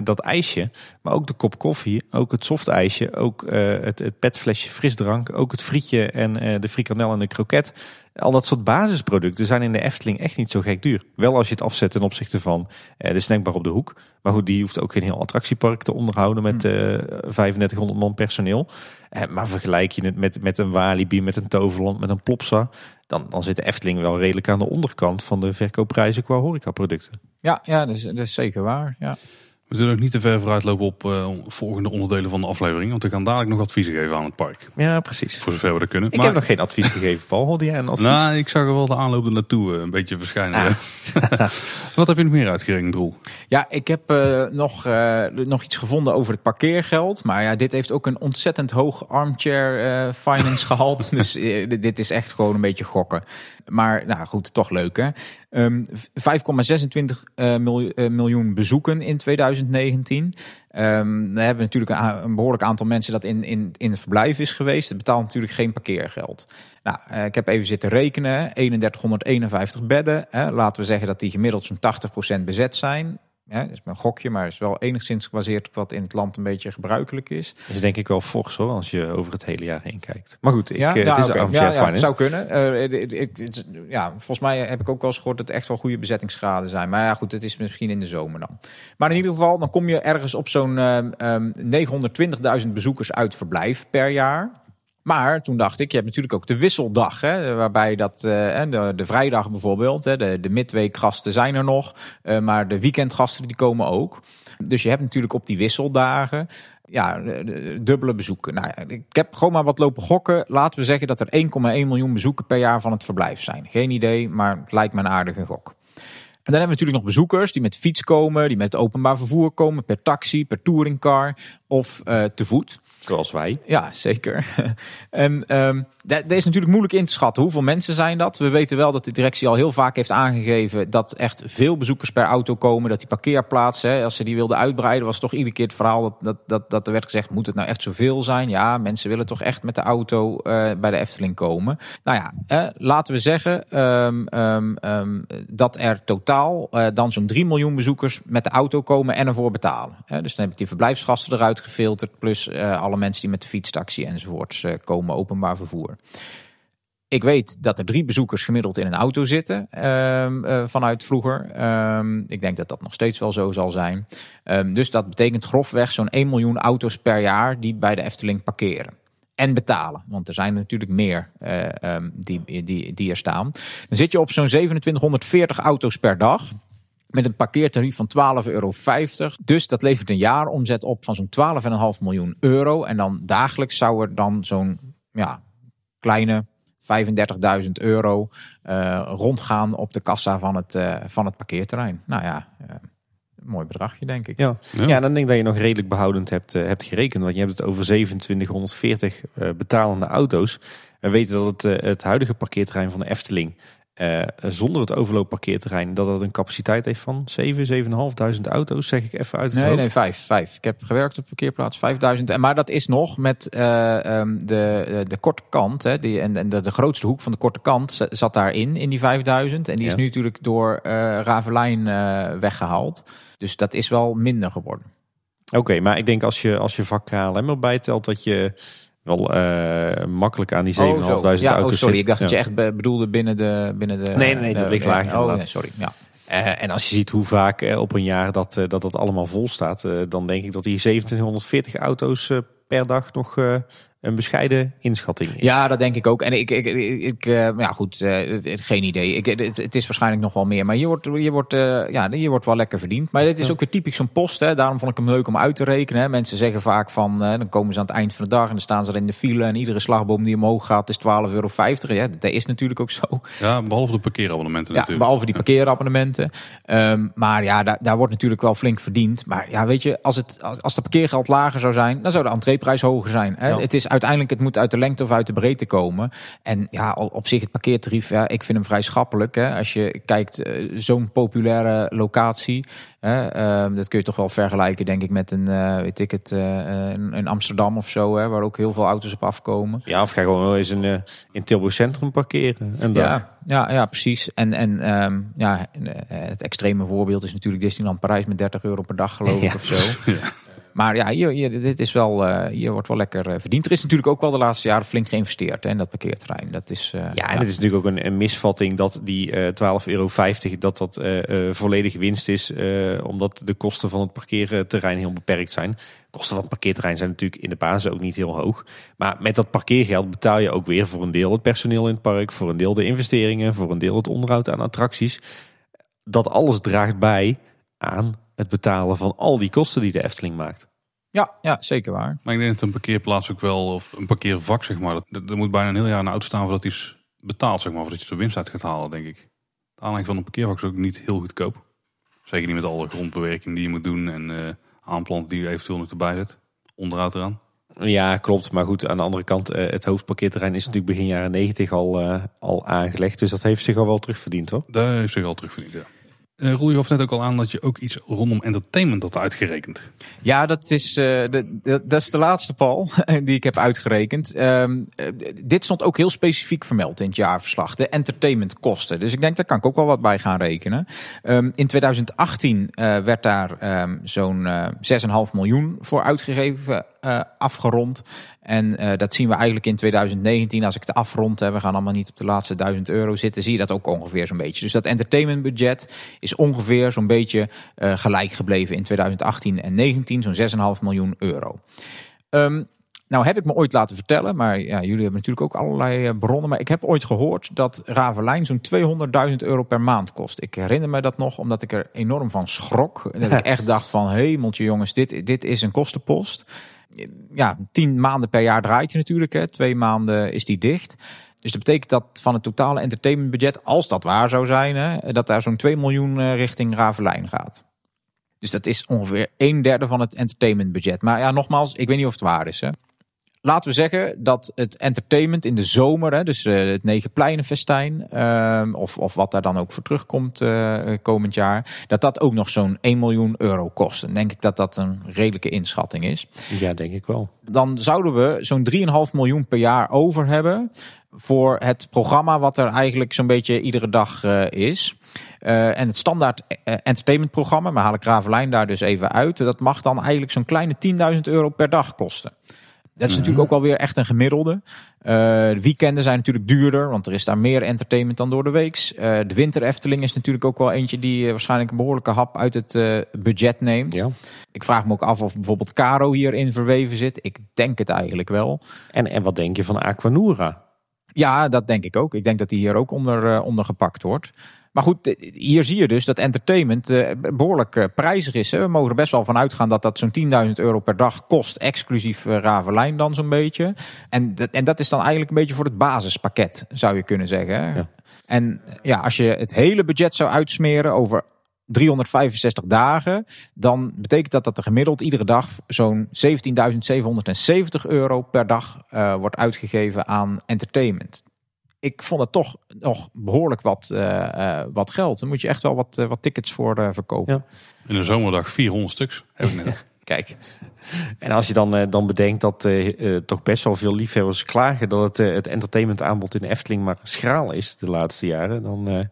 dat ijsje, maar ook de kop koffie, ook het softijsje, ook eh, het, het petflesje frisdrank, ook het frietje en de frikandel en de kroket. Al dat soort basisproducten zijn in de Efteling echt niet zo gek duur. Wel als je het afzet ten opzichte van de snackbar op de hoek. Maar goed, die hoeft ook geen heel attractiepark te onderhouden met eh 3500 man personeel. Maar vergelijk je het met, met een Walibi, met een Toverland, met een Plopsa. Dan, dan zit de Efteling wel redelijk aan de onderkant van de verkoopprijzen qua horecaproducten. ja, ja dat, is, dat is zeker waar. Ja. We zullen ook niet te ver vooruitlopen op eh, volgende onderdelen van de aflevering. Want we gaan dadelijk nog adviezen geven aan het park. Ja, precies. Voor zover we dat kunnen. Ik Maar- heb nog geen advies gegeven, Paul. Hoorde jij een advies? Nou, ik zag er wel de aanloop er naartoe eh, een beetje verschijnen. Wat heb je nog meer uitgerekend, Roel? Ja, ik heb eh, nog, eh, nog iets gevonden over het parkeergeld. Maar ja, dit heeft ook een ontzettend hoog armchair eh, finance gehaald. Dus dit is echt gewoon een beetje gokken. Maar nou goed, toch leuk hè. Ehm, 5,26 eh, miljoen, eh, miljoen bezoeken in 2019. Ehm we hebben natuurlijk een behoorlijk aantal mensen dat in, in, in het verblijf is geweest. Het betaalt natuurlijk geen parkeergeld. Nou, eh, ik heb even zitten rekenen. 3151 bedden. Hè. Laten we zeggen dat die gemiddeld zo'n 80% bezet zijn. Hè, dat is mijn gokje, maar is wel enigszins gebaseerd op wat in het land een beetje blijkbaar is. Dat is denk ik wel fors hoor, als je over het hele jaar heen kijkt. Maar goed, ik, ja, eh, nou, het is oké. armchair ja, ja, finance. zou kunnen. Eh, het- het- het- het- ja, volgens mij heb ik ook wel eens gehoord dat het echt wel goede bezettingsgraden zijn. Maar ja, goed, het is misschien in de zomer dan. Maar in ieder geval, dan kom je ergens op zo'n ehm, ehm, 920.000 bezoekers uit verblijf per jaar. Maar toen dacht ik, je hebt natuurlijk ook de wisseldag, hè, waarbij dat eh, de, de vrijdag bijvoorbeeld, hè, de, de midweekgasten zijn er nog, eh, maar de weekendgasten die komen ook. Dus je hebt natuurlijk op die wisseldagen ja, dubbele bezoeken. Nou, ik heb gewoon maar wat lopen gokken. Laten we zeggen dat er 1,1 miljoen bezoeken per jaar van het verblijf zijn. Geen idee, maar het lijkt me een aardige gok. En dan hebben we natuurlijk nog bezoekers die met fiets komen, die met openbaar vervoer komen, per taxi, per touringcar of eh, te voet. Zoals wij. Ja, zeker. en um, dat is natuurlijk moeilijk in te schatten. Hoeveel mensen zijn dat? We weten wel dat de directie al heel vaak heeft aangegeven dat echt veel bezoekers per auto komen. Dat die parkeerplaatsen, als ze die wilden uitbreiden, was toch iedere keer het verhaal dat, dat, dat, dat er werd gezegd: moet het nou echt zoveel zijn? Ja, mensen willen toch echt met de auto uh, bij de Efteling komen. Nou ja, eh, laten we zeggen um, um, dat er totaal uh, dan zo'n 3 miljoen bezoekers met de auto komen en ervoor betalen. dus dan heb ik die verblijfsgasten eruit gefilterd, plus uh, alle mensen die met de fietstaxi enzovoorts uh, komen, openbaar vervoer. Ik weet dat er drie bezoekers gemiddeld in een auto zitten uh, vanuit vroeger. Um, ik denk dat dat nog steeds wel zo zal zijn. Um, dus dat betekent grofweg zo'n 1 miljoen auto's per jaar die bij de Efteling parkeren. En betalen, want er zijn natuurlijk meer um, die, die, die er staan. Dan zit je op zo'n 2740 auto's per dag. Met een parkeertarief van 12,50 euro. Dus dat levert een jaaromzet op van zo'n 12,5 miljoen euro. En dan dagelijks zou er dan zo'n ja, kleine 35.000 euro uh, rondgaan op de kassa van het, uh, van het parkeerterrein. Nou ja, uh, mooi bedragje denk ik. Ja. ja. Ja. dan denk ik dat je nog redelijk behoudend hebt, hebt gerekend. Want je hebt het over 2740 betalende auto's. We weten dat het, het huidige parkeerterrein van de Efteling uh, zonder het overloopparkeerterrein, dat het een capaciteit heeft van 7, 7.500 auto's, zeg ik even uit het Nee, hoofd. nee, 5, 5. Ik heb gewerkt op parkeerplaats 5000. Maar dat is nog met uh, um, de, de korte kant, hè, die, en, en de, de grootste hoek van de korte kant zat daarin, in die 5000. En die ja. is nu natuurlijk door uh, Ravelijn weggehaald. Dus dat is wel minder geworden. Oké, okay, maar ik denk als je, als je vak KLM erbij telt, dat je wel uh, makkelijk aan die 7.500 oh, ja, auto's oh, sorry, zit. ik dacht ja. dat je echt bedoelde binnen de... Binnen de nee, nee, nee, dat ligt lager. Oh, nee, sorry, ja. Uh, en als je ziet hoe vaak uh, op een jaar dat, dat dat allemaal vol staat, dan denk ik dat die 1740 auto's per dag nog een bescheiden inschatting is. Ja, dat denk ik ook. En ik, ik, ik, ik uh, ja goed, uh, geen idee. Ik, het, het, is waarschijnlijk nog wel meer. Maar hier wordt, hier wordt, uh, ja, hier wordt wel lekker verdiend. Maar dit is ook weer typisch zo'n post. Hè. Daarom vond ik hem leuk om uit te rekenen. Hè. Mensen zeggen vaak van, dan komen ze aan het eind van de dag en dan staan ze er in de file. En iedere slagboom die omhoog gaat is 12,50 euro. Ja, dat is natuurlijk ook zo. Ja, behalve de parkeerabonnementen ja, natuurlijk. behalve die parkeerabonnementen. Um, maar ja, daar, daar wordt natuurlijk wel flink verdiend. Maar ja, weet je, als, het, als de parkeergeld lager zou zijn, dan zou de entreeprijs hoger zijn. Hè. Ja. Het is uiteindelijk, het moet uit de lengte of uit de breedte komen. En ja, op zich het parkeertarief, ja, ik vind hem vrij schappelijk. Hè. Als je kijkt, uh, zo'n populaire locatie. Hè, uh, dat kun je toch wel vergelijken, denk ik, met een, uh, weet ik het, een, een Amsterdam of zo, hè, waar ook heel veel auto's op afkomen. Ja, of ga gewoon wel eens een, in Tilburg Centrum parkeren. En ja, ja, ja, precies. En, en um, ja, het extreme voorbeeld is natuurlijk Disneyland Parijs met 30 euro per dag, geloof ik, ja. of zo. Maar ja, hier, hier, dit is wel, uh, hier wordt wel lekker uh, verdiend. Er is natuurlijk ook wel de laatste jaren flink geïnvesteerd hè, in dat parkeerterrein. Dat is, uh, ja, en ja. het is natuurlijk ook een, een misvatting dat die 12,50 euro dat dat volledig winst is. omdat de kosten van het parkeerterrein heel beperkt zijn. De kosten van het parkeerterrein zijn natuurlijk in de basis ook niet heel hoog. Maar met dat parkeergeld betaal je ook weer voor een deel het personeel in het park. Voor een deel de investeringen. Voor een deel het onderhoud aan attracties. Dat alles draagt bij aan het betalen van al die kosten die de Efteling maakt. Ja, ja, zeker waar. Maar ik denk dat een parkeerplaats ook wel, of een parkeervak zeg maar, er moet bijna een heel jaar een auto staan voordat hij is betaald, zeg maar, voordat je de winst uit gaat halen, denk ik. De aanleg van een parkeervak is ook niet heel goedkoop. Zeker niet met alle grondbewerking die je moet doen en uh, aanplanten die je eventueel nog erbij zet. Onderhoud eraan. Ja, klopt. Maar goed, aan de andere kant, uh, het hoofdparkeerterrein is natuurlijk begin jaren 90 al, uh, al aangelegd. Dus dat heeft zich al wel terugverdiend, hoor. Dat heeft zich al terugverdiend, ja. Uh, Roel, je gaf net ook al aan dat je ook iets rondom entertainment had uitgerekend. Ja, dat is, uh, de, dat is de laatste, Paul, die ik heb uitgerekend. Um, uh, dit stond ook heel specifiek vermeld in het jaarverslag. De entertainmentkosten. Dus ik denk, daar kan ik ook wel wat bij gaan rekenen. Um, in 2018 werd daar um, zo'n 6,5 miljoen voor uitgegeven, afgerond. En uh, dat zien we eigenlijk in 2019. Als ik het afrond, hè, we gaan allemaal niet op de laatste duizend euro zitten, zie je dat ook ongeveer zo'n beetje. Dus dat entertainmentbudget is ongeveer zo'n beetje uh, gelijk gebleven in 2018 en 19, zo'n 6,5 miljoen euro. Um, nou heb ik me ooit laten vertellen, maar ja, jullie hebben natuurlijk ook allerlei bronnen. Maar ik heb ooit gehoord dat Ravelijn zo'n 200.000 euro per maand kost. Ik herinner me dat nog, omdat ik er enorm van schrok. Dat ik echt dacht van, hemeltje jongens, dit, dit is een kostenpost ja, tien maanden per jaar draait hij natuurlijk. Hè. Twee maanden is die dicht. Dus dat betekent dat van het totale entertainmentbudget, als dat waar zou zijn, hè, dat daar zo'n 2 miljoen richting Ravelijn gaat. Dus dat is ongeveer een derde van het entertainmentbudget. Maar ja, nogmaals, ik weet niet of het waar is. Hè. Laten we zeggen dat het entertainment in de zomer, hè, dus uh, het Negenpleinenfestijn, uh, of, of wat daar dan ook voor terugkomt uh, komend jaar, dat dat ook nog zo'n 1 miljoen euro kost. En denk ik dat dat een redelijke inschatting is. Ja, denk ik wel. Dan zouden we zo'n 3,5 miljoen per jaar over hebben voor het programma wat er eigenlijk zo'n beetje iedere dag uh, is. Uh, en het standaard entertainmentprogramma, maar haal ik Ravelijn daar dus even uit. Dat mag dan eigenlijk zo'n kleine 10.000 euro per dag kosten. Dat is natuurlijk ook wel weer echt een gemiddelde. Uh, de weekenden zijn natuurlijk duurder, want er is daar meer entertainment dan door de weeks. Uh, de winter Efteling is natuurlijk ook wel eentje die uh, waarschijnlijk een behoorlijke hap uit het budget neemt. Ja. Ik vraag me ook af of bijvoorbeeld Caro hierin verweven zit. Ik denk het eigenlijk wel. En, en wat denk je van Aquanura? Ja, dat denk ik ook. Ik denk dat die hier ook onder, onder gepakt wordt. Maar goed, hier zie je dus dat entertainment uh, behoorlijk uh, prijzig is. We mogen er best wel van uitgaan dat dat zo'n 10.000 euro per dag kost, exclusief Ravelijn dan zo'n beetje. En, en dat is dan eigenlijk een beetje voor het basispakket, zou je kunnen zeggen. Ja. En ja, als je het hele budget zou uitsmeren over 365 dagen, dan betekent dat dat er gemiddeld iedere dag zo'n 17.770 euro per dag uh, wordt uitgegeven aan entertainment ik vond het toch nog behoorlijk wat, uh, uh, wat geld. Dan moet je echt wel wat, uh, wat tickets voor verkopen. Ja. In een zomerdag 400 stuks. Heb ik net. Kijk, en als je dan, dan bedenkt dat toch best wel veel liefhebbers klagen dat het, het entertainmentaanbod in de Efteling maar schraal is de laatste jaren, dan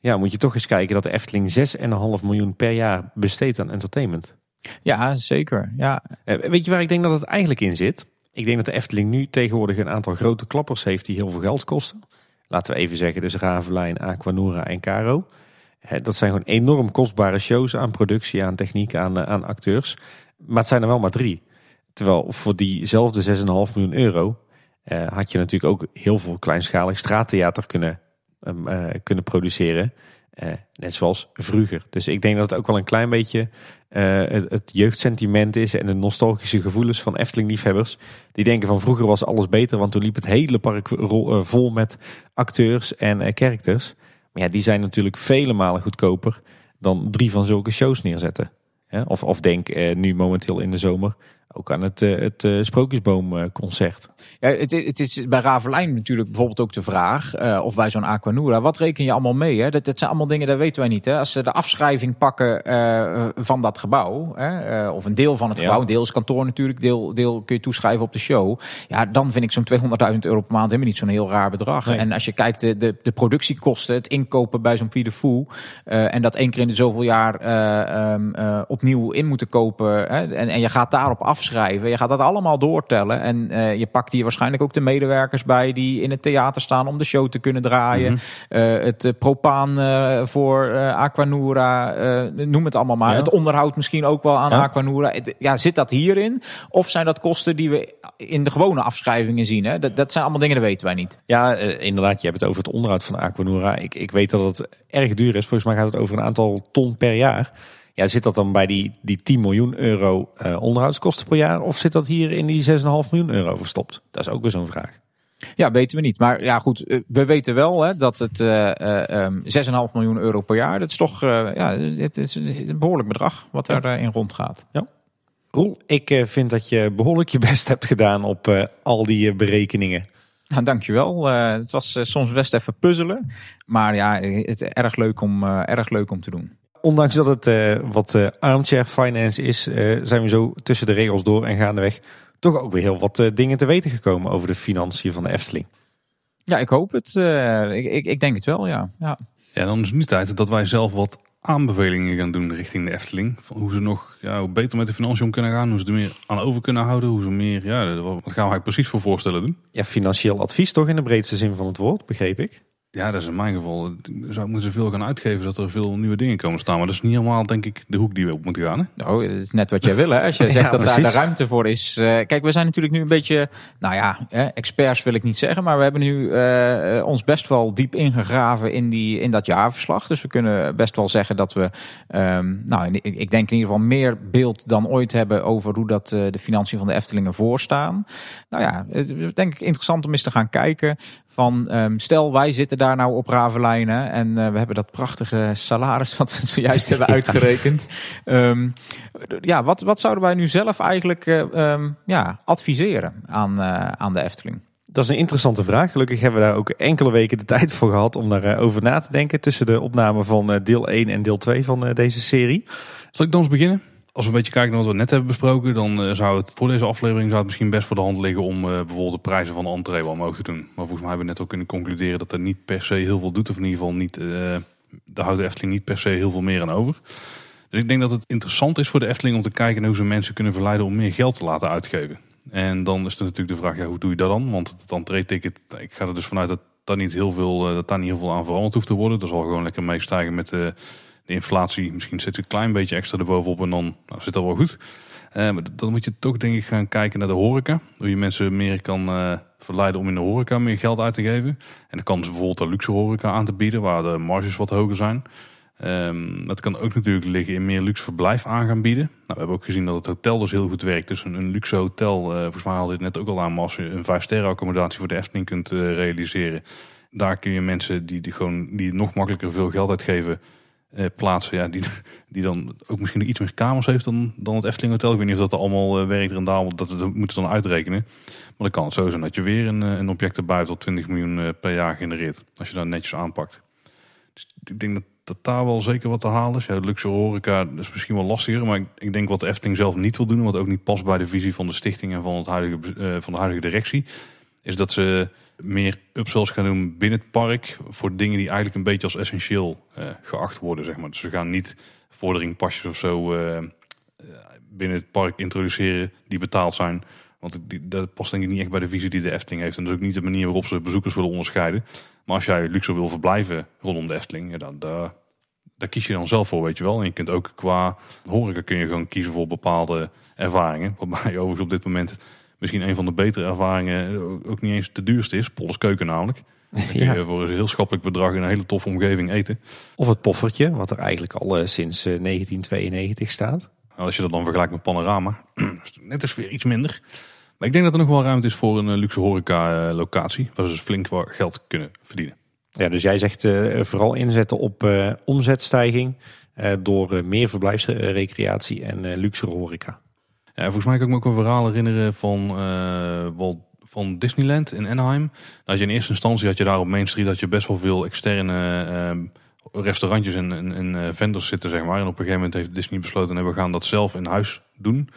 ja, moet je toch eens kijken dat de Efteling 6,5 miljoen per jaar besteedt aan entertainment. Ja, zeker. Ja. weet je waar ik denk dat het eigenlijk in zit? Ik denk dat de Efteling nu tegenwoordig een aantal grote klappers heeft die heel veel geld kosten. Laten we even zeggen, dus Ravelijn, Aquanura en Caro. Dat zijn gewoon enorm kostbare shows aan productie, aan techniek, aan, aan acteurs. Maar het zijn er wel maar drie. Terwijl voor diezelfde 6,5 miljoen euro eh, had je natuurlijk ook heel veel kleinschalig straattheater kunnen, uh, kunnen produceren. Uh, net zoals vroeger. Dus ik denk dat het ook wel een klein beetje uh, het, jeugdsentiment is en de nostalgische gevoelens van Efteling-liefhebbers. Die denken van vroeger was alles beter, want toen liep het hele park vol met acteurs en characters. Maar ja, die zijn natuurlijk vele malen goedkoper dan drie van zulke shows neerzetten. Of, of denk nu momenteel in de zomer ook aan het, het uh, Sprookjesboomconcert. Ja, het, het, is bij Ravelijn natuurlijk bijvoorbeeld ook de vraag, uh, of bij zo'n Aquanura, wat reken je allemaal mee? Hè? Dat, dat zijn allemaal dingen, dat weten wij niet. Hè? Als ze de afschrijving pakken uh, van dat gebouw, hè? of een deel van het gebouw, ja. deel is kantoor natuurlijk, deel, deel kun je toeschrijven op de show. Ja, dan vind ik zo'n 200.000 euro per maand helemaal niet zo'n heel raar bedrag. Nee. En als je kijkt, de, de, de productiekosten, het inkopen bij zo'n de Fou, en dat één keer in de zoveel jaar um, opnieuw in moeten kopen, hè? En, en je gaat daarop af schrijven. Je gaat dat allemaal doortellen. En uh, je pakt hier waarschijnlijk ook de medewerkers bij die in het theater staan om de show te kunnen draaien. Mm -hmm. uh, het uh, propaan voor Aquanura, noem het allemaal maar. Ja. Het onderhoud misschien ook wel aan ja. Aquanura. Ja, zit dat hierin? Of zijn dat kosten die we in de gewone afschrijvingen zien? Hè? Dat, dat zijn allemaal dingen, dat weten wij niet. Ja, inderdaad. Je hebt het over het onderhoud van Aquanura. Ik, ik weet dat het erg duur is. Volgens mij gaat het over een aantal ton per jaar. Ja, zit dat dan bij die, die 10 miljoen euro uh, onderhoudskosten per jaar? Of zit dat hier in die 6,5 miljoen euro verstopt? Dat is ook weer zo'n vraag. Ja, weten we niet. Maar ja, goed, we weten wel hè, dat het uh, um, 6,5 miljoen euro per jaar, dat is toch uh, ja, het is een behoorlijk bedrag wat ja. daarin rondgaat. Ja. Roel, ik vind dat je behoorlijk je best hebt gedaan op al die berekeningen. Nou, dankjewel. Het was soms best even puzzelen. Maar ja, het erg leuk om, erg leuk om te doen ondanks dat het uh, wat uh, armchair finance is, uh, zijn we zo tussen de regels door en gaandeweg toch ook weer heel wat dingen te weten gekomen over de financiën van de Efteling. Ja, ik hoop het. Ik, ik, ik, denk het wel, ja. ja. Ja, dan is het nu tijd dat wij zelf wat aanbevelingen gaan doen richting de Efteling. Van hoe ze nog ja, hoe beter met de financiën om kunnen gaan, hoe ze er meer aan over kunnen houden, hoe ze meer, ja, wat gaan we eigenlijk precies voor voorstellen doen? Ja, financieel advies toch in de breedste zin van het woord, begreep ik. Ja, dat is in mijn geval. Zou moeten ze veel gaan uitgeven zodat er veel nieuwe dingen komen staan. Maar dat is niet helemaal, denk ik, de hoek die we op moeten gaan. Hè? Nou, dat is net wat jij wil. Hè? Als je zegt ja, dat precies. daar de ruimte voor is. Uh, kijk, we zijn natuurlijk nu een beetje, nou ja, hè, experts wil ik niet zeggen. Maar we hebben nu uh, ons best wel diep ingegraven in, die, in dat jaarverslag. Dus we kunnen best wel zeggen dat we, um, nou, ik denk in ieder geval meer beeld dan ooit hebben over hoe dat uh, de financiën van de Eftelingen voorstaan. Nou ja, het denk ik interessant om eens te gaan kijken van, um, stel wij zitten daar nou op Ravelijnen. En we hebben dat prachtige salaris wat we zojuist hebben uitgerekend. Um, ja, wat, wat zouden wij nu zelf eigenlijk um, ja, adviseren aan, aan de Efteling? Dat is een interessante vraag. Gelukkig hebben we daar ook enkele weken de tijd voor gehad om daarover over na te denken. Tussen de opname van deel 1 en deel 2 van deze serie. Zal ik dan eens beginnen? Als we een beetje kijken naar wat we net hebben besproken, dan zou het voor deze aflevering zou het misschien best voor de hand liggen om bijvoorbeeld de prijzen van de entree wel omhoog te doen. Maar volgens mij hebben we net ook kunnen concluderen dat er niet per se heel veel doet. Of in ieder geval niet, de houdt de Efteling niet per se heel veel meer aan over. Dus ik denk dat het interessant is voor de Efteling om te kijken naar hoe ze mensen kunnen verleiden om meer geld te laten uitgeven. En dan is er natuurlijk de vraag, ja, hoe doe je dat dan? Want het entree-ticket, ik ga er dus vanuit dat daar niet heel veel, dat daar niet heel veel aan veranderd hoeft te worden. Dat zal gewoon lekker meestijgen met de, de inflatie. Misschien zit een klein beetje extra erbovenop en dan nou, zit dat wel goed. Maar dan moet je toch denk ik gaan kijken naar de horeca. Hoe je mensen meer kan uh, verleiden om in de horeca meer geld uit te geven. En dan kan dus bijvoorbeeld de luxe horeca aan te bieden, waar de marges wat hoger zijn. Um, dat kan ook natuurlijk liggen in meer luxe verblijf aan gaan bieden. Nou, we hebben ook gezien dat het hotel dus heel goed werkt. Dus een, een luxe hotel, uh, volgens mij haalde dit net ook al aan, maar als je een 5 sterren accommodatie voor de Efteling kunt realiseren. Daar kun je mensen die, die, gewoon, die nog makkelijker veel geld uitgeven uh, plaatsen. Ja, die, die dan ook misschien nog iets meer kamers heeft dan, dan het Efteling Hotel. Ik weet niet of dat allemaal werkt rendabel, dat, dat moeten dan uitrekenen. Maar dan kan het zo zijn dat je weer een, een object erbij tot 20 miljoen per jaar genereert. Als je dat netjes aanpakt. Dus ik denk dat dat daar wel zeker wat te halen is. Ja, luxe horeca is misschien wel lastiger. Maar ik, ik, denk wat de Efteling zelf niet wil doen. Wat ook niet past bij de visie van de stichting en van, het huidige, uh, van de huidige directie. Is dat ze meer upsells gaan doen binnen het park. Voor dingen die eigenlijk een beetje als essentieel uh, geacht worden. Zeg maar. Dus ze gaan niet vorderingpasjes of zo uh, binnen het park introduceren die betaald zijn. Want dat past denk ik niet echt bij de visie die de Efteling heeft. En dat is ook niet de manier waarop ze bezoekers willen onderscheiden. Maar als jij luxe wil verblijven rondom de Efteling, ja, dan, daar, daar kies je dan zelf voor, weet je wel. En je kunt ook qua horeca kun je gewoon kiezen voor bepaalde ervaringen. Waarbij je overigens op dit moment misschien een van de betere ervaringen ook niet eens de duurste is. Polles Keuken namelijk. Dan kun je voor een heel schappelijk bedrag in een hele toffe omgeving eten. Of het poffertje, wat er eigenlijk al uh, sinds 1992 staat. Nou, als je dat dan vergelijkt met Panorama, net is weer iets minder. Maar ik denk dat er nog wel ruimte is voor een eh, luxe horeca eh, locatie. Waar ze dus flink wat geld kunnen verdienen. Ja, dus jij zegt uh, vooral inzetten op uh, omzetstijging uh, door meer verblijfsrecreatie en luxe horeca. Ja, volgens mij kan ik me ook een verhaal herinneren van, van Disneyland in Anaheim. Als je in eerste instantie had je daar op Main Street dat je best wel veel externe ehm, restaurantjes en, en, en vendors zitten, zeg maar. En op een gegeven moment heeft Disney besloten, en we gaan dat zelf in huis doen.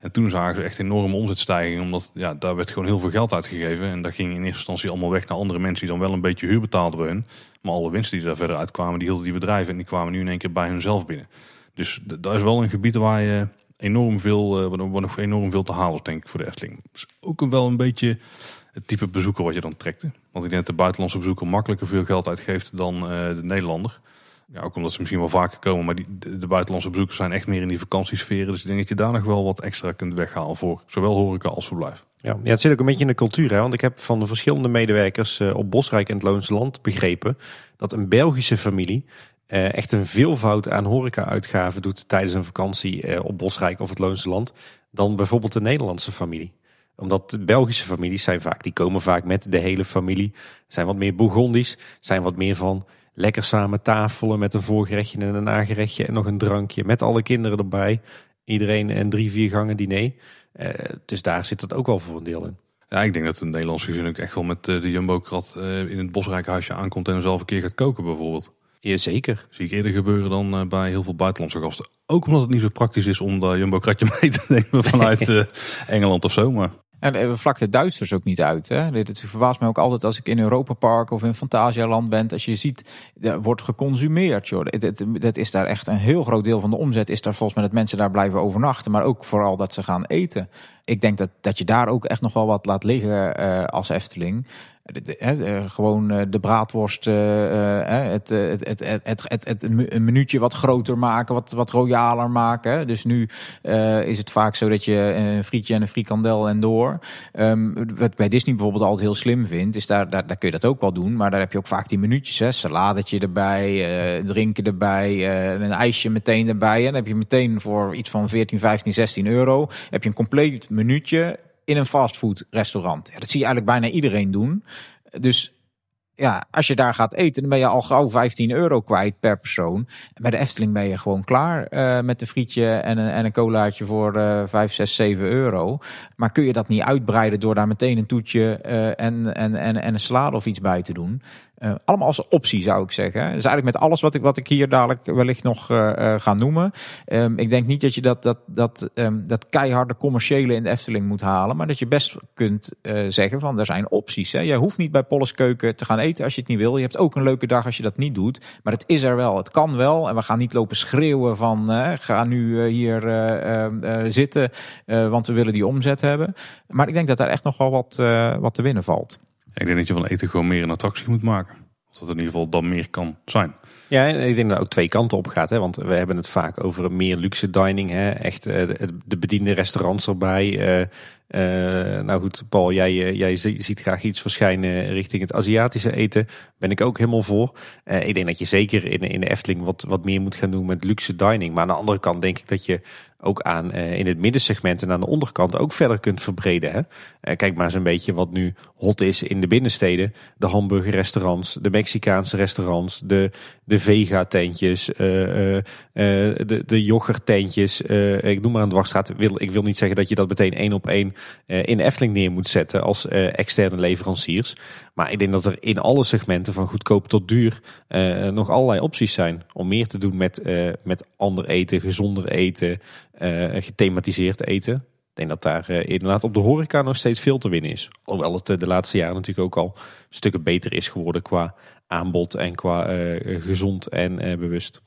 En toen zagen ze echt enorme omzetstijging, omdat ja, daar werd gewoon heel veel geld uitgegeven. En dat ging in eerste instantie allemaal weg naar andere mensen die dan wel een beetje huur betaalden hun. Maar alle winsten die daar verder uitkwamen, die hielden die bedrijven en die kwamen nu in één keer bij hunzelf binnen. Dus dat is wel een gebied waar je enorm veel, uh, waar nog enorm veel te halen denk ik, voor de Efteling. Dus ook wel een beetje het type bezoeker wat je dan trekt. Want ik denk dat de buitenlandse bezoeker makkelijker veel geld uitgeeft dan uh, de Nederlander. Ja, ook omdat ze misschien wel vaker komen, maar die, de, buitenlandse bezoekers zijn echt meer in die vakantiesferen. Dus ik denk dat je daar nog wel wat extra kunt weghalen voor zowel horeca als verblijf. Ja, ja het zit ook een beetje in de cultuur. Hè? Want ik heb van de verschillende medewerkers uh, op Bosrijk en het Loonse Land begrepen dat een Belgische familie uh, echt een veelvoud aan horeca-uitgaven doet tijdens een vakantie uh, op Bosrijk of het Loonse Land dan bijvoorbeeld de Nederlandse familie omdat de Belgische families zijn vaak, die komen vaak met de hele familie, zijn wat meer Bourgondisch, zijn wat meer van lekker samen tafelen met een voorgerechtje en een nagerechtje en nog een drankje met alle kinderen erbij. Iedereen een drie, vier gangen diner. Uh, dus daar zit het ook wel voor een deel in. Ja, ik denk dat een Nederlandse gezin ook echt wel met de Jumbo-krat in het Bosrijkhuisje aankomt en zelf een keer gaat koken bijvoorbeeld. Jazeker. Zie ik eerder gebeuren dan bij heel veel buitenlandse gasten. Ook omdat het niet zo praktisch is om de Jumbo-kratje mee te nemen vanuit Engeland of zo. Maar en we vlakken de Duitsers ook niet uit. Hè? Dit verbaast me ook altijd als ik in Europa Park of in Fantasialand ben. Als je ziet, er wordt geconsumeerd. Joh. Dat is daar echt een heel groot deel van de omzet. Is daar volgens mij dat mensen daar blijven overnachten. Maar ook vooral dat ze gaan eten. Ik denk dat, dat je daar ook echt nog wel wat laat liggen uh, als Efteling gewoon eh, de braadworst, eh, eh, het, het, een minuutje wat groter maken, wat, wat royaler maken. Dus nu is het vaak zo dat je een frietje en een frikandel en door. Um, wat bij Disney bijvoorbeeld altijd heel slim vindt, is daar, daar, daar kun je dat ook wel doen. Maar daar heb je ook vaak die minuutjes. Hè? Saladetje erbij, drinken erbij, een ijsje meteen erbij. En dan heb je meteen voor iets van 14, 15, 16 euro. Heb je een compleet minuutje in een fastfood restaurant. Ja, dat zie je eigenlijk bijna iedereen doen. Dus ja, als je daar gaat eten, dan ben je al gauw 15 euro kwijt per persoon. Bij de Efteling ben je gewoon klaar uh, met een frietje en een, en een colaatje voor uh, 5, 6, 7 euro. Maar kun je dat niet uitbreiden door daar meteen een toetje uh, en, en, en, en een salade of iets bij te doen? Uh, allemaal als optie zou ik zeggen. Dus eigenlijk met alles wat ik, wat ik hier dadelijk wellicht nog uh, ga noemen. Um, ik denk niet dat je dat, dat, dat, um, dat keiharde commerciële in de Efteling moet halen. Maar dat je best kunt zeggen van er zijn opties. Hè. Je hoeft niet bij Polles Keuken te gaan eten als je het niet wil. Je hebt ook een leuke dag als je dat niet doet. Maar het is er wel. Het kan wel. En we gaan niet lopen schreeuwen van ga nu hier zitten. want we willen die omzet hebben. Maar ik denk dat daar echt nog wel wat, wat te winnen valt. Ik denk dat je van eten gewoon meer een attractie moet maken. Of dat in ieder geval dan meer kan zijn. Ja, ik denk dat ook twee kanten op gaat. Hè? Want we hebben het vaak over meer luxe dining. Hè? Echt uh, de bediende restaurants erbij. Uh, uh, nou goed, Paul, jij, jij ziet graag iets verschijnen richting het Aziatische eten. Ben ik ook helemaal voor. ik denk dat je zeker in, in de Efteling wat, wat meer moet gaan doen met luxe dining. Maar aan de andere kant denk ik dat je ook aan in het middensegment en aan de onderkant ook verder kunt verbreden. Hè? Kijk maar eens een beetje wat nu hot is in de binnensteden. De hamburgerrestaurants, de Mexicaanse restaurants, de, de vega-tentjes, uh, de, de yoghurt-tentjes. ik noem maar een dwarsstraat. Wil, ik wil niet zeggen dat je dat meteen één op één in Efteling neer moet zetten als externe leveranciers. Maar ik denk dat er in alle segmenten van goedkoop tot duur nog allerlei opties zijn om meer te doen met, met ander eten, gezonder eten, uh, gethematiseerd eten. Ik denk dat daar uh, inderdaad op de horeca nog steeds veel te winnen is. Hoewel het uh, de laatste jaren natuurlijk ook al stukken beter is geworden qua aanbod en qua gezond en bewust.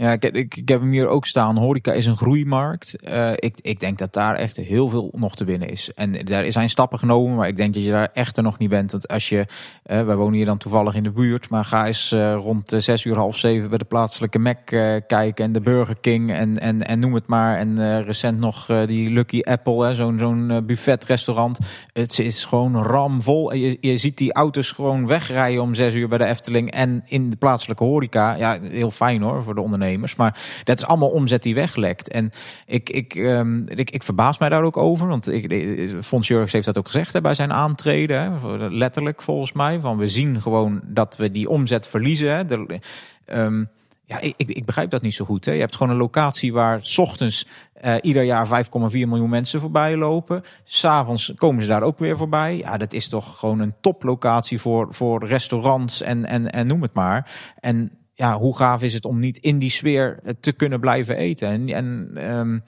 Ja, ik, ik, heb hem hier ook staan. Horeca is een groeimarkt. Uh, ik, ik denk dat daar echt heel veel nog te winnen is. En daar zijn stappen genomen, maar ik denk dat je daar echt er nog niet bent. Want als je, uh, wij wonen hier dan toevallig in de buurt, maar ga eens uh, rond zes uur, half zeven bij de plaatselijke Mac kijken en de Burger King en, en, en noem het maar. En recent nog die Lucky Apple, zo'n zo'n buffetrestaurant. Het is gewoon ramvol. Je, je ziet die auto's gewoon wegrijden om zes uur bij de Efteling en in de plaatselijke horeca. Ja, heel fijn hoor voor de Maar dat is allemaal omzet die weglekt. En ik, ik, um, ik, ik verbaas mij daar ook over. Want ik, Fons Jurgens heeft dat ook gezegd hè, bij zijn aantreden. Hè, letterlijk volgens mij. Van we zien gewoon dat we die omzet verliezen. Hè. De, um, ja, ik, ik, begrijp dat niet zo goed. Hè. Je hebt gewoon een locatie waar s ochtends uh, ieder jaar 5,4 miljoen mensen voorbij lopen. S'avonds komen ze daar ook weer voorbij. Ja, dat is toch gewoon een toplocatie voor, voor restaurants en, en, en noem het maar. En ja, hoe gaaf is het om niet in die sfeer eh, te kunnen blijven eten? En, en um,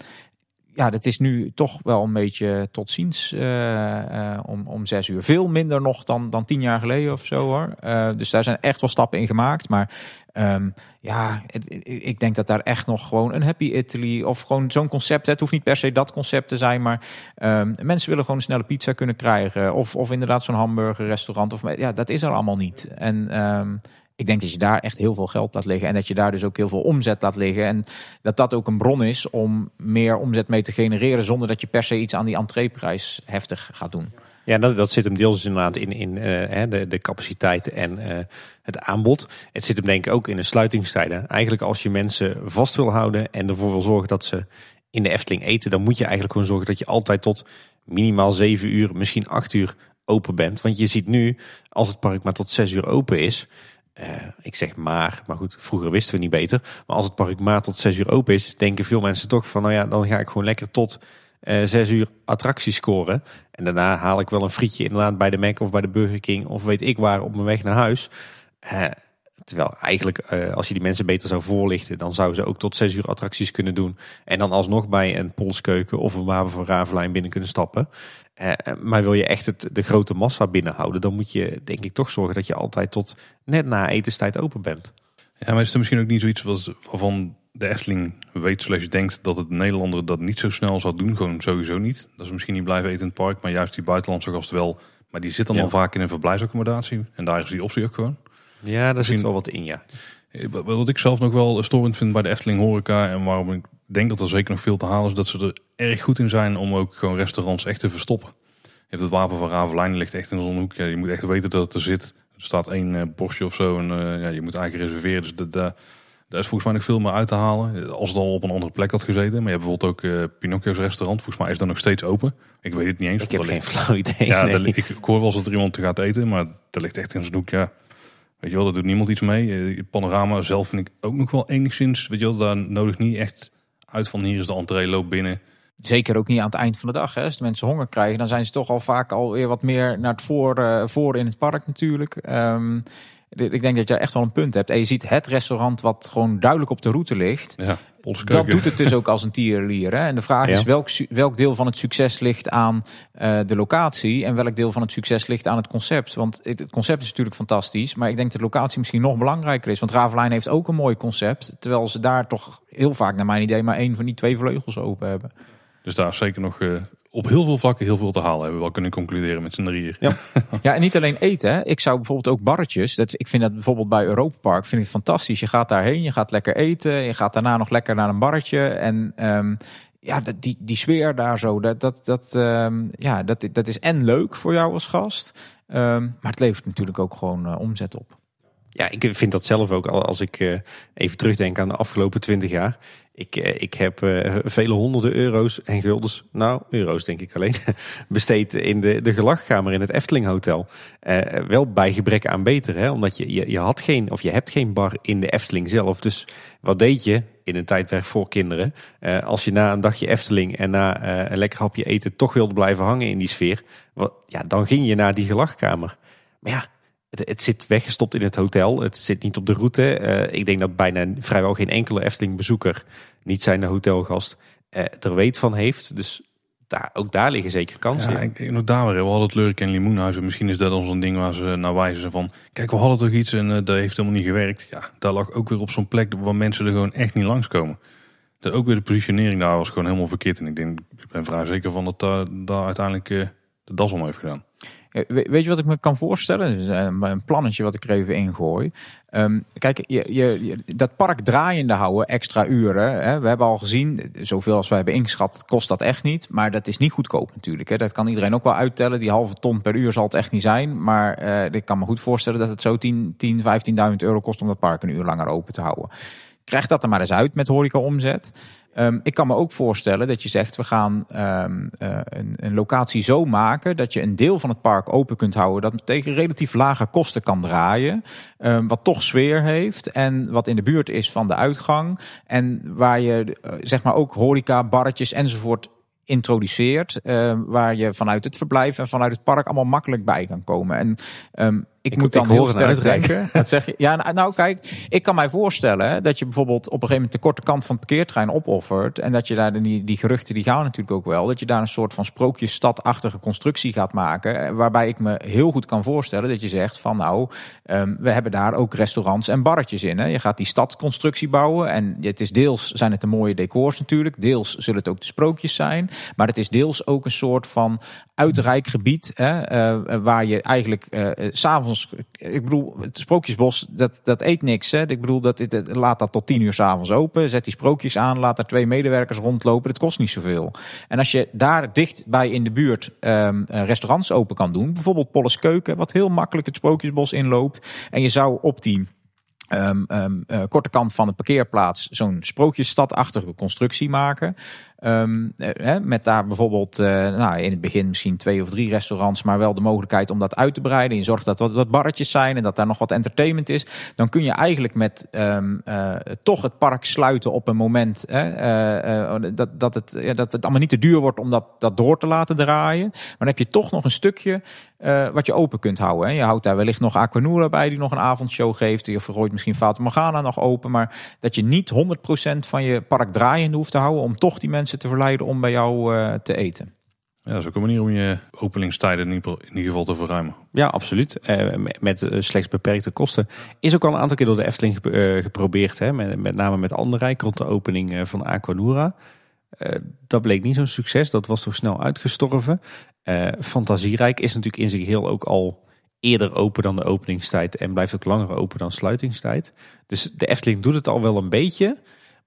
ja, dat is nu toch wel een beetje tot ziens uh, uh, om, om zes uur. Veel minder nog dan, dan tien jaar geleden of zo hoor. Dus daar zijn echt wel stappen in gemaakt. Maar um, ja, ik denk dat daar echt nog gewoon een Happy Italy of gewoon zo'n concept. Het hoeft niet per se dat concept te zijn, maar um, mensen willen gewoon een snelle pizza kunnen krijgen. Of, of inderdaad zo'n hamburgerrestaurant. Of, ja, dat is er allemaal niet. En ik denk dat je daar echt heel veel geld laat liggen. En dat je daar dus ook heel veel omzet laat liggen. En dat dat ook een bron is om meer omzet mee te genereren. Zonder dat je per se iets aan die entreeprijs heftig gaat doen. Ja, dat, dat zit hem deels inderdaad in, in uh, de, de capaciteit en uh, het aanbod. Het zit hem denk ik ook in de sluitingstijden. Eigenlijk als je mensen vast wil houden en ervoor wil zorgen dat ze in de Efteling eten, dan moet je eigenlijk gewoon zorgen dat je altijd tot minimaal 7 uur, misschien 8 uur open bent. Want je ziet nu, als het park maar tot 6 uur open is, uh, ik zeg maar, maar goed, vroeger wisten we niet beter. Maar als het park maar tot 6 uur open is, denken veel mensen toch van, nou ja, dan ga ik gewoon lekker tot uh, eh, 6 uur attracties scoren. En daarna haal ik wel een frietje inderdaad bij de Mac of bij de Burger King of weet ik waar op mijn weg naar huis. Uh, terwijl eigenlijk, uh, als je die mensen beter zou voorlichten, dan zouden ze ook tot 6 uur attracties kunnen doen. En dan alsnog bij een Polskeuken of een Wapen van Ravelijn binnen kunnen stappen. Uh, maar wil je echt het, de grote massa binnenhouden, dan moet je denk ik toch zorgen dat je altijd tot net na etenstijd open bent. Ja, maar is er misschien ook niet zoiets waarvan de Efteling weet, slash denkt dat het Nederlander dat niet zo snel zal doen? Gewoon sowieso niet. Dat ze misschien niet blijven eten in het park, maar juist die buitenlandse gasten wel. Maar die zitten dan ja. vaak in een verblijfsaccommodatie en daar is die optie ook gewoon. Ja, daar misschien, zit wel wat in, ja. Wat ik zelf nog wel storend vind bij de Efteling Horeca en waarom ik denk dat er zeker nog veel te halen is, dat ze er erg goed in zijn om ook gewoon restaurants echt te verstoppen. Je hebt het wapen van Ravelijn, ligt echt in zo'n hoek. Ja, je moet echt weten dat het er zit. Er staat één uh, borstje of zo en uh, ja, je moet eigenlijk reserveren. Dus dat, daar is volgens mij nog veel meer uit te halen. Als het al op een andere plek had gezeten. Maar je hebt bijvoorbeeld ook uh, Pinocchio's restaurant. Volgens mij is dat nog steeds open. Ik weet het niet eens. Ik heb geen flauw idee. Ja, nee. ik, ik, hoor wel eens dat er iemand gaat eten, maar dat ligt echt in zijn hoek. Ja, Weet je wel, daar doet niemand iets mee. Eh, Het panorama zelf vind ik ook nog wel enigszins, weet je wel, daar nodig niet echt uit van hier is de entree, loop binnen. Zeker ook niet aan het eind van de dag. Hè. Als de mensen honger krijgen, dan zijn ze toch al vaak alweer wat meer naar het voor, eh, voor in het park natuurlijk. Ehm, ik denk dat je echt wel een punt hebt. En je ziet het restaurant wat gewoon duidelijk op de route ligt. Ja, Dat doet het dus ook als een tierenlier. Hè? En de vraag Ja. is welk, welk deel van het succes ligt aan eh, de locatie en welk deel van het succes ligt aan het concept. Want het, het concept is natuurlijk fantastisch, maar ik denk dat de locatie misschien nog belangrijker is. Want Ravelijn heeft ook een mooi concept, terwijl ze daar toch heel vaak naar mijn idee maar één van die twee vleugels open hebben. Dus daar is zeker nog eh, op heel veel vlakken heel veel te halen. Hebben we wel kunnen concluderen met z'n drieën. Ja. Ja, en niet alleen eten. Hè. Ik zou bijvoorbeeld ook barretjes. Dat, ik vind dat bijvoorbeeld bij Europa Park vind ik het fantastisch. Je gaat daarheen, je gaat lekker eten. Je gaat daarna nog lekker naar een barretje. En ehm, ja, dat, die, die sfeer daar zo, dat, dat, dat, ehm, ja, dat, dat is en leuk voor jou als gast. ehm, maar het levert natuurlijk ook gewoon eh, omzet op. Ja, ik vind dat zelf ook al als ik eh, even terugdenk aan de afgelopen twintig jaar. Ik, eh, ik heb eh, vele honderden euro's en guldens, nou euro's denk ik alleen, besteed in de, de gelachkamer in het Efteling Hotel. Eh, wel bij gebrek aan beter, hè? omdat je, je, je had geen, of je hebt geen bar in de Efteling zelf. Dus wat deed je in een tijdperk voor kinderen? Als je na een dagje Efteling en na een lekker hapje eten toch wilde blijven hangen in die sfeer, wat, ja, dan ging je naar die gelachkamer. Maar ja, het, het zit weggestopt in het hotel. Het zit niet op de route. Eh, ik denk dat bijna vrijwel geen enkele Efteling-bezoeker, niet zijn de hotelgast, eh, er weet van heeft. Dus daar, ook daar liggen zeker kansen. Ja, in. weer. We hadden het Lurk en Limoenhuizen. Misschien is dat dan zo'n ding waar ze naar wijzen van... Kijk, we hadden toch iets en eh, dat heeft helemaal niet gewerkt. Ja, daar lag ook weer op zo'n plek waar mensen er gewoon echt niet langskomen. Dat ook weer de positionering daar was gewoon helemaal verkeerd. En ik denk, ik ben vrij zeker van dat daar, uiteindelijk de das om heeft gedaan. Eh, we- Weet je wat ik me kan voorstellen? Eh, een plannetje wat ik er even ingooi. Ehm, kijk, je, je- dat park draaiende houden, extra uren. Hè, we hebben al gezien, zoveel als we hebben ingeschat, kost dat echt niet. Maar dat is niet goedkoop natuurlijk. Hè. Dat kan iedereen ook wel uittellen. Die halve ton per uur zal het echt niet zijn. Maar eh, ik kan me goed voorstellen dat het zo 10, 10 15.000 euro kost om dat park een uur langer open te houden. Krijg dat er maar eens uit met horeca omzet. Ehm, ik kan me ook voorstellen dat je zegt, we gaan ehm, eh, een, een locatie zo maken dat je een deel van het park open kunt houden. Dat tegen relatief lage kosten kan draaien. ehm, wat toch sfeer heeft en wat in de buurt is van de uitgang. En waar je eh, zeg maar ook horeca, barretjes enzovoort introduceert. waar je vanuit het verblijf en vanuit het park allemaal makkelijk bij kan komen. En ik, Ik- moet dan ik heel sterk denken. Wat zeg je? Ja, nou, nou kijk, ik kan mij voorstellen hè, dat je bijvoorbeeld op een gegeven moment de korte kant van het parkeerterrein opoffert. En dat je daar de, die, die geruchten, die gaan natuurlijk ook wel. Dat je daar een soort van sprookjesstadachtige constructie gaat maken. eh, Waarbij ik me heel goed kan voorstellen dat je zegt van nou, ehm, we hebben daar ook restaurants en barretjes in. Hè. Je gaat die stadconstructie bouwen. En het is deels zijn het de mooie decors natuurlijk. Deels zullen het ook de sprookjes zijn. Maar het is deels ook een soort van uitrijk gebied. Hè, eh, waar je eigenlijk eh, eh, s Ik bedoel, het sprookjesbos, dat, dat eet niks. Hè. Ik bedoel, dat, dat, laat dat tot tien uur s'avonds open. Zet die sprookjes aan. Laat daar twee medewerkers rondlopen. Het kost niet zoveel. En als je daar dichtbij in de buurt ehm, eh, restaurants open kan doen. Bijvoorbeeld Polles Keuken, wat heel makkelijk het sprookjesbos inloopt. En je zou op die ehm, ehm, eh, korte kant van de parkeerplaats zo'n sprookjesstadachtige constructie maken. Ehm, eh, met daar bijvoorbeeld eh, nou, in het begin misschien twee of drie restaurants, maar wel de mogelijkheid om dat uit te breiden. Je zorgt dat er wat, wat barretjes zijn en dat daar nog wat entertainment is. Dan kun je eigenlijk met ehm, eh, toch het park sluiten op een moment eh, eh, dat, dat, het, ja, dat het allemaal niet te duur wordt om dat, dat door te laten draaien. Maar dan heb je toch nog een stukje wat je open kunt houden. Hè. Je houdt daar wellicht nog Aquanura bij die nog een avondshow geeft. Je gooit misschien Fata Morgana nog open. Maar dat je niet 100% van je park draaiende hoeft te houden om toch die mensen te verleiden om bij jou eh, te eten. Ja, dat is ook een manier om je openingstijden in ieder in ieder geval te verruimen. Ja, absoluut. Eh, met- eh, slechts beperkte kosten. Is ook al een aantal keer door de Efteling gep- eh, geprobeerd. Hè? Met, met name met Anderrijk rond de opening eh, van Aquanura. Eh, dat bleek niet zo'n succes. Dat was toch snel uitgestorven. Eh, Fantasierijk is natuurlijk in zich heel ook al eerder open dan de openingstijd. En blijft ook langer open dan sluitingstijd. Dus de Efteling doet het al wel een beetje.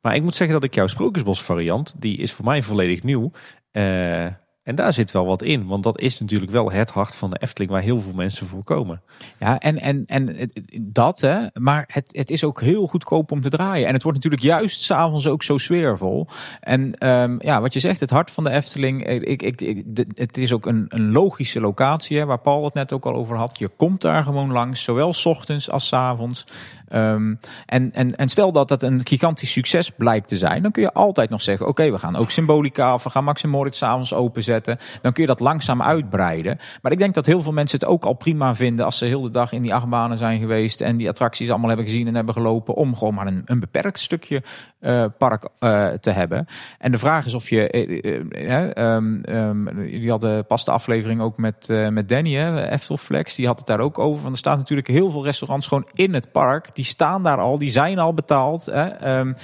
Maar ik moet zeggen dat ik jouw Sprookjesbos variant, die is voor mij volledig nieuw. eh, En daar zit wel wat in, want dat is natuurlijk wel het hart van de Efteling waar heel veel mensen voor komen. Ja, en, en, en dat, hè, maar het, het is ook heel goedkoop om te draaien. En het wordt natuurlijk juist s'avonds ook zo sfeervol. En um, ja, wat je zegt, het hart van de Efteling, ik, ik, ik, het is ook een, een logische locatie, hè, waar Paul het net ook al over had. Je komt daar gewoon langs, zowel s ochtends als s avonds. Um, en, en, en stel dat dat een gigantisch succes blijkt te zijn, dan kun je altijd nog zeggen: oké, we gaan ook symbolica of we gaan Max Moritz s'avonds openzetten. Dan kun je dat langzaam uitbreiden. Maar ik denk dat heel veel mensen het ook al prima vinden als ze heel de dag in die achtbanen zijn geweest en die attracties allemaal hebben gezien en hebben gelopen, om gewoon maar een, een beperkt stukje uh, park uh, te hebben. En de vraag is of je. Uh, um, um, jullie hadden pas de aflevering ook met, met Danny, hè, Eftelflex, die had het daar ook over. Want er staan natuurlijk heel veel restaurants gewoon in het park. Die staan daar al, die zijn al betaald. Hè, um,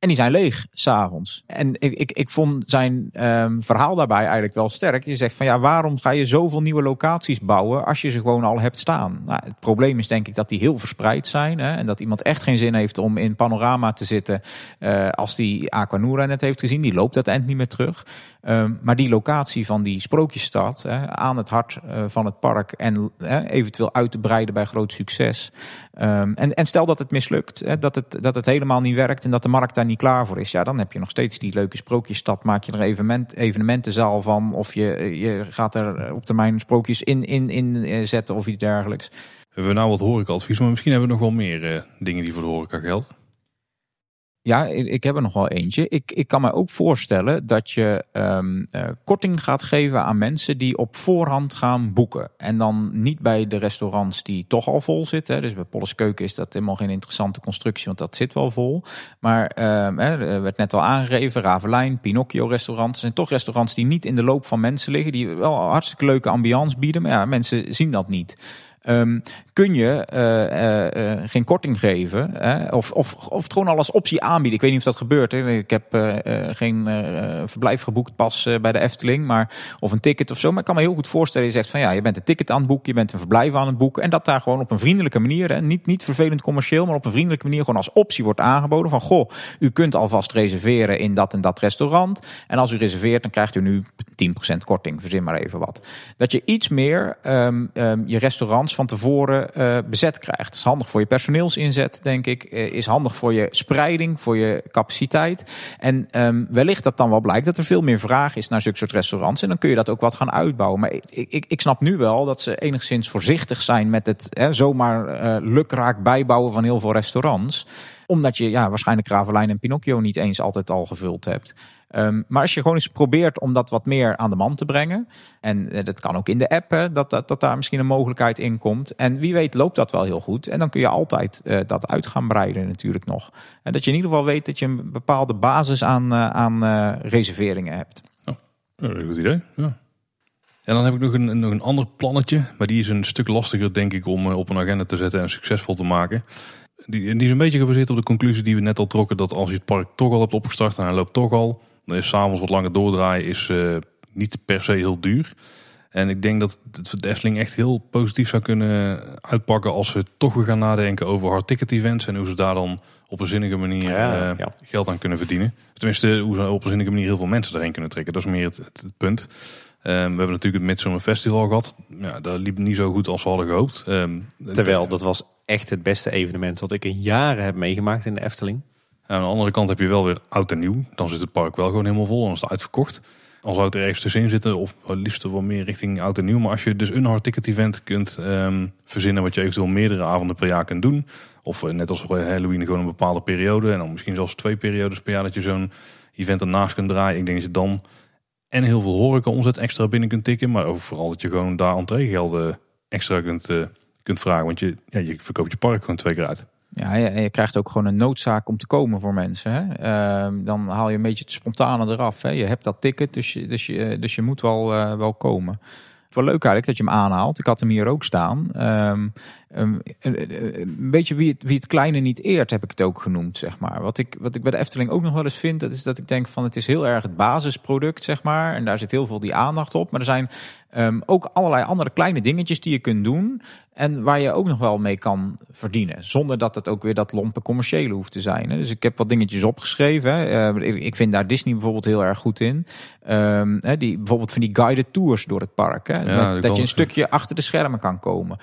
en die zijn leeg s'avonds. En ik, ik, ik vond zijn um, verhaal daarbij eigenlijk wel sterk. Je zegt van ja, waarom ga je zoveel nieuwe locaties bouwen als je ze gewoon al hebt staan? Nou, het probleem is denk ik dat die heel verspreid zijn. Hè, en dat iemand echt geen zin heeft om in panorama te zitten uh, als die Aquanura net heeft gezien. Die loopt dat eind niet meer terug. Um, maar die locatie van die sprookjesstad hè, aan het hart uh, van het park en hè, eventueel uit te breiden bij groot succes. Um, en, en stel dat het mislukt, hè, dat, het, dat het helemaal niet werkt en dat de markt daar niet klaar voor is. Ja, dan heb je nog steeds die leuke sprookjesstad. Maak je er evenement, evenementenzaal van of je, je gaat er op termijn sprookjes in, in, in eh, zetten of iets dergelijks. We hebben nou wat horecaadvies, maar misschien hebben we nog wel meer uh, dingen die voor de horeca gelden. Ja, ik heb er nog wel eentje. Ik, ik kan me ook voorstellen dat je um, uh, korting gaat geven aan mensen die op voorhand gaan boeken. En dan niet bij de restaurants die toch al vol zitten. Dus bij Polles Keuken is dat helemaal geen interessante constructie, want dat zit wel vol. Maar um, er werd net al aangegeven, Ravelijn, Pinocchio restaurants. zijn toch restaurants die niet in de loop van mensen liggen. Die wel hartstikke leuke ambiance bieden, maar ja, mensen zien dat niet. Um, kun je uh, uh, geen korting geven. Hè? Of, of, of het gewoon al als optie aanbieden. Ik weet niet of dat gebeurt. Hè? Ik heb geen verblijf geboekt pas bij de Efteling. Maar, of een ticket of zo. Maar ik kan me heel goed voorstellen. Je zegt van ja, je bent een ticket aan het boeken. Je bent een verblijf aan het boeken. En dat daar gewoon op een vriendelijke manier. Hè? Niet, niet vervelend commercieel. Maar op een vriendelijke manier gewoon als optie wordt aangeboden. Van goh, u kunt alvast reserveren in dat en dat restaurant. En als u reserveert, dan krijgt u nu 10% korting. Verzin maar even wat. Dat je iets meer um, um, je van tevoren uh, bezet krijgt. Is handig voor je personeelsinzet, denk ik. Uh, is handig voor je spreiding, voor je capaciteit. En um, wellicht dat dan wel blijkt dat er veel meer vraag is naar zulke soort restaurants. En dan kun je dat ook wat gaan uitbouwen. Maar ik, ik, ik snap nu wel dat ze enigszins voorzichtig zijn met het hè, zomaar uh, lukraak bijbouwen van heel veel restaurants omdat je ja, waarschijnlijk Ravelijn en Pinocchio niet eens altijd al gevuld hebt. Um, maar als je gewoon eens probeert om dat wat meer aan de man te brengen. En uh, dat kan ook in de app, dat, dat, dat daar misschien een mogelijkheid in komt. En wie weet loopt dat wel heel goed. En dan kun je altijd uh, dat uit gaan breiden natuurlijk nog. En dat je in ieder geval weet dat je een bepaalde basis aan, uh, aan reserveringen hebt. Oh, een goed idee, ja. En dan heb ik nog een, nog een ander plannetje. Maar die is een stuk lastiger denk ik om op een agenda te zetten en succesvol te maken. Die, die is een beetje gebaseerd op de conclusie die we net al trokken. Dat als je het park toch al hebt opgestart en hij loopt toch al dan is s'avonds wat langer doordraaien is, uh, niet per se heel duur. En ik denk dat de Efteling echt heel positief zou kunnen uitpakken als ze toch weer gaan nadenken over hard ticket events en hoe ze daar dan op een zinnige manier ja, uh, ja. geld aan kunnen verdienen. Tenminste, hoe ze op een zinnige manier heel veel mensen erheen kunnen trekken. Dat is meer het, het, het punt. Um, we hebben natuurlijk het Midsummer Festival gehad. Ja, dat liep niet zo goed als we hadden gehoopt. Um, Terwijl dat was echt het beste evenement wat ik in jaren heb meegemaakt in de Efteling aan de andere kant heb je wel weer oud en nieuw. Dan zit het park wel gewoon helemaal vol en is het uitverkocht. Al zou het er ergens tussenin zitten, of liefst wel meer richting oud en nieuw. Maar als je dus een hard ticket event kunt um, verzinnen, wat je eventueel meerdere avonden per jaar kunt doen. Of uh, net als Halloween gewoon een bepaalde periode. En dan misschien zelfs twee periodes per jaar dat je zo'n event ernaast kunt draaien. Ik denk dat je dan en heel veel horeca omzet extra binnen kunt tikken. Maar ook vooral dat je gewoon daar entreegelden extra kunt, uh, kunt vragen. Want je, ja, je verkoopt je park gewoon twee keer uit. Ja, je, je, krijgt ook gewoon een noodzaak om te komen voor mensen. Hè? Uh, dan haal je een beetje het spontane eraf. Hè? Je hebt dat ticket, dus je, dus je, dus je moet wel, uh, wel komen. Het is wel leuk eigenlijk dat je hem aanhaalt. Ik had hem hier ook staan. Um, ehm, een, beetje wie het, wie het kleine niet eert, heb ik het ook genoemd, zeg maar. Wat ik, wat ik bij de Efteling ook nog wel eens vind, dat is dat ik denk van het is heel erg het basisproduct, zeg maar. En daar zit heel veel die aandacht op. Maar er zijn um, ook allerlei andere kleine dingetjes die je kunt doen. En waar je ook nog wel mee kan verdienen. Zonder dat het ook weer dat lompe commerciële hoeft te zijn. Dus ik heb wat dingetjes opgeschreven. Uh, ik vind daar Disney bijvoorbeeld heel erg goed in. Um, die, bijvoorbeeld van die guided tours door het park. Hè? Ja, dat je een stukje achter de schermen kan komen.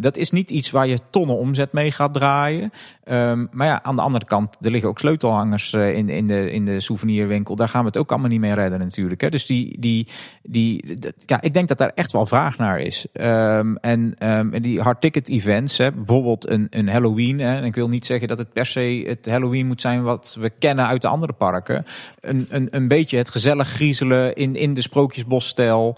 Dat is niet iets waar je tonnen omzet mee gaat draaien. Um, maar ja, aan de andere kant, er liggen ook sleutelhangers uh, in, in, de, in de souvenirwinkel. Daar gaan we het ook allemaal niet mee redden natuurlijk. Hè? Dus die, die, die, ja, ik denk dat daar echt wel vraag naar is. Um, en um, die hard ticket events, hè, bijvoorbeeld een, een Halloween. Hè, en ik wil niet zeggen dat het per se het Halloween moet zijn wat we kennen uit de andere parken. Een, een, een beetje het gezellig griezelen in, in de sprookjesbosstijl.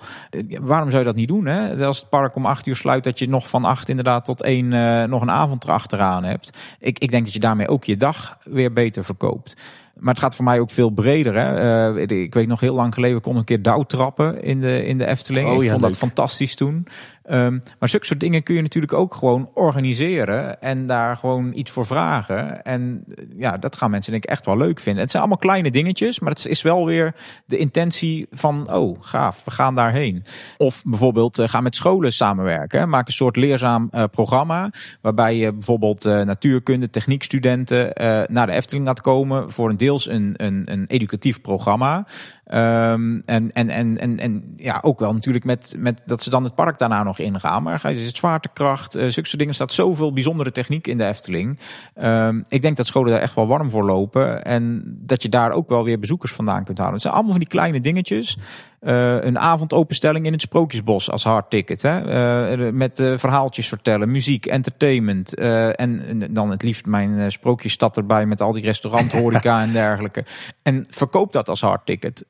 Waarom zou je dat niet doen? Hè? Als het park om acht uur sluit, dat je nog van acht inderdaad tot één uh, nog een avond erachteraan hebt. Ik, ik denk dat je daarmee ook je dag weer beter verkoopt. Maar het gaat voor mij ook veel breder. Hè? Uh, ik weet nog heel lang geleden, kon een keer douwtrappen in de, in de Efteling. Oh, ik vond dat fantastisch toen. Um, maar zulke soort dingen kun je natuurlijk ook gewoon organiseren en daar gewoon iets voor vragen. En ja, dat gaan mensen denk ik echt wel leuk vinden. Het zijn allemaal kleine dingetjes, maar het is wel weer de intentie van, oh gaaf, we gaan daarheen. Of bijvoorbeeld uh, ga met scholen samenwerken. Maak een soort leerzaam uh, programma waarbij je bijvoorbeeld uh, natuurkunde, techniekstudenten naar de Efteling laat komen voor een deels een, een, educatief programma. Um, en, en, en, en, en ja, ook wel natuurlijk met, met dat ze dan het park daarna nog ingaan. Maar je het zwaartekracht, uh, zulke dingen staat zoveel bijzondere techniek in de Efteling. Um, ik denk dat scholen daar echt wel warm voor lopen. En dat je daar ook wel weer bezoekers vandaan kunt halen. Het zijn allemaal van die kleine dingetjes. Uh, een avondopenstelling in het Sprookjesbos als hard ticket. Hè? Uh, met uh, verhaaltjes vertellen, muziek, entertainment. En, en, dan het liefst mijn sprookjesstad erbij met al die restaurant, horeca en dergelijke. En verkoop dat als hard ticket.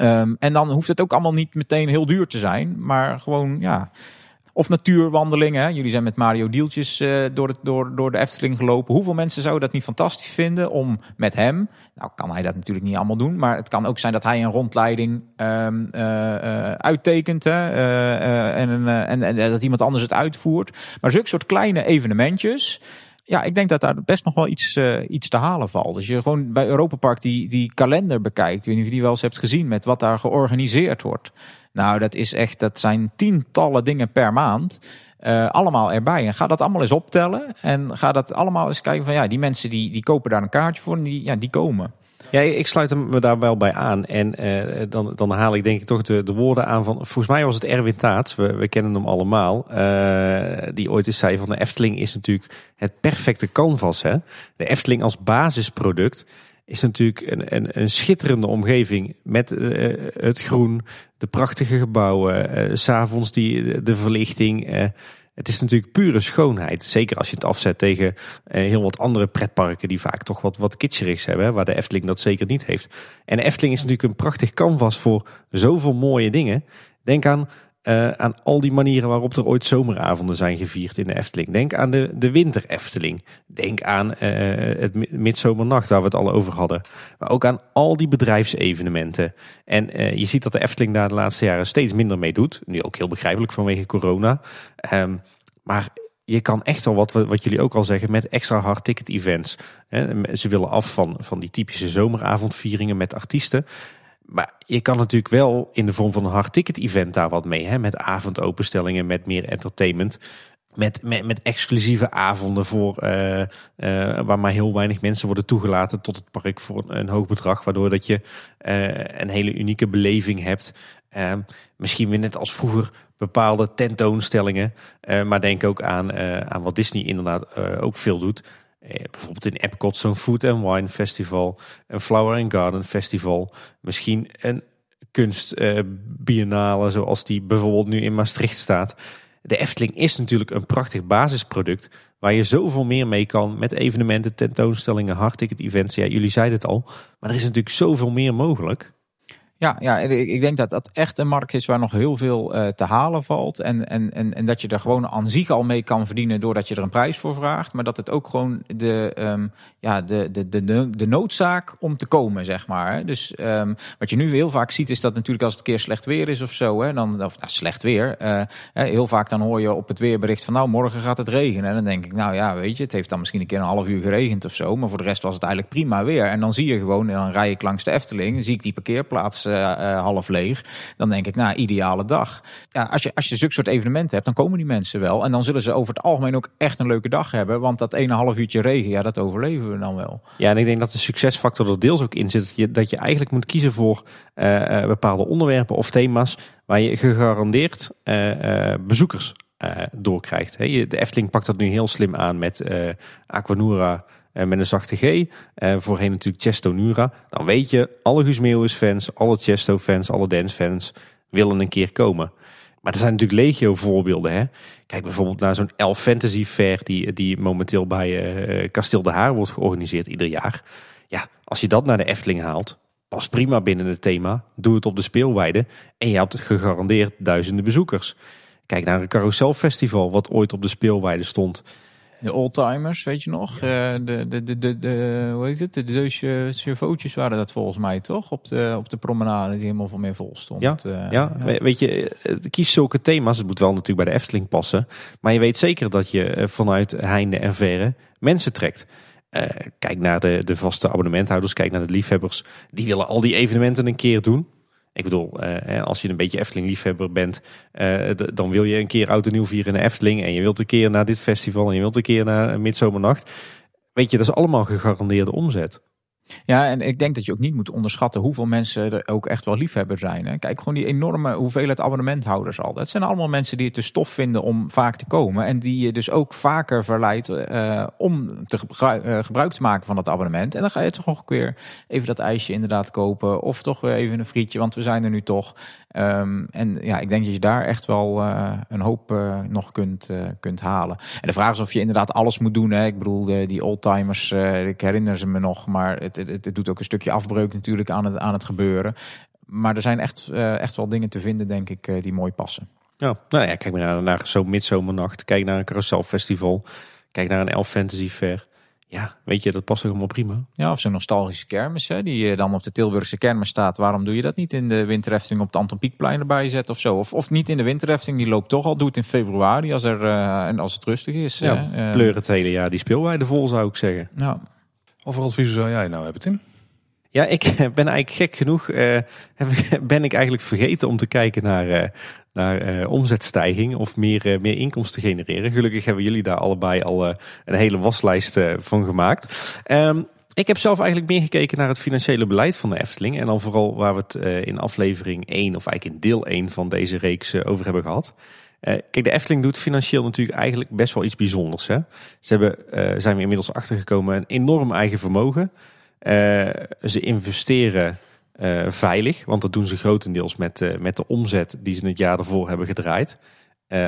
Um, en dan hoeft het ook allemaal niet meteen heel duur te zijn. Maar gewoon, ja... Of natuurwandelingen. Jullie zijn met Mario Dieltjes uh, door, door, door de Efteling gelopen. Hoeveel mensen zouden dat niet fantastisch vinden om met hem... Nou kan hij dat natuurlijk niet allemaal doen. Maar het kan ook zijn dat hij een rondleiding um, uittekent. En, en, en dat iemand anders het uitvoert. Maar zulke soort kleine evenementjes ja, ik denk dat daar best nog wel iets, uh, iets te halen valt. Als je gewoon bij Europa Park die, die kalender bekijkt, ik weet niet of je die wel eens hebt gezien met wat daar georganiseerd wordt. Nou, dat is echt, dat zijn tientallen dingen per maand. Uh, allemaal erbij. En ga dat allemaal eens optellen. En ga dat allemaal eens kijken van ja, die mensen die, die kopen daar een kaartje voor en die, ja, die komen. Ja, ik sluit me daar wel bij aan. En uh, dan, dan haal ik denk ik toch de, de woorden aan van... Volgens mij was het Erwin Taats, we, we kennen hem allemaal. Uh, die ooit eens zei van de Efteling is natuurlijk het perfecte canvas. Hè? De Efteling als basisproduct is natuurlijk een, een, een schitterende omgeving. Met uh, het groen, de prachtige gebouwen, s s'avonds die, de verlichting... Het is natuurlijk pure schoonheid. Zeker als je het afzet tegen eh, heel wat andere pretparken die vaak toch wat, wat kitscherigs hebben. Waar de Efteling dat zeker niet heeft. En de Efteling is natuurlijk een prachtig canvas voor zoveel mooie dingen. Denk aan uh, aan al die manieren waarop er ooit zomeravonden zijn gevierd in de Efteling. Denk aan de, de winter Efteling. Denk aan uh, het midzomernacht waar we het al over hadden. Maar ook aan al die bedrijfsevenementen. En je ziet dat de Efteling daar de laatste jaren steeds minder mee doet. Nu ook heel begrijpelijk vanwege corona. Um, maar je kan echt wel wat, wat jullie ook al zeggen met extra hard ticket events. Ze willen af van, van die typische zomeravondvieringen met artiesten. Maar je kan natuurlijk wel in de vorm van een hard ticket event daar wat mee. Hè? Met avondopenstellingen, met meer entertainment. Met, met, met exclusieve avonden voor, uh, uh, waar maar heel weinig mensen worden toegelaten tot het park voor een, hoog bedrag. Waardoor dat je uh, een hele unieke beleving hebt. misschien weer net als vroeger bepaalde tentoonstellingen. maar denk ook aan, aan wat Disney inderdaad ook veel doet. Eh, bijvoorbeeld in Epcot zo'n Food and Wine Festival, een Flower and Garden Festival, misschien een kunstbiennale zoals die bijvoorbeeld nu in Maastricht staat. De Efteling is natuurlijk een prachtig basisproduct waar je zoveel meer mee kan met evenementen, tentoonstellingen, hardticket events. Ja, jullie zeiden het al, maar er is natuurlijk zoveel meer mogelijk. Ja, ja ik, denk dat dat echt een markt is waar nog heel veel uh, te halen valt. En, en, en, en dat je er gewoon aan zich al mee kan verdienen doordat je er een prijs voor vraagt. Maar dat het ook gewoon de, um, ja, de, de, de, de noodzaak om te komen, zeg maar. Dus um, wat je nu heel vaak ziet is dat natuurlijk als het een keer slecht weer is of zo. Hè, dan, of nou, slecht weer. Uh, heel vaak dan hoor je op het weerbericht van nou morgen gaat het regenen. En dan denk ik nou ja weet je het heeft dan misschien een keer een half uur geregend of zo. Maar voor de rest was het eigenlijk prima weer. En dan zie je gewoon, en dan rij ik langs de Efteling. zie ik die parkeerplaats half leeg. Dan denk ik, nou, ideale dag. Ja, als je, als je zulke soort evenementen hebt, dan komen die mensen wel. En dan zullen ze over het algemeen ook echt een leuke dag hebben. Want dat ene half uurtje regen, ja, dat overleven we dan wel. Ja, en ik denk dat de succesfactor er deels ook in zit. Dat je, dat je eigenlijk moet kiezen voor uh, bepaalde onderwerpen of thema's waar je gegarandeerd uh, bezoekers doorkrijgt. de Efteling pakt dat nu heel slim aan met Aquanura uh, met een zachte G. Uh, voorheen natuurlijk Chesto Nura. Dan weet je, alle Guus Meeuwis fans, alle Chesto fans, alle Dance fans willen een keer komen. Maar er zijn natuurlijk legio voorbeelden. Hè? Kijk bijvoorbeeld naar zo'n Elf Fantasy Fair die, die momenteel bij uh, Kasteel de Haar wordt georganiseerd ieder jaar. Ja, als je dat naar de Efteling haalt, pas prima binnen het thema. Doe het op de speelweide en je hebt gegarandeerd duizenden bezoekers. Kijk naar een carouselfestival wat ooit op de speelweide stond. De oldtimers, weet je nog? Ja. Uh, de, de, de, de, de, hoe heet het? De waren dat volgens mij toch? Op de, op de promenade die helemaal van meer vol stond. Ja, uh, ja. ja. weet je, kies zulke thema's. Het moet wel natuurlijk bij de Efteling passen. Maar je weet zeker dat je vanuit heinde en verre mensen trekt. Uh, kijk naar de, de vaste abonnementhouders, kijk naar de liefhebbers. Die willen al die evenementen een keer doen. Ik bedoel, uh, als je een beetje Efteling-liefhebber bent, uh, dan wil je een keer oud en nieuw vieren in de Efteling. En je wilt een keer naar dit festival en je wilt een keer naar Midzomernacht. Weet je, dat is allemaal gegarandeerde omzet. Ja, en ik denk dat je ook niet moet onderschatten hoeveel mensen er ook echt wel liefhebber zijn. Hè. Kijk, gewoon die enorme hoeveelheid abonnementhouders al. Dat zijn allemaal mensen die het te stof vinden om vaak te komen. En die je dus ook vaker verleidt uh, om te gebruik, uh, gebruik te maken van dat abonnement. En dan ga je toch nog weer even dat ijsje inderdaad kopen. Of toch weer even een frietje, want we zijn er nu toch. Um, en ja, ik denk dat je daar echt wel uh, een hoop nog kunt, kunt halen. En de vraag is of je inderdaad alles moet doen. Hè. Ik bedoel, die oldtimers, ik herinner ze me nog, maar het het, het, doet ook een stukje afbreuk natuurlijk aan het, aan het gebeuren. Maar er zijn echt, echt wel dingen te vinden, denk ik, die mooi passen. Ja, nou ja, kijk maar naar, naar zo'n midzomernacht. Kijk naar een carouselfestival. Kijk naar een Elf Fantasy Fair. Ja, weet je, dat past ook allemaal prima. Ja, of zo'n nostalgische kermis, hè, die dan op de Tilburgse kermis staat. Waarom doe je dat niet in de winterhefting op de Anton Pieckplein erbij zetten of zo? Of, of niet in de winterhefting, die loopt toch al. Doe het in februari als, er, uh, en als het rustig is. Ja, pleur het hele jaar die speelweide vol, zou ik zeggen. Ja. Of wat adviezen zou jij nou hebben, Tim? Ja, ik ben eigenlijk gek genoeg, uh, ben ik eigenlijk vergeten om te kijken naar, uh, naar uh, omzetstijging of meer, meer inkomsten genereren. Gelukkig hebben jullie daar allebei al een hele waslijst van gemaakt. Um, ik heb zelf eigenlijk meer gekeken naar het financiële beleid van de Efteling. En dan vooral waar we het in aflevering 1 of eigenlijk in deel 1 van deze reeks over hebben gehad. Kijk, de Efteling doet financieel natuurlijk eigenlijk best wel iets bijzonders. Hè? Ze hebben, zijn we inmiddels achtergekomen, een enorm eigen vermogen. Ze investeren veilig, want dat doen ze grotendeels met, met de omzet die ze het jaar ervoor hebben gedraaid.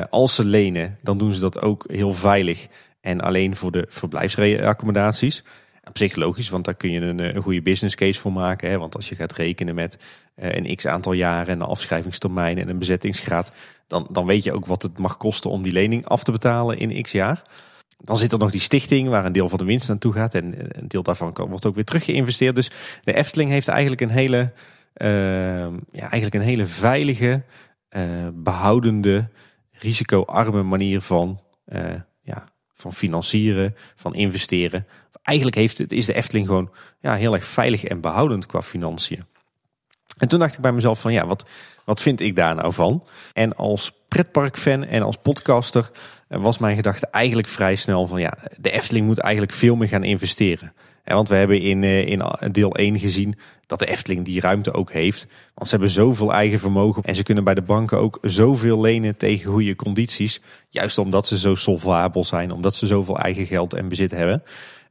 als ze lenen, dan doen ze dat ook heel veilig en alleen voor de verblijfsaccommodaties. Op zich logisch, want daar kun je een, een goede business case voor maken. Hè? Want als je gaat rekenen met een x aantal jaren en een afschrijvingstermijn en een bezettingsgraad, dan, dan weet je ook wat het mag kosten om die lening af te betalen in x jaar. Dan zit er nog die stichting waar een deel van de winst naartoe gaat. En een deel daarvan wordt ook weer teruggeïnvesteerd. Dus de Efteling heeft eigenlijk een hele, uh, ja, eigenlijk een hele veilige, uh, behoudende, risicoarme manier van, uh, ja, van financieren, van investeren. Eigenlijk heeft, is de Efteling gewoon ja, heel erg veilig en behoudend qua financiën. En toen dacht ik bij mezelf van ja, wat, wat vind ik daar nou van? En als pretparkfan en als podcaster eh, was mijn gedachte eigenlijk vrij snel van ja, de Efteling moet eigenlijk veel meer gaan investeren. Want we hebben in, eh, in deel 1 gezien dat de Efteling die ruimte ook heeft. Want ze hebben zoveel eigen vermogen en ze kunnen bij de banken ook zoveel lenen tegen goede condities. Juist omdat ze zo solvabel zijn, omdat ze zoveel eigen geld en bezit hebben.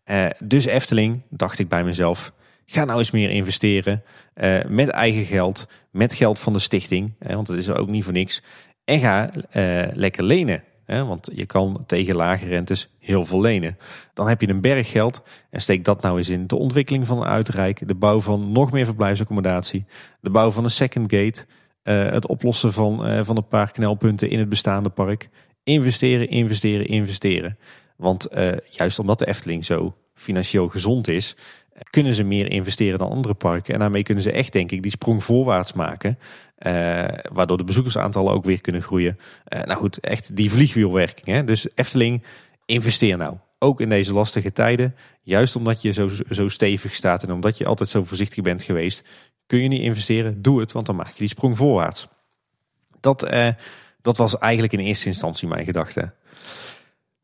Uh, dus Efteling, dacht ik bij mezelf, Ga nou eens meer investeren uh, met eigen geld, met geld van de stichting, want het is er ook niet voor niks. En ga lekker lenen. Want je kan tegen lage rentes heel veel lenen. Dan heb je een berg geld en steek dat nou eens in de ontwikkeling van een uitrijk, de bouw van nog meer verblijfsaccommodatie, de bouw van een second gate, uh, het oplossen van, uh, van een paar knelpunten in het bestaande park. Investeren, investeren, investeren. Want uh, juist omdat de Efteling zo financieel gezond is, kunnen ze meer investeren dan andere parken. En daarmee kunnen ze echt, denk ik, die sprong voorwaarts maken. Uh, waardoor de bezoekersaantallen ook weer kunnen groeien. Uh, nou goed, echt die vliegwielwerking. Hè? Dus Efteling, investeer nou. Ook in deze lastige tijden. Juist omdat je zo, zo stevig staat en omdat je altijd zo voorzichtig bent geweest. Kun je niet investeren, doe het, want dan maak je die sprong voorwaarts. Dat, uh, dat was eigenlijk in eerste instantie mijn gedachte.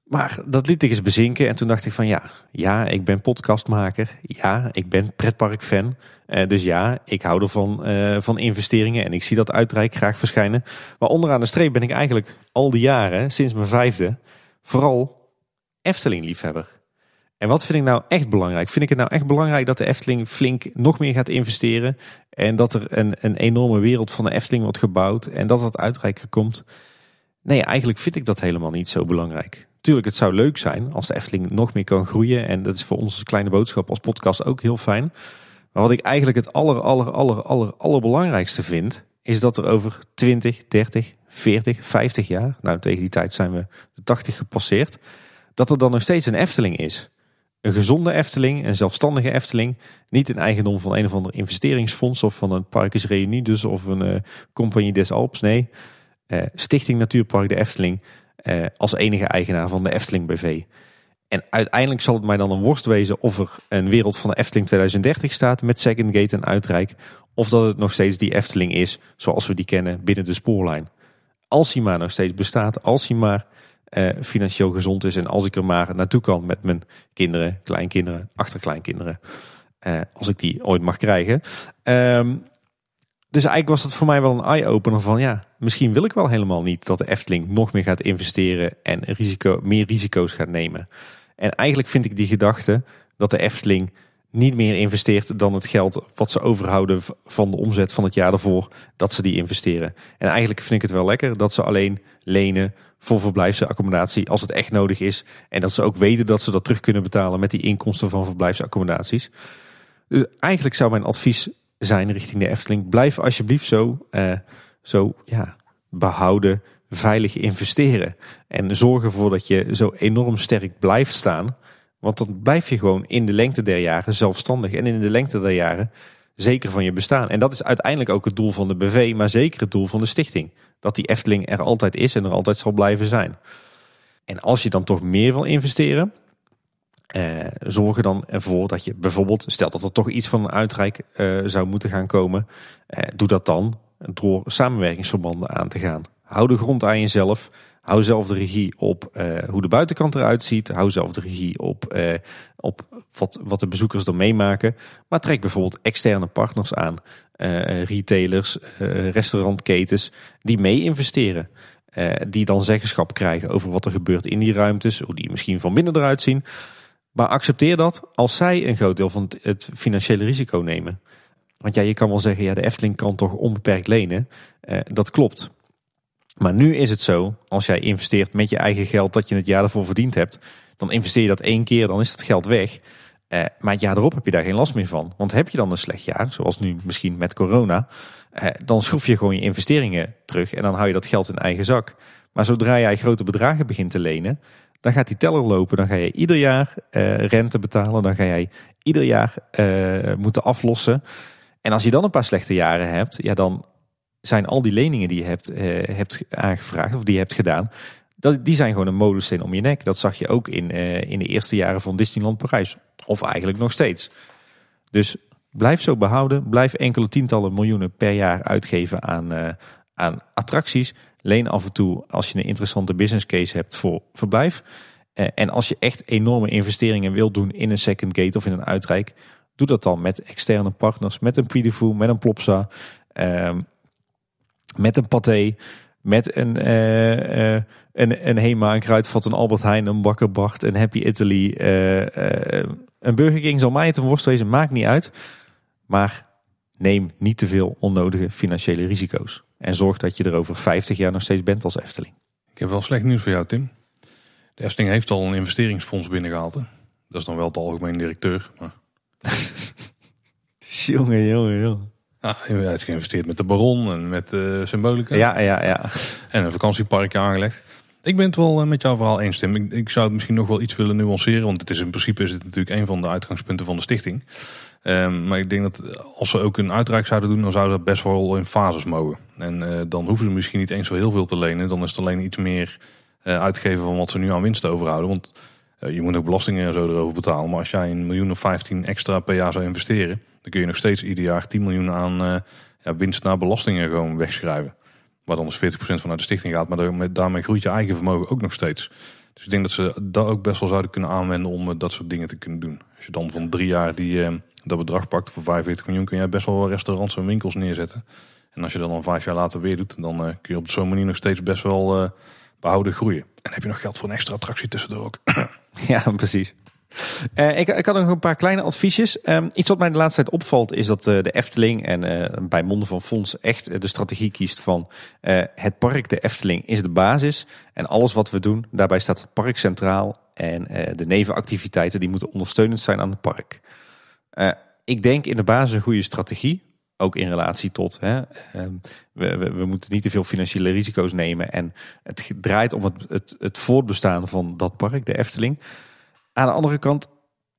Maar dat liet ik eens bezinken en toen dacht ik van ja, ja, ik ben podcastmaker. Ja, ik ben pretparkfan. Uh, dus ja, ik hou ervan uh, van investeringen en ik zie dat uitrijk graag verschijnen. Maar onderaan de streep ben ik eigenlijk al die jaren, sinds mijn vijfde, vooral Efteling-liefhebber. En wat vind ik nou echt belangrijk? Vind ik het nou echt belangrijk dat de Efteling flink nog meer gaat investeren? En dat er een, een enorme wereld van de Efteling wordt gebouwd en dat het uitrijker komt? Nee, eigenlijk vind ik dat helemaal niet zo belangrijk. Tuurlijk, het zou leuk zijn als de Efteling nog meer kan groeien. En dat is voor ons als kleine boodschap als podcast ook heel fijn. Maar wat ik eigenlijk het aller, aller, aller, aller, allerbelangrijkste vind, is dat er over 20, 30, 40, 50 jaar, nou tegen die tijd zijn we de 80 gepasseerd, dat er dan nog steeds een Efteling is. Een gezonde Efteling, een zelfstandige Efteling. Niet een eigendom van een of ander investeringsfonds of van een Parkes Reunides of een uh, Compagnie des Alps. Nee, uh, Stichting Natuurpark de Efteling uh, als enige eigenaar van de Efteling BV. En uiteindelijk zal het mij dan een worst wezen of er een wereld van de Efteling 2030 staat met Second Gate en Uitrijk. Of dat het nog steeds die Efteling is zoals we die kennen binnen de spoorlijn. Als hij maar nog steeds bestaat, als hij maar uh, financieel gezond is en als ik er maar naartoe kan met mijn kinderen, kleinkinderen, achterkleinkinderen. Uh, als ik die ooit mag krijgen. Um, dus eigenlijk was het voor mij wel een eye-opener van ja, misschien wil ik wel helemaal niet dat de Efteling nog meer gaat investeren en risico, meer risico's gaat nemen. En eigenlijk vind ik die gedachte dat de Efteling niet meer investeert dan het geld wat ze overhouden van de omzet van het jaar daarvoor, dat ze die investeren. En eigenlijk vind ik het wel lekker dat ze alleen lenen voor verblijfsaccommodatie als het echt nodig is. En dat ze ook weten dat ze dat terug kunnen betalen met die inkomsten van verblijfsaccommodaties. Dus eigenlijk zou mijn advies zijn richting de Efteling. Blijf alsjeblieft zo, uh, zo ja, behouden, veilig investeren. En zorg ervoor dat je zo enorm sterk blijft staan. Want dan blijf je gewoon in de lengte der jaren zelfstandig. En in de lengte der jaren zeker van je bestaan. En dat is uiteindelijk ook het doel van de BV, maar zeker het doel van de stichting. Dat die Efteling er altijd is en er altijd zal blijven zijn. En als je dan toch meer wil investeren, uh, zorg er dan ervoor dat je bijvoorbeeld, stel dat er toch iets van een uitrijk uh, zou moeten gaan komen, uh, doe dat dan door samenwerkingsverbanden aan te gaan. Hou de grond aan jezelf. Hou zelf de regie op hoe de buitenkant eruit ziet. Hou zelf de regie op, op wat, wat de bezoekers dan meemaken. Maar trek bijvoorbeeld externe partners aan. retailers, restaurantketens die mee investeren. die dan zeggenschap krijgen over wat er gebeurt in die ruimtes. Hoe die misschien van binnen eruit zien. Maar accepteer dat als zij een groot deel van het financiële risico nemen. Want ja, je kan wel zeggen, ja, de Efteling kan toch onbeperkt lenen. Uh, dat klopt. Maar nu is het zo, als jij investeert met je eigen geld dat je het jaar ervoor verdiend hebt, dan investeer je dat één keer, dan is dat geld weg. Uh, maar het jaar erop heb je daar geen last meer van. Want heb je dan een slecht jaar, zoals nu misschien met corona, uh, dan schroef je gewoon je investeringen terug en dan hou je dat geld in eigen zak. Maar zodra jij grote bedragen begint te lenen, dan gaat die teller lopen. Dan ga je ieder jaar uh, rente betalen. Dan ga jij ieder jaar uh, moeten aflossen. En als je dan een paar slechte jaren hebt, ja, dan zijn al die leningen die je hebt, uh, hebt aangevraagd of die je hebt gedaan, dat, die zijn gewoon een molensteen om je nek. Dat zag je ook in, in de eerste jaren van Disneyland Parijs. Of eigenlijk nog steeds. Dus blijf zo behouden. Blijf enkele tientallen miljoenen per jaar uitgeven aan, aan attracties. Leen af en toe als je een interessante business case hebt voor verblijf. Eh, en als je echt enorme investeringen wilt doen in een second gate of in een uitrijk, doe dat dan met externe partners, met een Pidefu, met een Plopsa, uh, met een Pathé, met een, uh, uh, een, een Hema, een Kruidvat, een Albert Heijn, een Bakker Bart, een Happy Italy, een Burger King zal mij het een worst wezen, maakt niet uit. Maar neem niet te veel onnodige financiële risico's. En zorg dat je er over 50 jaar nog steeds bent als Efteling. Ik heb wel slecht nieuws voor jou, Tim. De Efteling heeft al een investeringsfonds binnengehaald. Hè? Dat is dan wel het algemeen directeur. Maar Jongen, jongen, jongen. ja, hij heeft geïnvesteerd met de Baron en met eh Symbolica. Ja, ja, ja. En een vakantieparkje aangelegd. Ik ben het wel eh, met jouw verhaal eens, Tim. Ik, ik zou het misschien nog wel iets willen nuanceren. Want het is in principe is het natuurlijk een van de uitgangspunten van de stichting. Ehm, maar ik denk dat als ze ook een uitreik zouden doen, dan zou dat best wel in fases mogen. En eh, dan hoeven ze misschien niet eens zo heel veel te lenen. Dan is het alleen iets meer eh, uitgeven van wat ze nu aan winst overhouden. Want eh, je moet ook belastingen en zo erover betalen. Maar als jij een miljoen of 15 extra per jaar zou investeren, dan kun je nog steeds ieder jaar 10 miljoen aan ja, winst naar belastingen gewoon wegschrijven. Waar dan dus 40% vanuit de stichting gaat. Maar daarmee, groeit je eigen vermogen ook nog steeds. Dus ik denk dat ze dat ook best wel zouden kunnen aanwenden om dat soort dingen te kunnen doen. Als je dan van drie jaar die, eh, dat bedrag pakt voor 45 miljoen, kun je best wel restaurants en winkels neerzetten. En als je dat dan vijf jaar later weer doet, dan eh, kun je op zo'n manier nog steeds best wel eh, behouden groeien. En heb je nog geld voor een extra attractie tussendoor ook. Ja, precies. Eh, ik, ik had nog een paar kleine adviesjes. Ehm, iets wat mij de laatste tijd opvalt is dat eh, de Efteling en eh, bij monden van Fonds echt de strategie kiest van het park, de Efteling, is de basis. En alles wat we doen, daarbij staat het park centraal. En de nevenactiviteiten die moeten ondersteunend zijn aan het park. Ik denk in de basis een goede strategie. Ook in relatie tot, hè, ehm, we, we, we moeten niet te veel financiële risico's nemen. En het draait om het, het voortbestaan van dat park, de Efteling. Aan de andere kant,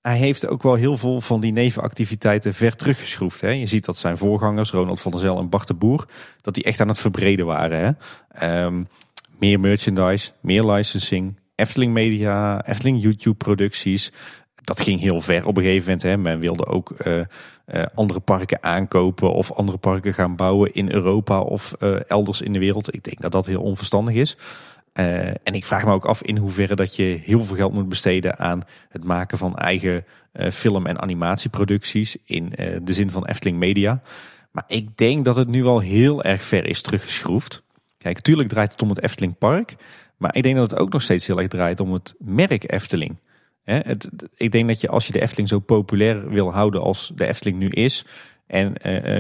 hij heeft ook wel heel veel van die nevenactiviteiten ver teruggeschroefd. Hè. Je ziet dat zijn voorgangers, Ronald van der Zel en Bart de Boer, dat die echt aan het verbreden waren. Hè. Ehm, meer merchandise, meer licensing, Efteling Media, Efteling YouTube producties. Dat ging heel ver op een gegeven moment. Hè. Men wilde ook eh, eh, andere parken aankopen of andere parken gaan bouwen in Europa of eh, elders in de wereld. Ik denk dat dat heel onverstandig is. Uh, en ik vraag me ook af in hoeverre dat je heel veel geld moet besteden aan het maken van eigen uh, film- en animatieproducties in uh, de zin van Efteling Media. Maar ik denk dat het nu al heel erg ver is teruggeschroefd. Kijk, natuurlijk draait het om het Efteling Park. Maar ik denk dat het ook nog steeds heel erg draait om het merk Efteling. Hè, het, ik denk dat je als je de Efteling zo populair wil houden als de Efteling nu is. En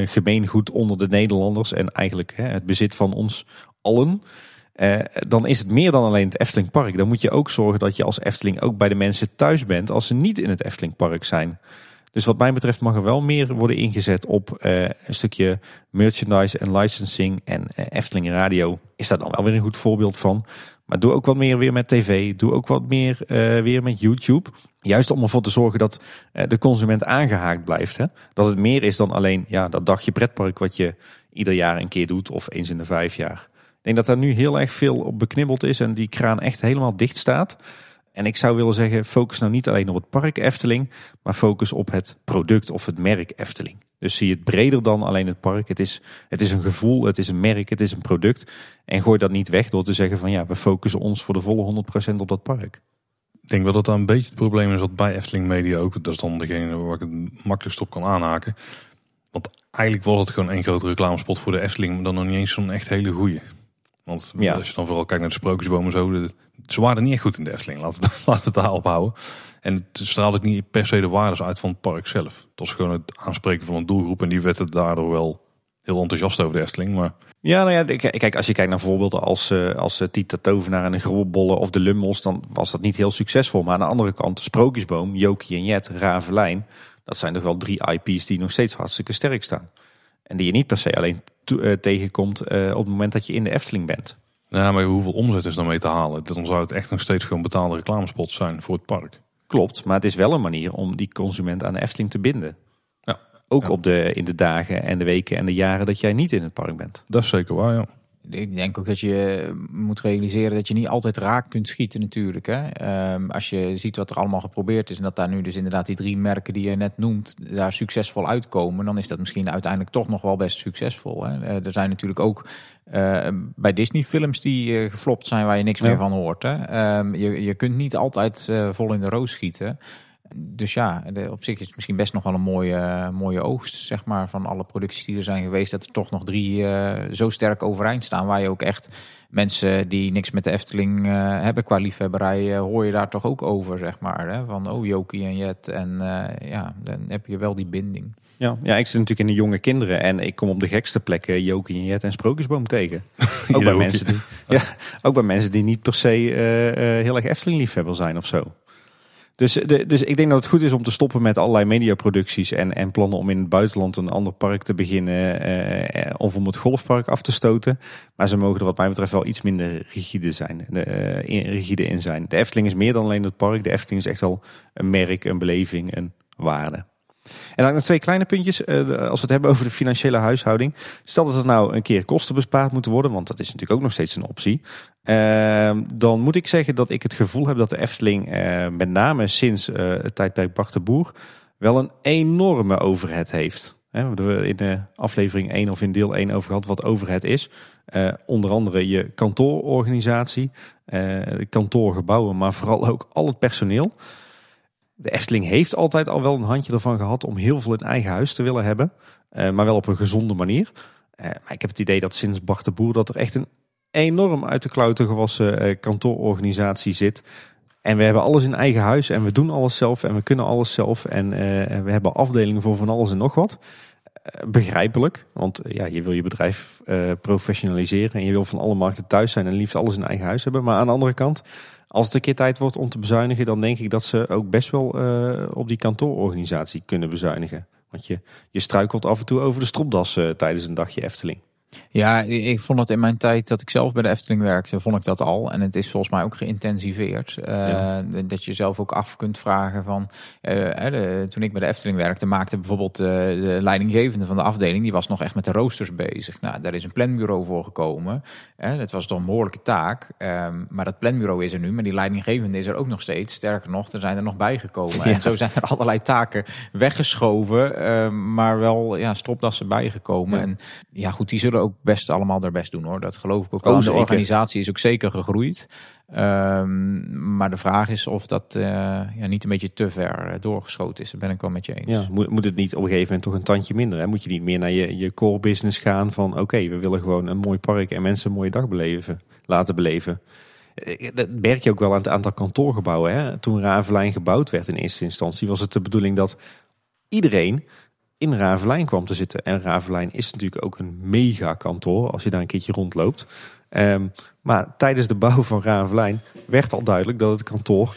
gemeengoed onder de Nederlanders en eigenlijk hè, het bezit van ons allen. Uh, dan is het meer dan alleen het Efteling Park. Dan moet je ook zorgen dat je als Efteling ook bij de mensen thuis bent als ze niet in het Efteling Park zijn. Dus wat mij betreft mag er wel meer worden ingezet op uh, een stukje merchandise en licensing. En uh, Efteling Radio is daar dan wel weer een goed voorbeeld van. Maar doe ook wat meer weer met tv. Doe ook wat meer weer met YouTube. Juist om ervoor te zorgen dat de consument aangehaakt blijft. Hè? Dat het meer is dan alleen ja, dat dagje pretpark wat je ieder jaar een keer doet of eens in de vijf jaar. Denk dat daar nu heel erg veel op beknibbeld is en die kraan echt helemaal dicht staat. En ik zou willen zeggen, focus nou niet alleen op het park Efteling, maar focus op het product of het merk Efteling. Dus zie het breder dan alleen het park. Het is, het is een gevoel, het is een merk, het is een product. En gooi dat niet weg door te zeggen van ja, we focussen ons voor de volle 100% op dat park. Ik denk wel dat dat een beetje het probleem is wat bij Efteling Media ook. Dat is dan degene waar ik het makkelijkst op kan aanhaken. Want eigenlijk was het gewoon één grote reclamespot voor de Efteling, maar dan nog niet eens zo'n echt hele goeie. Want ja. als je dan vooral kijkt naar de sprookjesbomen zo, de, ze waren niet echt goed in de Efteling. Laten we laat het daarop houden. En het straalde niet per se de waardes uit van het park zelf. Het was gewoon het aanspreken van een doelgroep en die werd het daardoor wel heel enthousiast over de Efteling. Maar... Ja, nou ja, kijk, als je kijkt naar voorbeelden als, uh, als Tita Tovenaar en de Grobbelbollen of de Lummels, dan was dat niet heel succesvol. Maar aan de andere kant, de Sprookjesboom, Jokie en Jet, Ravelijn, dat zijn toch wel drie IP's die nog steeds hartstikke sterk staan. En die je niet per se alleen uh, tegenkomt uh, op het moment dat je in de Efteling bent. Ja, maar hoeveel omzet is daarmee te halen? Dan zou het echt nog steeds gewoon betaalde reclamespots zijn voor het park. Klopt, maar het is wel een manier om die consument aan de Efteling te binden. Ja. Ook ja. op de, in de dagen en de weken en de jaren dat jij niet in het park bent. Dat is zeker waar, ja. Ik denk ook dat je moet realiseren dat je niet altijd raak kunt schieten natuurlijk. Hè? Um, als je ziet wat er allemaal geprobeerd is en dat daar nu dus inderdaad die drie merken die je net noemt daar succesvol uitkomen, dan is dat misschien uiteindelijk toch nog wel best succesvol. Hè? Uh, er zijn natuurlijk ook uh, bij Disney films die uh, geflopt zijn waar je niks ja. meer van hoort. Hè? Um, je, je kunt niet altijd vol in de roos schieten. Dus ja, op zich is het misschien best nog wel een mooie, mooie oogst, zeg maar, van alle producties die er zijn geweest. Dat er toch nog drie uh, zo sterk overeind staan. Waar je ook echt mensen die niks met de Efteling uh, hebben qua liefhebberij, hoor je daar toch ook over, zeg maar. Hè? Van, oh, Jokie en Jet. En ja, dan heb je wel die binding. Ja, ja, ik zit natuurlijk in de jonge kinderen en ik kom op de gekste plekken Jokie en Jet en Sprookjesboom tegen. Ook, bij, mensen die, ja, ook bij mensen die niet per se heel erg Efteling liefhebber zijn of zo. Dus, de, dus ik denk dat het goed is om te stoppen met allerlei mediaproducties en, en plannen om in het buitenland een ander park te beginnen uh, of om het golfpark af te stoten. Maar ze mogen er wat mij betreft wel iets minder rigide, zijn, de, uh, rigide in zijn. De Efteling is meer dan alleen het park. De Efteling is echt al een merk, een beleving, een waarde. En dan nog twee kleine puntjes. Uh, als we het hebben over de financiële huishouding. Stel dat er nou een keer kosten bespaard moeten worden. Want dat is natuurlijk ook nog steeds een optie. Uh, dan moet ik zeggen dat ik het gevoel heb dat de Efteling uh, met name sinds het tijdperk Bart de Boer wel een enorme overhead heeft. we hebben in de aflevering 1 of in deel 1 over gehad wat overhead is. onder andere je kantoororganisatie, kantoorgebouwen, maar vooral ook al het personeel. De Efteling heeft altijd al wel een handje ervan gehad om heel veel in eigen huis te willen hebben. Uh, maar wel op een gezonde manier. Uh, maar ik heb het idee dat sinds Bart de Boer dat er echt een enorm uit de klauwen gewassen uh, kantoororganisatie zit. En we hebben alles in eigen huis en we doen alles zelf en we kunnen alles zelf. En we hebben afdelingen voor van alles en nog wat. begrijpelijk, want ja, je wil je bedrijf professionaliseren en je wil van alle markten thuis zijn en liefst alles in eigen huis hebben. Maar aan de andere kant als het een keer tijd wordt om te bezuinigen, dan denk ik dat ze ook best wel uh, op die kantoororganisatie kunnen bezuinigen. Want je, je struikelt af en toe over de stropdas uh, tijdens een dagje Efteling. Ja, ik vond het in mijn tijd dat ik zelf bij de Efteling werkte, vond ik dat al. En het is volgens mij ook geïntensiveerd. Uh, Dat je zelf ook af kunt vragen van... Uh, de, toen ik bij de Efteling werkte, maakte bijvoorbeeld uh, de leidinggevende van de afdeling... die was nog echt met de roosters bezig. Nou, daar is een planbureau voor gekomen. dat was toch een behoorlijke taak. Um, maar dat planbureau is er nu, maar die leidinggevende is er ook nog steeds. Sterker nog, er zijn er nog bijgekomen. Ja. En zo zijn er allerlei taken weggeschoven, ehm, maar wel ja, stropdassen bijgekomen. Ja. En ja, goed, die zullen ook best allemaal their best doen hoor. Dat geloof ik ook oh, De organisatie is ook zeker gegroeid. Um, maar de vraag is of dat uh, ja, niet een beetje te ver eh, doorgeschoten is. Daar ben ik wel met je eens. Ja, moet, moet het niet op een gegeven moment toch een tandje minder? Hè? Moet je niet meer naar je, je core business gaan van oké, okay, we willen gewoon een mooi park en mensen een mooie dag beleven, laten beleven. Eh, dat merk je ook wel aan het aantal kantoorgebouwen. Hè? Toen Ravelijn gebouwd werd in eerste instantie was het de bedoeling dat iedereen in Ravelijn kwam te zitten. En Ravelijn is natuurlijk ook een mega kantoor als je daar een keertje rondloopt. Um, maar tijdens de bouw van Ravelijn werd al duidelijk dat het kantoor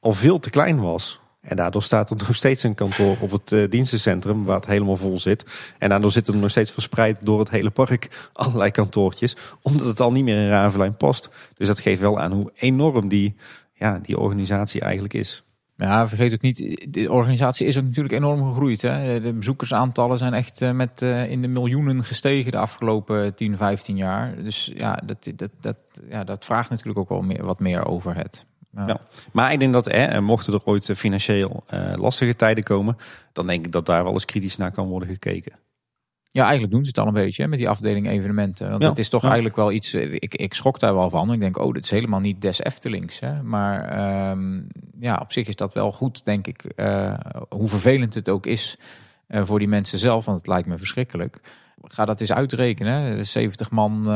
al veel te klein was. En daardoor staat er nog steeds een kantoor op het uh, dienstencentrum waar het helemaal vol zit. En daardoor zitten er nog steeds verspreid door het hele park allerlei kantoortjes. Omdat het al niet meer in Ravelijn past. Dus dat geeft wel aan hoe enorm die, ja, die organisatie eigenlijk is. Ja, vergeet ook niet, de organisatie is ook natuurlijk enorm gegroeid. Hè? De bezoekersaantallen zijn echt eh, met, uh, in de miljoenen gestegen de afgelopen 10, 15 jaar. Dus ja, dat, dat, dat, ja, dat vraagt natuurlijk ook wel meer, wat meer over het. Ja. Maar ik denk dat hè, mochten er ooit financieel uh, lastige tijden komen, dan denk ik dat daar wel eens kritisch naar kan worden gekeken. Ja, eigenlijk doen ze het al een beetje hè, met die afdeling evenementen. Want ja, het is toch eigenlijk wel iets, eh, ik, ik schrok daar wel van. Ik denk, oh, dit is helemaal niet des Eftelings. Hè. Maar um, ja, op zich is dat wel goed, denk ik. Uh, hoe vervelend het ook is uh, voor die mensen zelf, want het lijkt me verschrikkelijk ga dat eens uitrekenen. 70 man,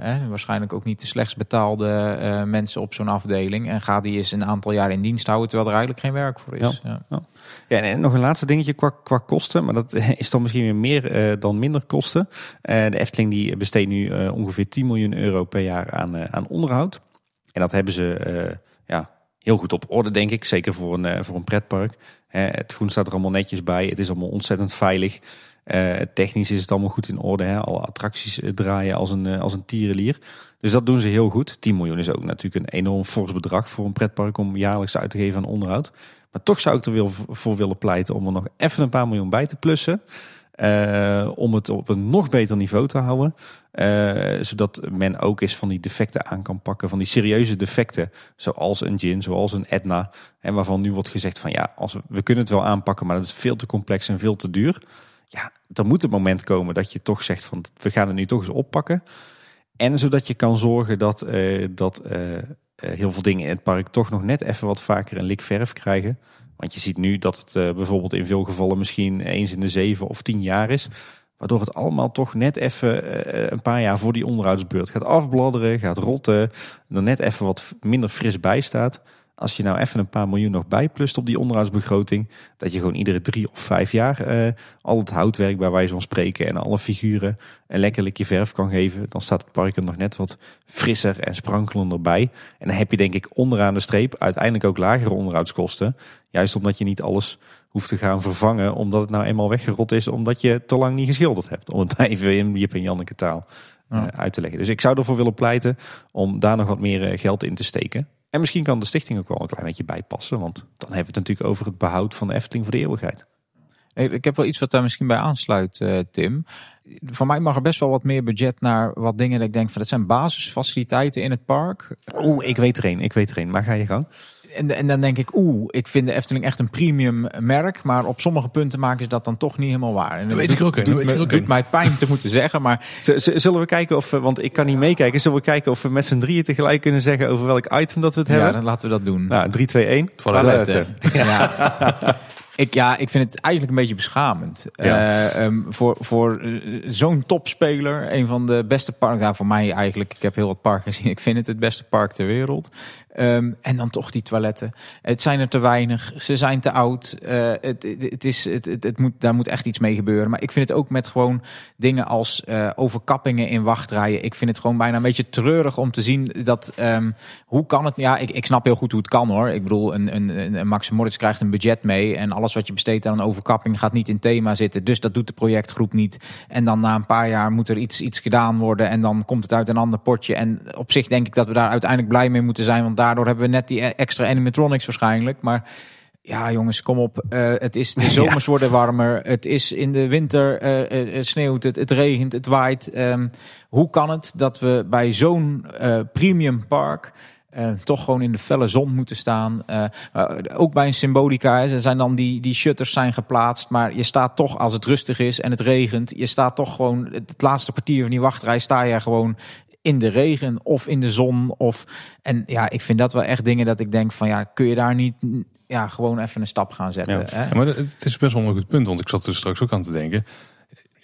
hè, waarschijnlijk ook niet de slechts betaalde uh, mensen op zo'n afdeling. En ga die eens een aantal jaar in dienst houden, terwijl er eigenlijk geen werk voor is. Ja, ja. ja. en nog een laatste dingetje qua, qua kosten, maar dat is dan misschien weer meer uh, dan minder kosten. de Efteling die besteedt nu ongeveer 10 miljoen euro per jaar aan, aan onderhoud. En dat hebben ze ja, heel goed op orde, denk ik. Zeker voor een, voor een pretpark. het groen staat er allemaal netjes bij. Het is allemaal ontzettend veilig. Uh, technisch is het allemaal goed in orde. Hè? Alle attracties eh, draaien als een, uh, als een tierenlier. Dus dat doen ze heel goed. 10 miljoen is ook natuurlijk een enorm fors bedrag voor een pretpark om jaarlijks uit te geven aan onderhoud. Maar toch zou ik er wel voor willen pleiten om er nog even een paar miljoen bij te plussen. Om het op een nog beter niveau te houden. Zodat men ook eens van die defecten aan kan pakken. Van die serieuze defecten. Zoals een gin, zoals een Etna. En waarvan nu wordt gezegd van ja, als we kunnen het wel aanpakken. Maar dat is veel te complex en veel te duur ja, er moet een moment komen dat je toch zegt van we gaan het nu toch eens oppakken. En zodat je kan zorgen dat, uh, dat uh, heel veel dingen in het park toch nog net even wat vaker een lik verf krijgen. Want je ziet nu dat het bijvoorbeeld in veel gevallen misschien eens in de zeven of tien jaar is. Waardoor het allemaal toch net even een paar jaar voor die onderhoudsbeurt gaat afbladderen, gaat rotten. Er net even wat minder fris bij staat. Als je nou even een paar miljoen nog bijplust op die onderhoudsbegroting, dat je gewoon iedere drie of vijf jaar eh, al het houtwerk bij wijze van spreken en alle figuren een lekker likje verf kan geven, dan staat het park er nog net wat frisser en sprankelender bij. En dan heb je denk ik onderaan de streep uiteindelijk ook lagere onderhoudskosten. Juist omdat je niet alles hoeft te gaan vervangen omdat het nou eenmaal weggerot is omdat je te lang niet geschilderd hebt. Om het maar even in Jip en Janneke taal Ja. eh, uit te leggen. Dus ik zou ervoor willen pleiten om daar nog wat meer eh, geld in te steken. En misschien kan de stichting ook wel een klein beetje bijpassen. Want dan hebben we het natuurlijk over het behoud van de Efteling voor de eeuwigheid. Ik heb wel iets wat daar misschien bij aansluit, eh, Tim. Voor mij mag er best wel wat meer budget naar wat dingen dat ik denk van dat zijn basisfaciliteiten in het park. Oeh, ik weet er één, ik weet er één. Maar ga je gang. En, en dan denk ik, oeh, ik vind de Efteling echt een premium merk. Maar op sommige punten maken ze dat dan toch niet helemaal waar. En Dat weet ik ook een, doet, mij pijn te moeten zeggen, maar Zullen we kijken of we, want ik kan niet meekijken. Zullen we kijken of we met z'n drieën tegelijk kunnen zeggen over welk item dat we het ja, hebben? dan laten we dat doen. Nou, 3, 2, 1. Toiletten. Ja. Ik, ja, ik vind het eigenlijk een beetje beschamend. Ja. Eh, ehm, voor voor eh, zo'n topspeler, een van de beste parken. Ja, voor mij eigenlijk, ik heb heel wat parken gezien. Ik vind het het beste park ter wereld. Ehm, en dan toch die toiletten. Het zijn er te weinig. Ze zijn te oud. Eh, het, het, is, het, het, moet, daar moet echt iets mee gebeuren. Maar ik vind het ook met gewoon dingen als eh, overkappingen in wachtrijen. Ik vind het gewoon bijna een beetje treurig om te zien dat... ehm, hoe kan het? Ja, ik, ik snap heel goed hoe het kan hoor. Ik bedoel, een, een, een Max Moritz krijgt een budget mee. En alles wat je besteedt aan een overkapping gaat niet in thema zitten. Dus dat doet de projectgroep niet. En dan na een paar jaar moet er iets, iets gedaan worden. En dan komt het uit een ander potje. En op zich denk ik dat we daar uiteindelijk blij mee moeten zijn. Want daardoor hebben we net die extra animatronics waarschijnlijk. Maar ja, jongens, kom op. Eh, het is, de zomers worden warmer. Het is in de winter, eh, eh, sneeuwt, het, het regent, het waait. Ehm, hoe kan het dat we bij zo'n premium park toch gewoon in de felle zon moeten staan? Ook bij een symbolica, hè, er zijn dan die, die shutters zijn geplaatst. Maar je staat toch, als het rustig is en het regent, je staat toch gewoon, het laatste kwartier van die wachtrij sta je gewoon in de regen of in de zon. Of, en ja, ik vind dat wel echt dingen dat ik denk van ja, kun je daar niet ja, gewoon even een stap gaan zetten. Ja. Hè? Ja, maar het is best wel een goed punt, want ik zat er straks ook aan te denken.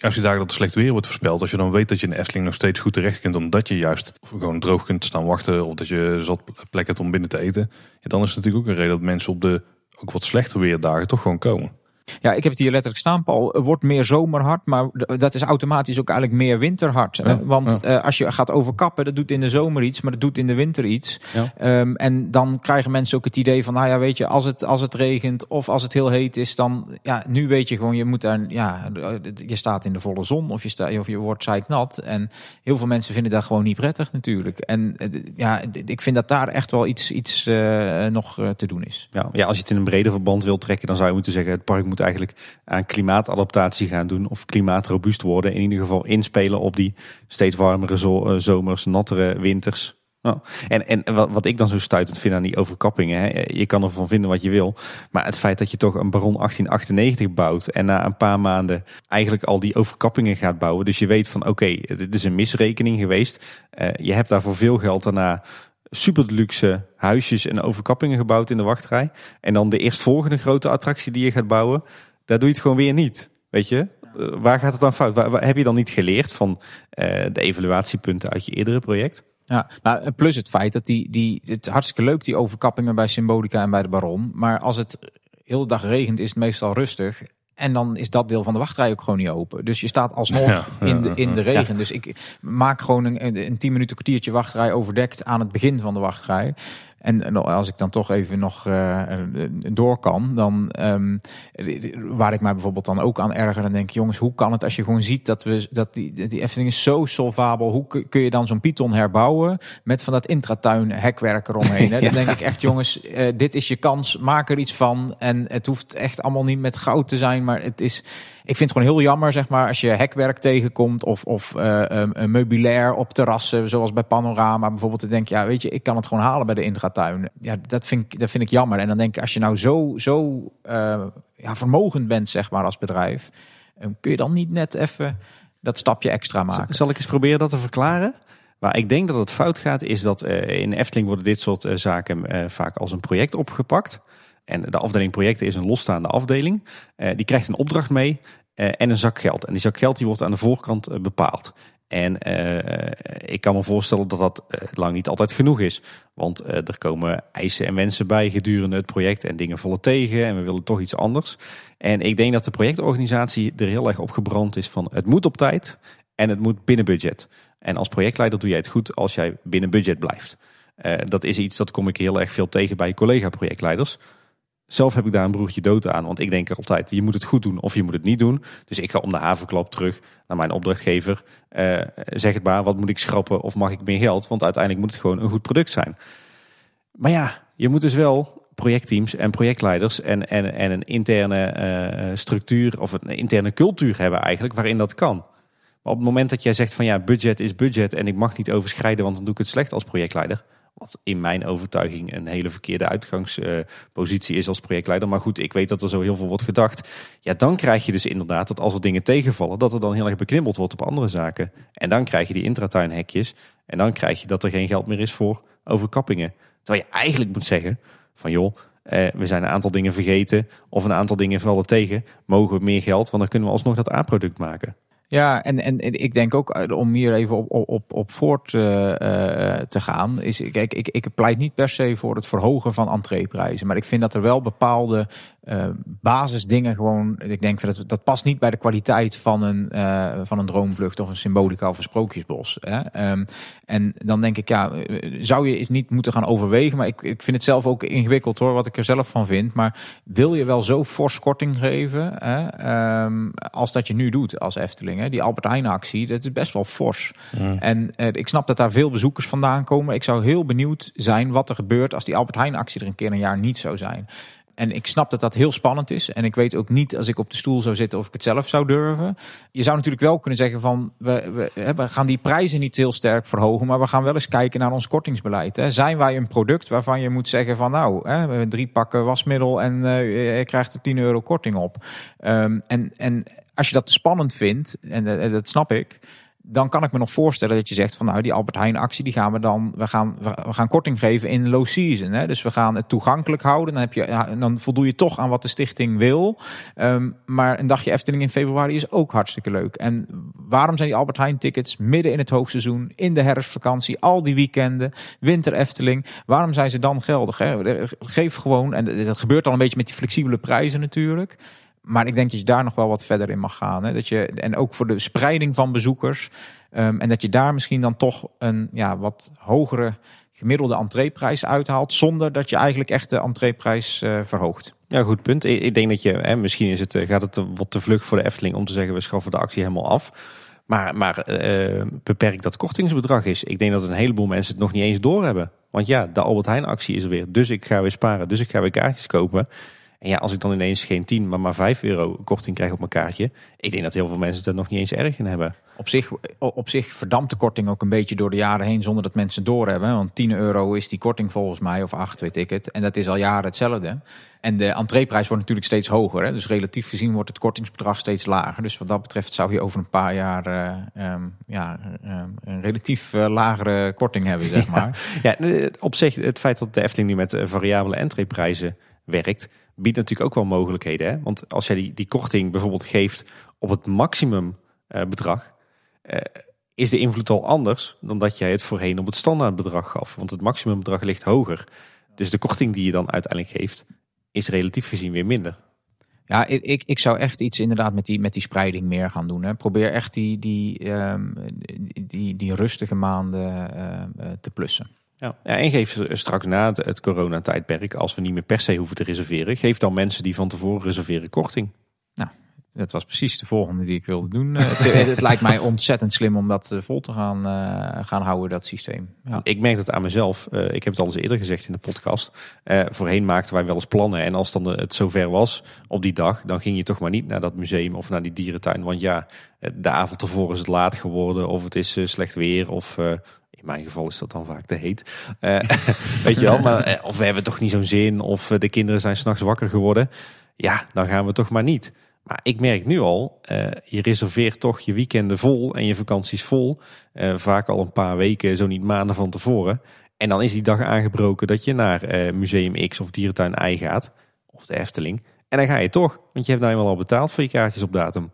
Als je dagen dat slecht weer wordt voorspeld, als je dan weet dat je in Efteling nog steeds goed terecht kunt, omdat je juist gewoon droog kunt staan wachten, of dat je zat plek hebt om binnen te eten, ja, dan is het natuurlijk ook een reden dat mensen op de ook wat slechte weerdagen toch gewoon komen. Ja, ik heb het hier letterlijk staan, Paul. Er wordt meer zomerhard, maar dat is automatisch ook eigenlijk meer winterhard. Ja, Want ja. eh, als je gaat overkappen, dat doet in de zomer iets, maar dat doet in de winter iets. Ja. Ehm, en dan krijgen mensen ook het idee van, nou ja, weet je, als het, als het regent of als het heel heet is, dan, ja, nu weet je gewoon, je moet daar, ja, je staat in de volle zon of je, sta, of je wordt zeiknat. En heel veel mensen vinden dat gewoon niet prettig natuurlijk. En eh, ja, ik vind dat daar echt wel iets, iets eh, nog eh, te doen is. Ja, ja, als je het in een breder verband wilt trekken, dan zou je moeten zeggen: het park moet eigenlijk aan klimaatadaptatie gaan doen. Of klimaatrobuust worden. In ieder geval inspelen op die steeds warmere eh, zomers, nattere winters. Nou, en, en wat, ik dan zo stuitend vind aan die overkappingen. Hè, je kan ervan vinden wat je wil. Maar het feit dat je toch een Baron 1898 bouwt. En na een paar maanden eigenlijk al die overkappingen gaat bouwen. Dus je weet van oké, dit is een misrekening geweest. Eh, je hebt daar voor veel geld daarna super luxe huisjes en overkappingen gebouwd in de wachtrij. En dan de eerstvolgende grote attractie die je gaat bouwen, daar doe je het gewoon weer niet. Weet je? Eh, waar gaat het dan fout? Waar, heb je dan niet geleerd van eh, de evaluatiepunten uit je eerdere project? Ja, nou, plus het feit dat die, die, het hartstikke leuk die overkappingen bij Symbolica en bij de Baron. Maar als het heel dag regent, is het meestal rustig. En dan is dat deel van de wachtrij ook gewoon niet open. Dus je staat alsnog Ja, in, de, in de ja. regen. Dus ik maak gewoon een, een 10 minuten kwartiertje wachtrij overdekt aan het begin van de wachtrij. En, en als ik dan toch even nog eh, door kan, dan ehm, waar ik mij bijvoorbeeld dan ook aan erger, dan denk ik, jongens, hoe kan het als je gewoon ziet dat we dat die, die Efteling is zo solvabel, hoe kun- kun je dan zo'n Python herbouwen met van dat intratuin hekwerk eromheen? Hè? Dan denk ik echt, jongens, eh, dit is je kans, maak er iets van. En het hoeft echt allemaal niet met goud te zijn, maar het is. Ik vind het gewoon heel jammer, zeg maar, als je hekwerk tegenkomt of, of um, een meubilair op terrassen, zoals bij Panorama bijvoorbeeld. Dan denk je, ja, weet je, ik kan het gewoon halen bij de intratuin. Ja, dat vind ik, dat vind ik jammer. En dan denk ik, als je nou zo, zo eh, ja, vermogend bent, zeg maar, als bedrijf, eh, kun je dan niet net even dat stapje extra maken? Zal ik eens proberen dat te verklaren? Waar ik denk dat het fout gaat, is dat eh, in Efteling worden dit soort zaken vaak als een project opgepakt. En de afdeling projecten is een losstaande afdeling. Eh, die krijgt een opdracht mee eh, en een zak geld. En die zak geld die wordt aan de voorkant eh, bepaald. En ik kan me voorstellen dat dat lang niet altijd genoeg is. Want er komen eisen en mensen bij gedurende het project en dingen vallen tegen en we willen toch iets anders. En ik denk dat de projectorganisatie er heel erg op gebrand is van het moet op tijd en het moet binnen budget. En als projectleider doe jij het goed als jij binnen budget blijft. dat is iets dat kom ik heel erg veel tegen bij collega-projectleiders. Zelf heb ik daar een broertje dood aan, want ik denk altijd, je moet het goed doen of je moet het niet doen. Dus ik ga om de havenklap terug naar mijn opdrachtgever. Uh, zeg het maar, wat moet ik schrappen of mag ik meer geld? Want uiteindelijk moet het gewoon een goed product zijn. Maar ja, je moet dus wel projectteams en projectleiders en, en, en een interne uh, structuur of een interne cultuur hebben eigenlijk waarin dat kan. Maar op het moment dat jij zegt van ja, budget is budget en ik mag niet overschrijden, want dan doe ik het slecht als projectleider wat in mijn overtuiging een hele verkeerde uitgangspositie is als projectleider. Maar goed, ik weet dat er zo heel veel wordt gedacht. Ja, dan krijg je dus inderdaad dat als er dingen tegenvallen, dat er dan heel erg beknibbeld wordt op andere zaken. En dan krijg je die intratuinhekjes. En dan krijg je dat er geen geld meer is voor overkappingen. Terwijl je eigenlijk moet zeggen van joh, eh, we zijn een aantal dingen vergeten of een aantal dingen vallen tegen. Mogen we meer geld, want dan kunnen we alsnog dat A-product maken. Ja, en, en, ik denk ook eh, om hier even op, op, op voort uh, te gaan. Is, kijk, ik, ik pleit niet per se voor het verhogen van entreeprijzen. Maar ik vind dat er wel bepaalde uh, basisdingen gewoon. Ik denk dat dat past niet bij de kwaliteit van een, uh, van een droomvlucht of een symbolica of een sprookjesbos. Hè? Um, en dan denk ik, ja, zou je eens niet moeten gaan overwegen. Maar ik, ik vind het zelf ook ingewikkeld hoor, wat ik er zelf van vind. Maar wil je wel zo fors korting geven hè, um, als dat je nu doet als Efteling? Hè? Die Albert Heijn actie, dat is best wel fors. Mm. En uh, ik snap dat daar veel bezoekers vandaan komen. Ik zou heel benieuwd zijn wat er gebeurt als die Albert Heijn actie er een keer een jaar niet zou zijn. En ik snap dat dat heel spannend is. En ik weet ook niet als ik op de stoel zou zitten of ik het zelf zou durven. Je zou natuurlijk wel kunnen zeggen van we, we, gaan die prijzen niet heel sterk verhogen. Maar we gaan wel eens kijken naar ons kortingsbeleid. Hè. Zijn wij een product waarvan je moet zeggen van nou, hè, drie pakken wasmiddel en uh, je krijgt er 10 euro korting op. Um, en, en als je dat spannend vindt, en uh, dat snap ik dan kan ik me nog voorstellen dat je zegt van nou die Albert Heijn actie die gaan we dan we gaan we gaan korting geven in low season hè? dus we gaan het toegankelijk houden dan heb je dan voldoe je toch aan wat de stichting wil um, maar een dagje Efteling in februari is ook hartstikke leuk en waarom zijn die Albert Heijn tickets midden in het hoogseizoen in de herfstvakantie al die weekenden winter Efteling waarom zijn ze dan geldig hè? geef gewoon en dat gebeurt al een beetje met die flexibele prijzen natuurlijk maar ik denk dat je daar nog wel wat verder in mag gaan. Hè? Dat je, en ook voor de spreiding van bezoekers. Um, en dat je daar misschien dan toch een ja, wat hogere gemiddelde entreeprijs uithaalt. Zonder dat je eigenlijk echt de entreeprijs uh, verhoogt. Ja, goed punt. Ik denk dat je, hè, misschien is het, eh, gaat het wat te vlug voor de Efteling om te zeggen we schaffen de actie helemaal af. Maar, maar uh, beperk dat kortingsbedrag is. Ik denk dat een heleboel mensen het nog niet eens doorhebben. Want ja, de Albert Heijn actie is er weer. Dus ik ga weer sparen. Dus ik ga weer kaartjes kopen. En ja, als ik dan ineens geen 10, maar maar 5 euro korting krijg op mijn kaartje. Ik denk dat heel veel mensen er nog niet eens erg in hebben. Op zich, op zich verdampt de korting ook een beetje door de jaren heen zonder dat mensen doorhebben. Want 10 euro is die korting volgens mij, of 8 weet ik het. En dat is al jaren hetzelfde. En de entreeprijs wordt natuurlijk steeds hoger. Hè? Dus relatief gezien wordt het kortingsbedrag steeds lager. Dus wat dat betreft zou je over een paar jaar uh, um, ja, um, een relatief uh, lagere korting hebben, zeg maar. Ja, ja, op zich het feit dat de Efteling nu met variabele entreeprijzen werkt biedt natuurlijk ook wel mogelijkheden. Hè? Want als jij die, die korting bijvoorbeeld geeft op het maximum uh, bedrag, uh, is de invloed al anders dan dat jij het voorheen op het standaardbedrag gaf. Want het maximumbedrag ligt hoger. Dus de korting die je dan uiteindelijk geeft, is relatief gezien weer minder. Ja, ik, ik zou echt iets inderdaad met die, met die spreiding meer gaan doen. Hè. Probeer echt die, die, um, die, die rustige maanden uh, te plussen. Ja. en geef straks na het, coronatijdperk, als we niet meer per se hoeven te reserveren, geef dan mensen die van tevoren reserveren korting. Nou, dat was precies de volgende die ik wilde doen. Eh, het, het, lijkt mij ontzettend slim om dat eh, vol te gaan, uh, gaan houden, dat systeem. Ja. Ik merk het aan mezelf. Uh, ik heb het al eens eerder gezegd in de podcast. Uh, voorheen maakten wij wel eens plannen. En als dan het zover was op die dag, dan ging je toch maar niet naar dat museum of naar die dierentuin. Want ja, de avond ervoor is het laat geworden. Of het is slecht weer. Of in mijn geval is dat dan vaak te heet. Uh, weet je wel, maar uh, of we hebben toch niet zo'n zin, of uh, de kinderen zijn s'nachts wakker geworden. Ja, dan gaan we toch maar niet. Maar ik merk nu al, je reserveert toch je weekenden vol en je vakanties vol. vaak al een paar weken, zo niet maanden van tevoren. En dan is die dag aangebroken dat je naar Museum X of Dierentuin Y gaat. Of de Efteling. En dan ga je toch, want je hebt nou eenmaal al betaald voor je kaartjes op datum.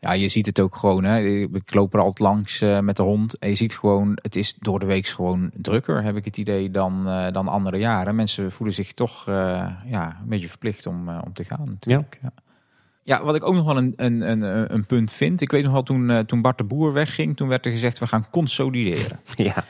Ja, je ziet het ook gewoon. Hè. Ik loop er altijd langs uh, met de hond. En je ziet gewoon, het is door de week gewoon drukker, heb ik het idee, dan, uh, dan andere jaren. Mensen voelen zich toch uh, ja, een beetje verplicht om, om te gaan. Natuurlijk. Ja. ja. Ja, wat ik ook nog wel een, een, een, een punt vind. Ik weet nog wel, toen, toen Bart de Boer wegging, toen werd er gezegd, we gaan consolideren. Ja.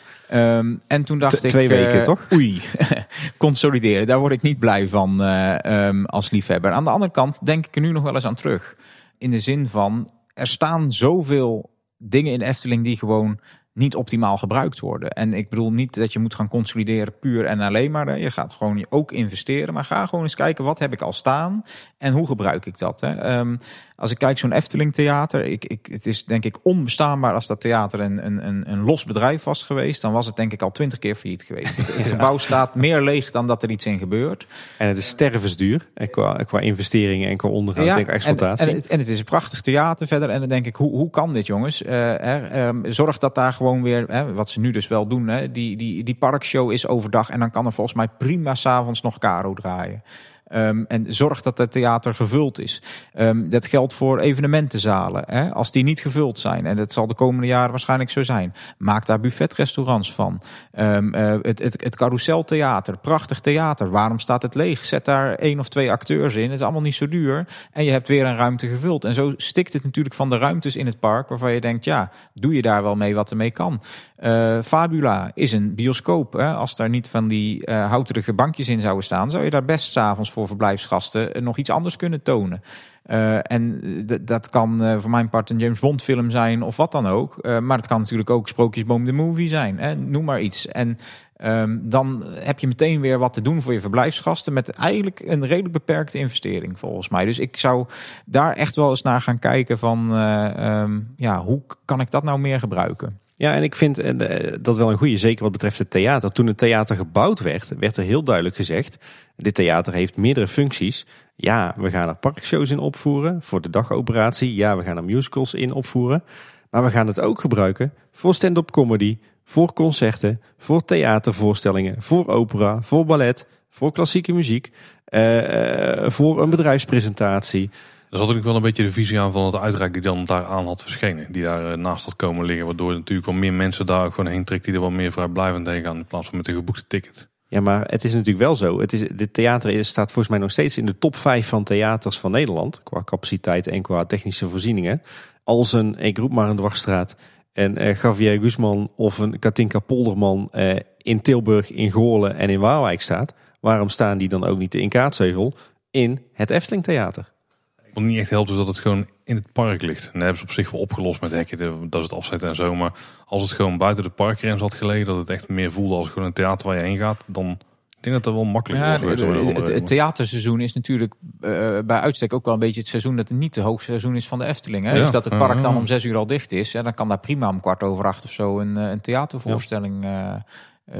Um, en toen dacht ik... Twee weken, toch? Oei, consolideren. Daar word ik niet blij van um, als liefhebber. Aan de andere kant denk ik er nu nog wel eens aan terug. In de zin van, er staan zoveel dingen in Efteling die gewoon niet optimaal gebruikt worden. En ik bedoel niet dat je moet gaan consolideren puur en alleen maar. Je gaat gewoon ook investeren. Maar ga gewoon eens kijken wat heb ik al staan en hoe gebruik ik dat. Hè? Um, als ik kijk zo'n Efteling theater. Ik, ik, het is denk ik onbestaanbaar als dat theater een, een, een los bedrijf was geweest. Dan was het denk ik al twintig keer failliet geweest. Het, het gebouw staat meer leeg dan dat er iets in gebeurt. En het is stervensduur en qua, qua investeringen en qua onderhoud ja, en exploitatie. En, en, het, en, het, is een prachtig theater verder. En dan denk ik, hoe, hoe kan dit jongens? Uh, er, um, zorg dat daar gewoon weer, hè, wat ze nu dus wel doen. Hè, die, die, die parkshow is overdag en dan kan er volgens mij prima s'avonds nog Caro draaien. Um, en zorg dat het theater gevuld is. Um, dat geldt voor evenementenzalen. Hè? Als die niet gevuld zijn, en dat zal de komende jaren waarschijnlijk zo zijn, maak daar buffetrestaurants van. Um, uh, het, het, het carouseltheater, prachtig theater. Waarom staat het leeg? Zet daar één of twee acteurs in. Het is allemaal niet zo duur. En je hebt weer een ruimte gevuld. En zo stikt het natuurlijk van de ruimtes in het park, waarvan je denkt, ja, doe je daar wel mee wat ermee kan. Uh, Fabula is een bioscoop. Hè? Als daar niet van die uh, houterige bankjes in zouden staan, zou je daar best s'avonds voor verblijfsgasten nog iets anders kunnen tonen. Uh, en dat kan voor mijn part een James Bond film zijn of wat dan ook. Maar het kan natuurlijk ook Sprookjesboom de movie zijn. Hè? Noem maar iets. En um, dan heb je meteen weer wat te doen voor je verblijfsgasten. Met eigenlijk een redelijk beperkte investering volgens mij. Dus ik zou daar echt wel eens naar gaan kijken van um, ja, hoe kan ik dat nou meer gebruiken? Ja, en ik vind eh, dat wel een goede, zeker wat betreft het theater. Toen het theater gebouwd werd, werd er heel duidelijk gezegd: dit theater heeft meerdere functies. Ja, we gaan er parkshows in opvoeren voor de dagoperatie. Ja, we gaan er musicals in opvoeren. Maar we gaan het ook gebruiken voor stand-up comedy, voor concerten, voor theatervoorstellingen, voor opera, voor ballet, voor klassieke muziek, uh, voor een bedrijfspresentatie. Er zat natuurlijk wel een beetje de visie aan van het uitreik die dan daar aan had verschenen. Die daar eh, naast had komen liggen. Waardoor natuurlijk wel meer mensen daar gewoon heen trekt die er wel meer vrijblijvend heen gaan. In plaats van met een geboekte ticket. Ja, maar het is natuurlijk wel zo. Het is, dit theater staat volgens mij nog steeds in de top 5 van theaters van Nederland. Qua capaciteit en qua technische voorzieningen. Als een, ik roep maar een dwarsstraat. En uh, Javier Guzman of een Katinka Polderman uh, in Tilburg, in Goorlen en in Waalwijk staat. Waarom staan die dan ook niet in Kaatsheuvel in het Efteling Theater? Wat niet echt helpt is dat het gewoon in het park ligt. En dat hebben ze op zich wel opgelost met hekken, dat is het afzetten en zo. Maar als het gewoon buiten de parkgrens had gelegen, dat het echt meer voelde als gewoon een theater waar je heen gaat, dan ik denk dat dat wel makkelijk ja, wordt. Het, het, theaterseizoen is natuurlijk uh, bij uitstek ook wel een beetje het seizoen dat het niet de hoogste seizoen is van de Efteling. Hè? Ja. Dus dat het park dan om zes uur al dicht is. En dan kan daar prima om kwart over acht of zo een, een theatervoorstelling ja. uh,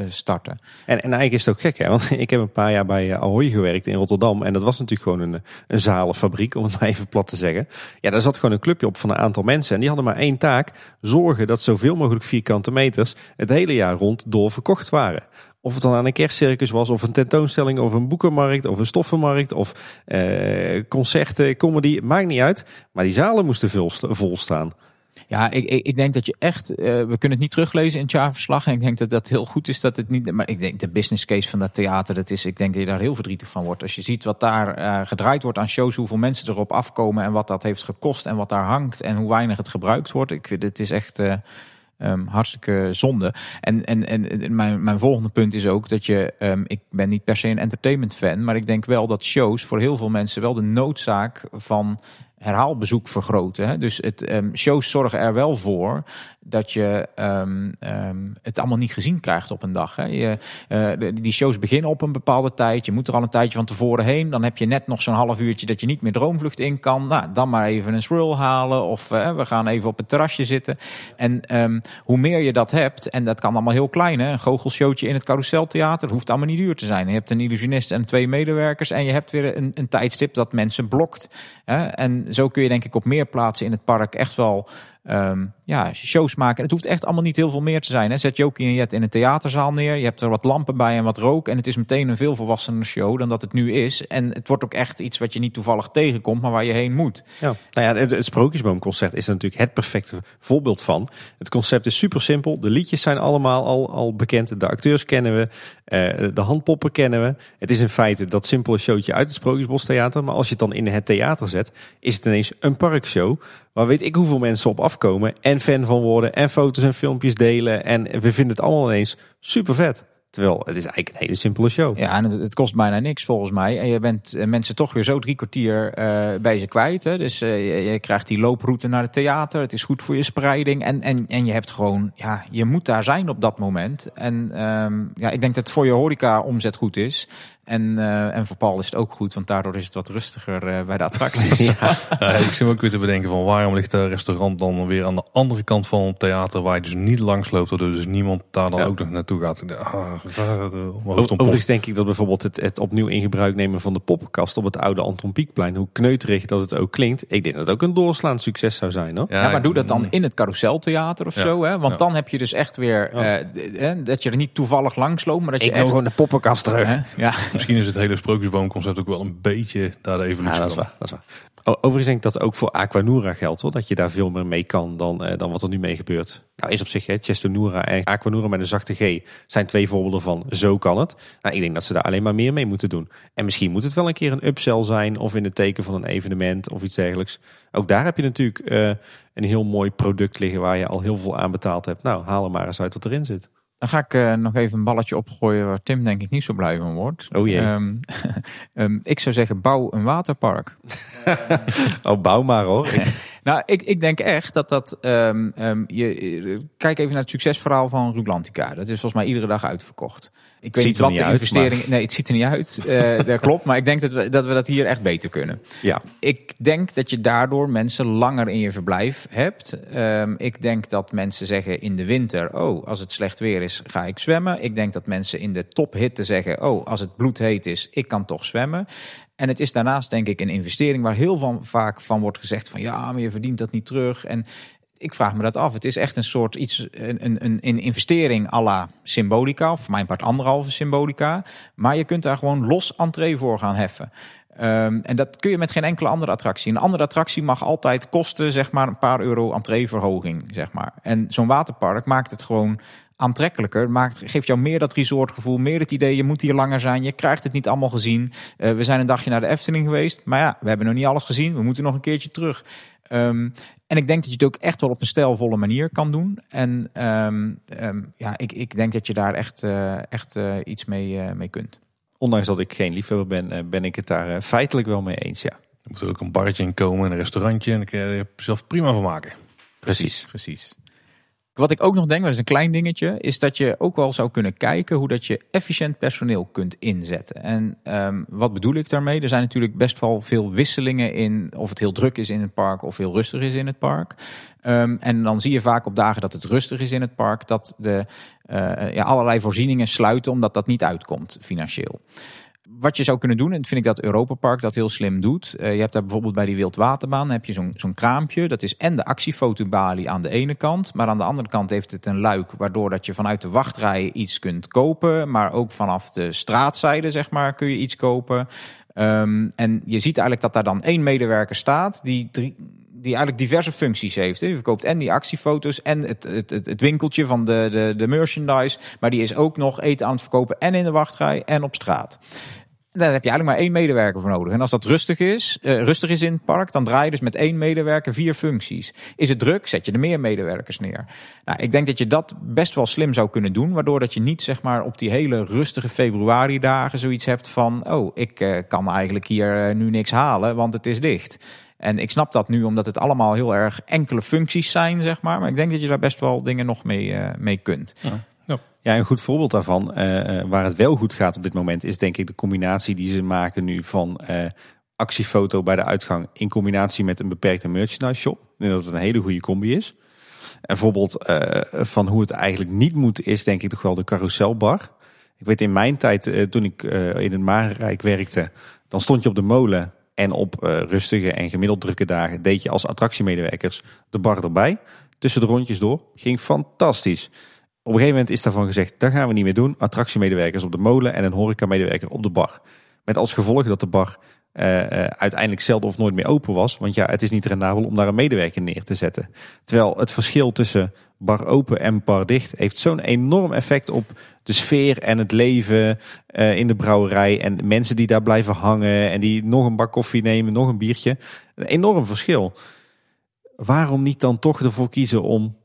starten. En, en eigenlijk is het ook gek, hè? want ik heb een paar jaar bij Ahoy gewerkt in Rotterdam. En dat was natuurlijk gewoon een, een zalenfabriek, om het maar even plat te zeggen. Ja, daar zat gewoon een clubje op van een aantal mensen. En die hadden maar één taak: zorgen dat zoveel mogelijk vierkante meters het hele jaar rond door verkocht waren. Of het dan aan een kerstcircus was, of een tentoonstelling, of een boekenmarkt, of een stoffenmarkt, of eh, concerten, comedy, maakt niet uit. Maar die zalen moesten vol staan. Ja, ik, ik, denk dat je echt, uh, we kunnen het niet teruglezen in het jaarverslag. En ik denk dat dat heel goed is dat het niet. Maar ik denk de business case van dat theater, dat is, ik denk dat je daar heel verdrietig van wordt. Als je ziet wat daar uh, gedraaid wordt aan shows, hoeveel mensen erop afkomen en wat dat heeft gekost en wat daar hangt en hoe weinig het gebruikt wordt. Ik het is echt. Uh, hartstikke zonde. En, en, en mijn, mijn volgende punt is ook dat je, um, ik ben niet per se een entertainment fan, maar ik denk wel dat shows voor heel veel mensen wel de noodzaak van herhaalbezoek vergroten. Hè? Dus het, um, shows zorgen er wel voor dat je um, um, het allemaal niet gezien krijgt op een dag. Hè. Je, uh, die shows beginnen op een bepaalde tijd. Je moet er al een tijdje van tevoren heen. Dan heb je net nog zo'n half uurtje dat je niet meer droomvlucht in kan. Nou, dan maar even een swirl halen. Of uh, we gaan even op het terrasje zitten. En hoe meer je dat hebt, en dat kan allemaal heel klein. Hè. Een goochelshowtje in het carouseltheater hoeft allemaal niet duur te zijn. Je hebt een illusionist en twee medewerkers. En je hebt weer een, een tijdstip dat mensen blokt. Hè. En zo kun je denk ik op meer plaatsen in het park echt wel um, ja, shows maken. En het hoeft echt allemaal niet heel veel meer te zijn. Hè. Zet Jokie en Jet in een theaterzaal neer. Je hebt er wat lampen bij en wat rook. En het is meteen een veel volwassener show dan dat het nu is. En het wordt ook echt iets wat je niet toevallig tegenkomt, maar waar je heen moet. Ja. Nou ja, het, het Sprookjesboomconcert is natuurlijk het perfecte voorbeeld van. Het concept is super simpel. De liedjes zijn allemaal al, al bekend. De acteurs kennen we. eh, de handpoppen kennen we. Het is in feite dat simpele showtje uit het Sprookjesbostheater. Maar als je het dan in het theater zet, is het ineens een parkshow. Waar weet ik hoeveel mensen op afkomen. En fan van worden. En foto's en filmpjes delen. En we vinden het allemaal ineens super vet. Terwijl het is eigenlijk een hele simpele show. Ja, en het, kost bijna niks volgens mij. En je bent eh, mensen toch weer zo drie kwartier eh, bij ze kwijt. Hè? Dus eh, je, je krijgt die looproute naar het theater. Het is goed voor je spreiding. En, en, en je hebt gewoon, ja, je moet daar zijn op dat moment. En ehm, ja, ik denk dat het voor je horeca omzet goed is. En, eh, en voor Paul is het ook goed, want daardoor is het wat rustiger eh, bij de attracties. Ja, ik zit me ook weer te bedenken van waarom ligt dat restaurant dan weer aan de andere kant van het theater waar je dus niet langs loopt, waardoor dus niemand daar dan Ja. ook nog naartoe gaat. Ah, ontploft. Overigens denk ik dat bijvoorbeeld het, het opnieuw in gebruik nemen van de poppenkast op het oude Anton Pieckplein, hoe kneuterig dat het ook klinkt, ik denk dat het ook een doorslaand succes zou zijn. Hoor. Ja, maar doe dat dan in het carouseltheater of Ja. zo. Hè? Want Ja. dan heb je dus echt weer eh, dat je er niet toevallig langs loopt, maar dat je Ik wil echt. gewoon de poppenkast terug. Ja. Misschien is het hele sprookjesboomconcept ook wel een beetje daar de Ja, evolutie dat is van. waar. Dat is waar. Overigens denk ik dat ook voor Aquanura geldt, hoor. Dat je daar veel meer mee kan dan, eh, dan wat er nu mee gebeurt. Nou is op zich, hè, Chestonura en Aquanura met een zachte G zijn twee voorbeelden van zo kan het. Nou, ik denk dat ze daar alleen maar meer mee moeten doen. En misschien moet het wel een keer een upsell zijn of in het teken van een evenement of iets dergelijks. Ook daar heb je natuurlijk eh, een heel mooi product liggen waar je al heel veel aan betaald hebt. Nou, haal er maar eens uit wat erin zit. Dan ga ik eh, nog even een balletje opgooien waar Tim denk ik niet zo blij van wordt. Oh jee. Ehm, ehm, ik zou zeggen, bouw een waterpark. Oh, bouw maar hoor. Nou, ik, ik denk echt dat dat. ehm, ehm, je, kijk even naar het succesverhaal van Rulantica. Dat is volgens mij iedere dag uitverkocht. Ik weet niet wat de investering. Nee, het ziet er niet uit. Eh, dat klopt. Maar ik denk dat we, dat we dat hier echt beter kunnen. ja. Ik denk dat je daardoor mensen langer in je verblijf hebt. Ehm, ik denk dat mensen zeggen in de winter: Oh, als het slecht weer is, ga ik zwemmen. Ik denk dat mensen in de tophitte zeggen: Oh, als het bloedheet is, ik kan toch zwemmen. En het is daarnaast, denk ik, een investering waar heel van, vaak van wordt gezegd: van ja, maar je verdient dat niet terug. En ik vraag me dat af. Het is echt een soort iets, een, een, een, investering à la symbolica, of mijn part anderhalve symbolica. Maar je kunt daar gewoon los entree voor gaan heffen. Ehm, en dat kun je met geen enkele andere attractie. Een andere attractie mag altijd kosten, zeg maar, een paar euro entreeverhoging, zeg maar. En zo'n waterpark maakt het gewoon aantrekkelijker. Maakt, geeft jou meer dat resortgevoel, meer het idee, je moet hier langer zijn. Je krijgt het niet allemaal gezien. Eh, we zijn een dagje naar de Efteling geweest, maar ja, we hebben nog niet alles gezien. We moeten nog een keertje terug. Ehm, en ik denk dat je het ook echt wel op een stijlvolle manier kan doen. En ehm, ehm, ja, ik, ik denk dat je daar echt, eh, echt eh, iets mee, eh, mee kunt. Ondanks dat ik geen liefhebber ben, ben ik het daar feitelijk wel mee eens. Ja, Er moet er ook een barretje in komen en een restaurantje. En daar kun je er zelf prima van maken. precies. Precies. Wat ik ook nog denk, dat is een klein dingetje, is dat je ook wel zou kunnen kijken hoe dat je efficiënt personeel kunt inzetten. En ehm, wat bedoel ik daarmee? Er zijn natuurlijk best wel veel wisselingen in of het heel druk is in het park of heel rustig is in het park. Ehm, en dan zie je vaak op dagen dat het rustig is in het park, dat de, eh, ja, allerlei voorzieningen sluiten omdat dat niet uitkomt financieel. Wat je zou kunnen doen, en vind ik dat Europa Park dat heel slim doet. Eh, je hebt daar bijvoorbeeld bij die Wildwaterbaan heb je zo'n zo'n kraampje. Dat is en de actiefotobalie aan de ene kant. Maar aan de andere kant heeft het een luik. Waardoor dat je vanuit de wachtrij iets kunt kopen. Maar ook vanaf de straatzijde zeg maar kun je iets kopen. Ehm, en je ziet eigenlijk dat daar dan één medewerker staat. Die die eigenlijk diverse functies heeft. Je verkoopt en die actiefoto's en het, het, het winkeltje van de, de, de merchandise. Maar die is ook nog eten aan het verkopen en in de wachtrij en op straat. Daar heb je eigenlijk maar één medewerker voor nodig. En als dat rustig is, eh, rustig is in het park, dan draai je dus met één medewerker vier functies. Is het druk, zet je er meer medewerkers neer. Nou, ik denk dat je dat best wel slim zou kunnen doen, waardoor dat je niet zeg maar op die hele rustige februari dagen zoiets hebt van, oh, ik eh, kan eigenlijk hier eh, nu niks halen, want het is dicht. En ik snap dat nu omdat het allemaal heel erg enkele functies zijn, zeg maar. Maar ik denk dat je daar best wel dingen nog mee, mee kunt. Ja, een goed voorbeeld daarvan, eh, eh, waar het wel goed gaat op dit moment, is denk ik de combinatie die ze maken nu van eh, actiefoto bij de uitgang in combinatie met een beperkte merchandise shop. Denk dat het een hele goede combi is. Een voorbeeld van hoe het eigenlijk niet moet, is denk ik toch wel de carouselbar. Ik weet in mijn tijd, toen ik in het Marenrijk werkte, dan stond je op de molen en op rustige en gemiddeld drukke dagen deed je als attractiemedewerkers de bar erbij. tussen de rondjes door. Ging fantastisch. Op een gegeven moment is daarvan gezegd, dat gaan we niet meer doen. Attractiemedewerkers op de molen en een horeca-medewerker op de bar. Met als gevolg dat de bar uh, uh, uiteindelijk zelden of nooit meer open was. Want ja, het is niet rendabel om daar een medewerker neer te zetten. Terwijl het verschil tussen bar open en bar dicht heeft zo'n enorm effect op de sfeer en het leven uh, in de brouwerij. En mensen die daar blijven hangen en die nog een bak koffie nemen, nog een biertje. Een enorm verschil. Waarom niet dan toch ervoor kiezen om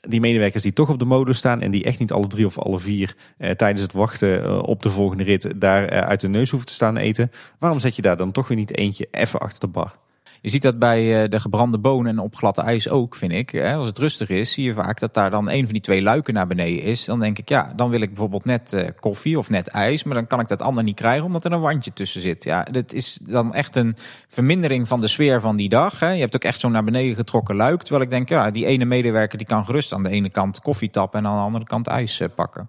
die medewerkers die toch op de molen staan en die echt niet alle drie of alle vier eh, tijdens het wachten eh, op de volgende rit daar eh, uit de neus hoeven te staan eten. Waarom zet je daar dan toch weer niet eentje even achter de bar? Je ziet dat bij de gebrande bonen en op gladde ijs ook, vind ik. Als het rustig is, zie je vaak dat daar dan een van die twee luiken naar beneden is. Dan denk ik, ja, dan wil ik bijvoorbeeld net koffie of net ijs. Maar dan kan ik dat ander niet krijgen, omdat er een wandje tussen zit. Ja, dat is dan echt een vermindering van de sfeer van die dag. Je hebt ook echt zo'n naar beneden getrokken luik. Terwijl ik denk, ja, die ene medewerker die kan gerust aan de ene kant koffie tappen en aan de andere kant ijs pakken.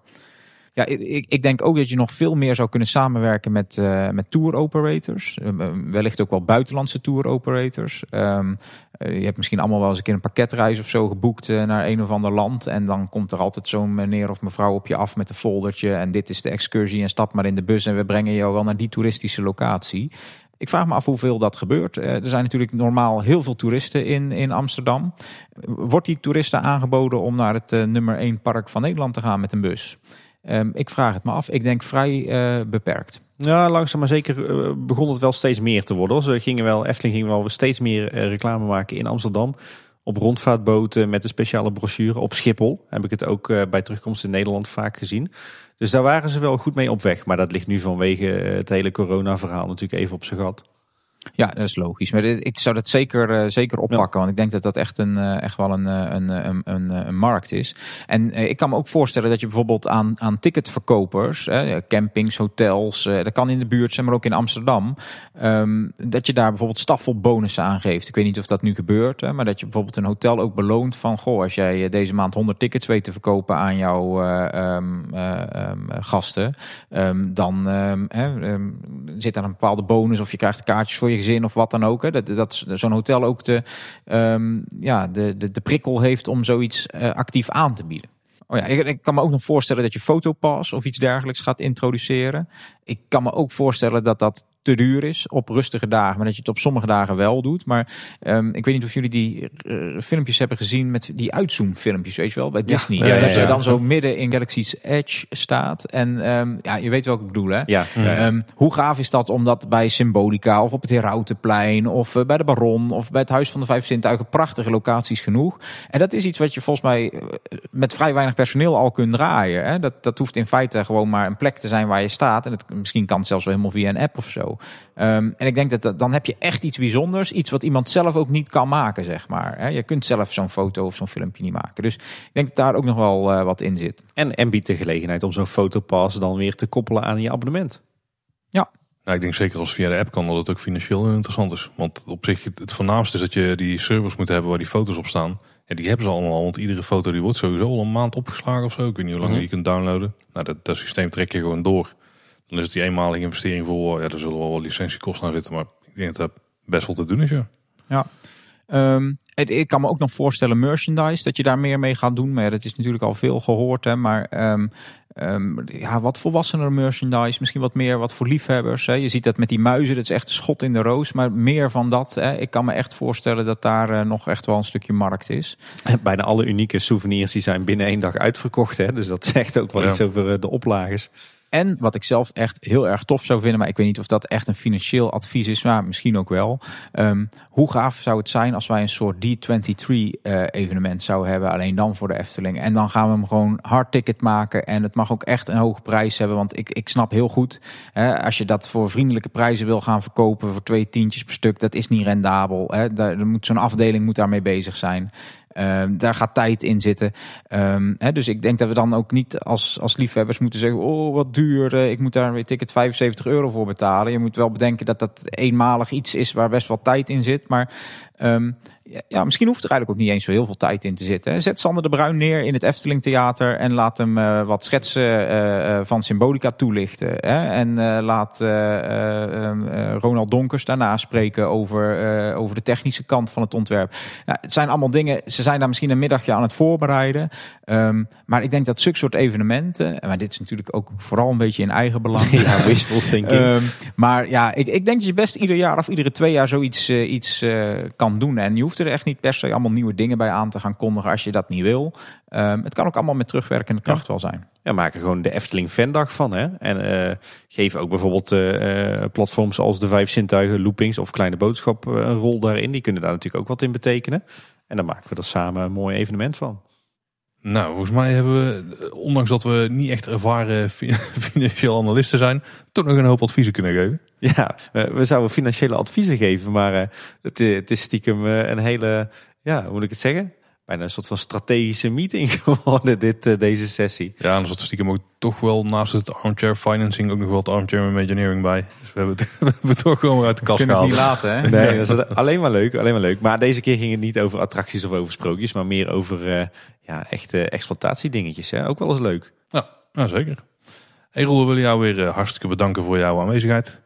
Ja, ik, ik denk ook dat je nog veel meer zou kunnen samenwerken met, uh, met tour operators. Uh, wellicht ook wel buitenlandse tour operators. Uh, je hebt misschien allemaal wel eens een keer een pakketreis of zo geboekt naar een of ander land. En dan komt er altijd zo'n meneer of mevrouw op je af met een foldertje. En dit is de excursie en stap maar in de bus en we brengen jou wel naar die toeristische locatie. Ik vraag me af hoeveel dat gebeurt. Er zijn natuurlijk normaal heel veel toeristen in, in Amsterdam. Wordt die toeristen aangeboden om naar het nummer 1 park van Nederland te gaan met een bus? Um, ik vraag het me af. Ik denk vrij uh, beperkt. Ja, langzaam maar zeker uh, begon het wel steeds meer te worden. Ze gingen wel, Efteling ging wel steeds meer uh, reclame maken in Amsterdam. Op rondvaartboten met een speciale brochure. Op Schiphol heb ik het ook bij terugkomst in Nederland vaak gezien. Dus daar waren ze wel goed mee op weg. Maar dat ligt nu vanwege het hele corona-verhaal natuurlijk even op zijn gat. Ja, dat is logisch. Maar ik zou dat zeker, uh, zeker oppakken. Ja. Want ik denk dat dat echt, een, uh, echt wel een, een, een, een, een markt is. En ik kan me ook voorstellen dat je bijvoorbeeld aan, aan ticketverkopers, campings, hotels, dat kan in de buurt zijn, maar ook in Amsterdam. Um, dat je daar bijvoorbeeld staffelbonussen aan geeft. Ik weet niet of dat nu gebeurt, hè, maar dat je bijvoorbeeld een hotel ook beloont van, goh, als jij deze maand 100 tickets weet te verkopen aan jouw um, um, gasten, dan zit daar een bepaalde bonus of je krijgt kaartjes voor gezin of wat dan ook. Hè. Dat, dat zo'n hotel ook de, um, ja, de, de, de prikkel heeft om zoiets uh, actief aan te bieden. Oh ja, ik, ik, kan me ook nog voorstellen dat je fotopas of iets dergelijks gaat introduceren. Ik kan me ook voorstellen dat dat te duur is op rustige dagen, maar dat je het op sommige dagen wel doet. Maar um, ik weet niet of jullie die uh, filmpjes hebben gezien met die uitzoomfilmpjes, weet je wel, bij Disney. Ja, ja, ja, dat je dan zo midden in Galaxy's Edge staat. En um, ja, je weet welke ik bedoel, hè? Ja. Um, hoe gaaf is dat om dat bij Symbolica of op het Herautenplein of uh, bij de Baron of bij het Huis van de Vijf Zintuigen, prachtige locaties genoeg. En dat is iets wat je volgens mij uh, met vrij weinig personeel al kunt draaien. Hè? Dat, dat hoeft in feite gewoon maar een plek te zijn waar je staat. En het, misschien kan het zelfs wel helemaal via een app of zo. Um, en ik denk dat, dan heb je echt iets bijzonders. Iets wat iemand zelf ook niet kan maken, zeg maar. Je kunt zelf zo'n foto of zo'n filmpje niet maken. Dus ik denk dat daar ook nog wel uh, wat in zit. En, en biedt de gelegenheid om zo'n fotopas dan weer te koppelen aan je abonnement. Ja. Nou, ik denk zeker als via de app kan dat het ook financieel interessant is. Want op zich, het voornaamste is dat je die servers moet hebben waar die foto's op staan. En die hebben ze allemaal, want iedere foto die wordt sowieso al een maand opgeslagen of zo. Ik weet niet hoe lang mm -hmm. je kunt downloaden. Nou, dat, dat systeem trek je gewoon door. Dan is het die eenmalige investering voor, ja, er zullen wel wat licentiekosten aan zitten, maar ik denk dat dat best wel te doen is, ja. Ja. Um, ik kan me ook nog voorstellen merchandise, dat je daar meer mee gaat doen. Maar ja, dat is natuurlijk al veel gehoord, hè. Maar um, um, ja, wat volwassener merchandise, misschien wat meer wat voor liefhebbers. Hè. Je ziet dat met die muizen, dat is echt een schot in de roos. Maar meer van dat, hè. ik kan me echt voorstellen dat daar uh, nog echt wel een stukje markt is. Bijna alle unieke souvenirs die zijn binnen één dag uitverkocht. Hè. Dus dat zegt ook wel ja. iets over de oplagers. En wat ik zelf echt heel erg tof zou vinden, maar ik weet niet of dat echt een financieel advies is, maar misschien ook wel. Um, hoe gaaf zou het zijn als wij een soort D23 uh, evenement zouden hebben, alleen dan voor de Efteling. En dan gaan we hem gewoon hard ticket maken en het mag ook echt een hoge prijs hebben, want ik, ik snap heel goed, hè, als je dat voor vriendelijke prijzen wil gaan verkopen voor twee tientjes per stuk, dat is niet rendabel. Hè. Daar, moet zo'n afdeling moet daarmee bezig zijn. Um, daar gaat tijd in zitten. Um, hè, dus ik denk dat we dan ook niet als, als liefhebbers moeten zeggen: Oh, wat duur. Uh, ik moet daar weet ik het 75 euro voor betalen. Je moet wel bedenken dat dat eenmalig iets is waar best wel tijd in zit. Maar Ehm, ja, misschien hoeft er eigenlijk ook niet eens zo heel veel tijd in te zitten. hè. Zet Sander de Bruin neer in het Efteling Theater en laat hem eh, wat schetsen eh, eh, van Symbolica toelichten. Hè? En laat eh, eh, eh, Ronald Donkers daarna spreken over, over de technische kant van het ontwerp. Nou, het zijn allemaal dingen, ze zijn daar misschien een middagje aan het voorbereiden. Ehm, maar ik denk dat zulke soort evenementen, maar dit is natuurlijk ook vooral een beetje in eigen belang. Ja, wishful thinking. Ehm, maar ja, ik, ik denk dat je best ieder jaar of iedere twee jaar zoiets iets, eh, kan doen. En je hoeft er echt niet per se allemaal nieuwe dingen bij aan te gaan kondigen als je dat niet wil. Ehm, het kan ook allemaal met terugwerkende kracht wel zijn. Ja, maak er gewoon de Efteling Fandag van. Hè? En eh, geef ook bijvoorbeeld eh, eh, platforms als de Vijf Zintuigen, Loopings of Kleine Boodschap een rol daarin. Die kunnen daar natuurlijk ook wat in betekenen. En dan maken we er samen een mooi evenement van. Nou, volgens mij hebben we, ondanks dat we niet echt ervaren fi- financieel analisten zijn, toch nog een hoop adviezen kunnen geven. Ja, we, we zouden financiële adviezen geven, maar eh, het, eh, het is stiekem eh, een hele, ja, hoe moet ik het zeggen? Bijna een soort van strategische meeting geworden, dit, eh, deze sessie. Ja, en er zat stiekem ook toch wel naast het armchair financing ook nog wel het armchair imagineering bij. Dus we hebben het, we hebben het toch gewoon weer uit de kast gehaald. niet laten, hè? Nee, dat is alleen maar leuk, alleen maar leuk. Maar deze keer ging het niet over attracties of over sprookjes, maar meer over eh, ja, echte exploitatiedingetjes. Hè? Ook wel eens leuk. Ja, nou zeker. Hey Roel, we willen jou weer eh, hartstikke bedanken voor jouw aanwezigheid.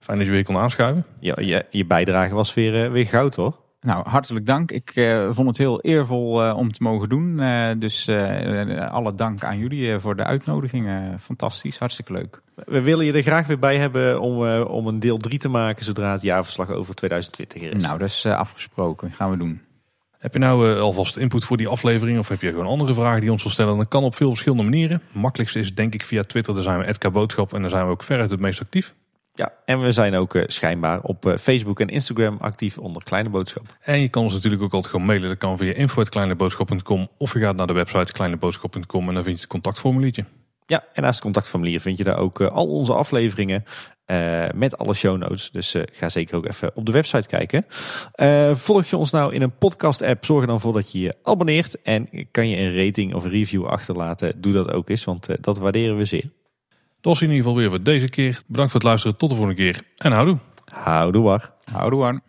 Fijn dat je weer kon aanschuiven. Je, je, je bijdrage was weer, weer goud hoor. Nou, hartelijk dank. Ik eh, vond het heel eervol eh, om te mogen doen. Eh, dus eh, alle dank aan jullie eh, voor de uitnodiging. Fantastisch, hartstikke leuk. We willen je er graag weer bij hebben om, eh, om een deel 3 te maken zodra het jaarverslag over 2020 er is. Nou, dat is eh, afgesproken. Gaan we doen. Heb je nou eh, alvast input voor die aflevering of heb je gewoon andere vragen die ons wil stellen? Dan kan op veel verschillende manieren. Makkelijkste is denk ik via Twitter, daar zijn we @kboodschap Boodschap en daar zijn we ook veruit het meest actief. Ja, en we zijn ook eh, schijnbaar op eh, Facebook en Instagram actief onder Kleine Boodschap. En je kan ons natuurlijk ook altijd gewoon mailen. Dat kan via info.kleineboodschap.com of je gaat naar de website kleineboodschap.com en dan vind je het contactformuliertje. Ja, en naast het contactformulier vind je daar ook eh, al onze afleveringen met alle show notes. Dus ga zeker ook even op de website kijken. Volg je ons nou in een podcast app, zorg er dan voor dat je je abonneert. En kan je een rating of review achterlaten, doe dat ook eens, want dat waarderen we zeer. Dat was in ieder geval weer voor deze keer. Bedankt voor het luisteren. Tot de volgende keer. En houdoe. Houdoe war. Houdoe aan.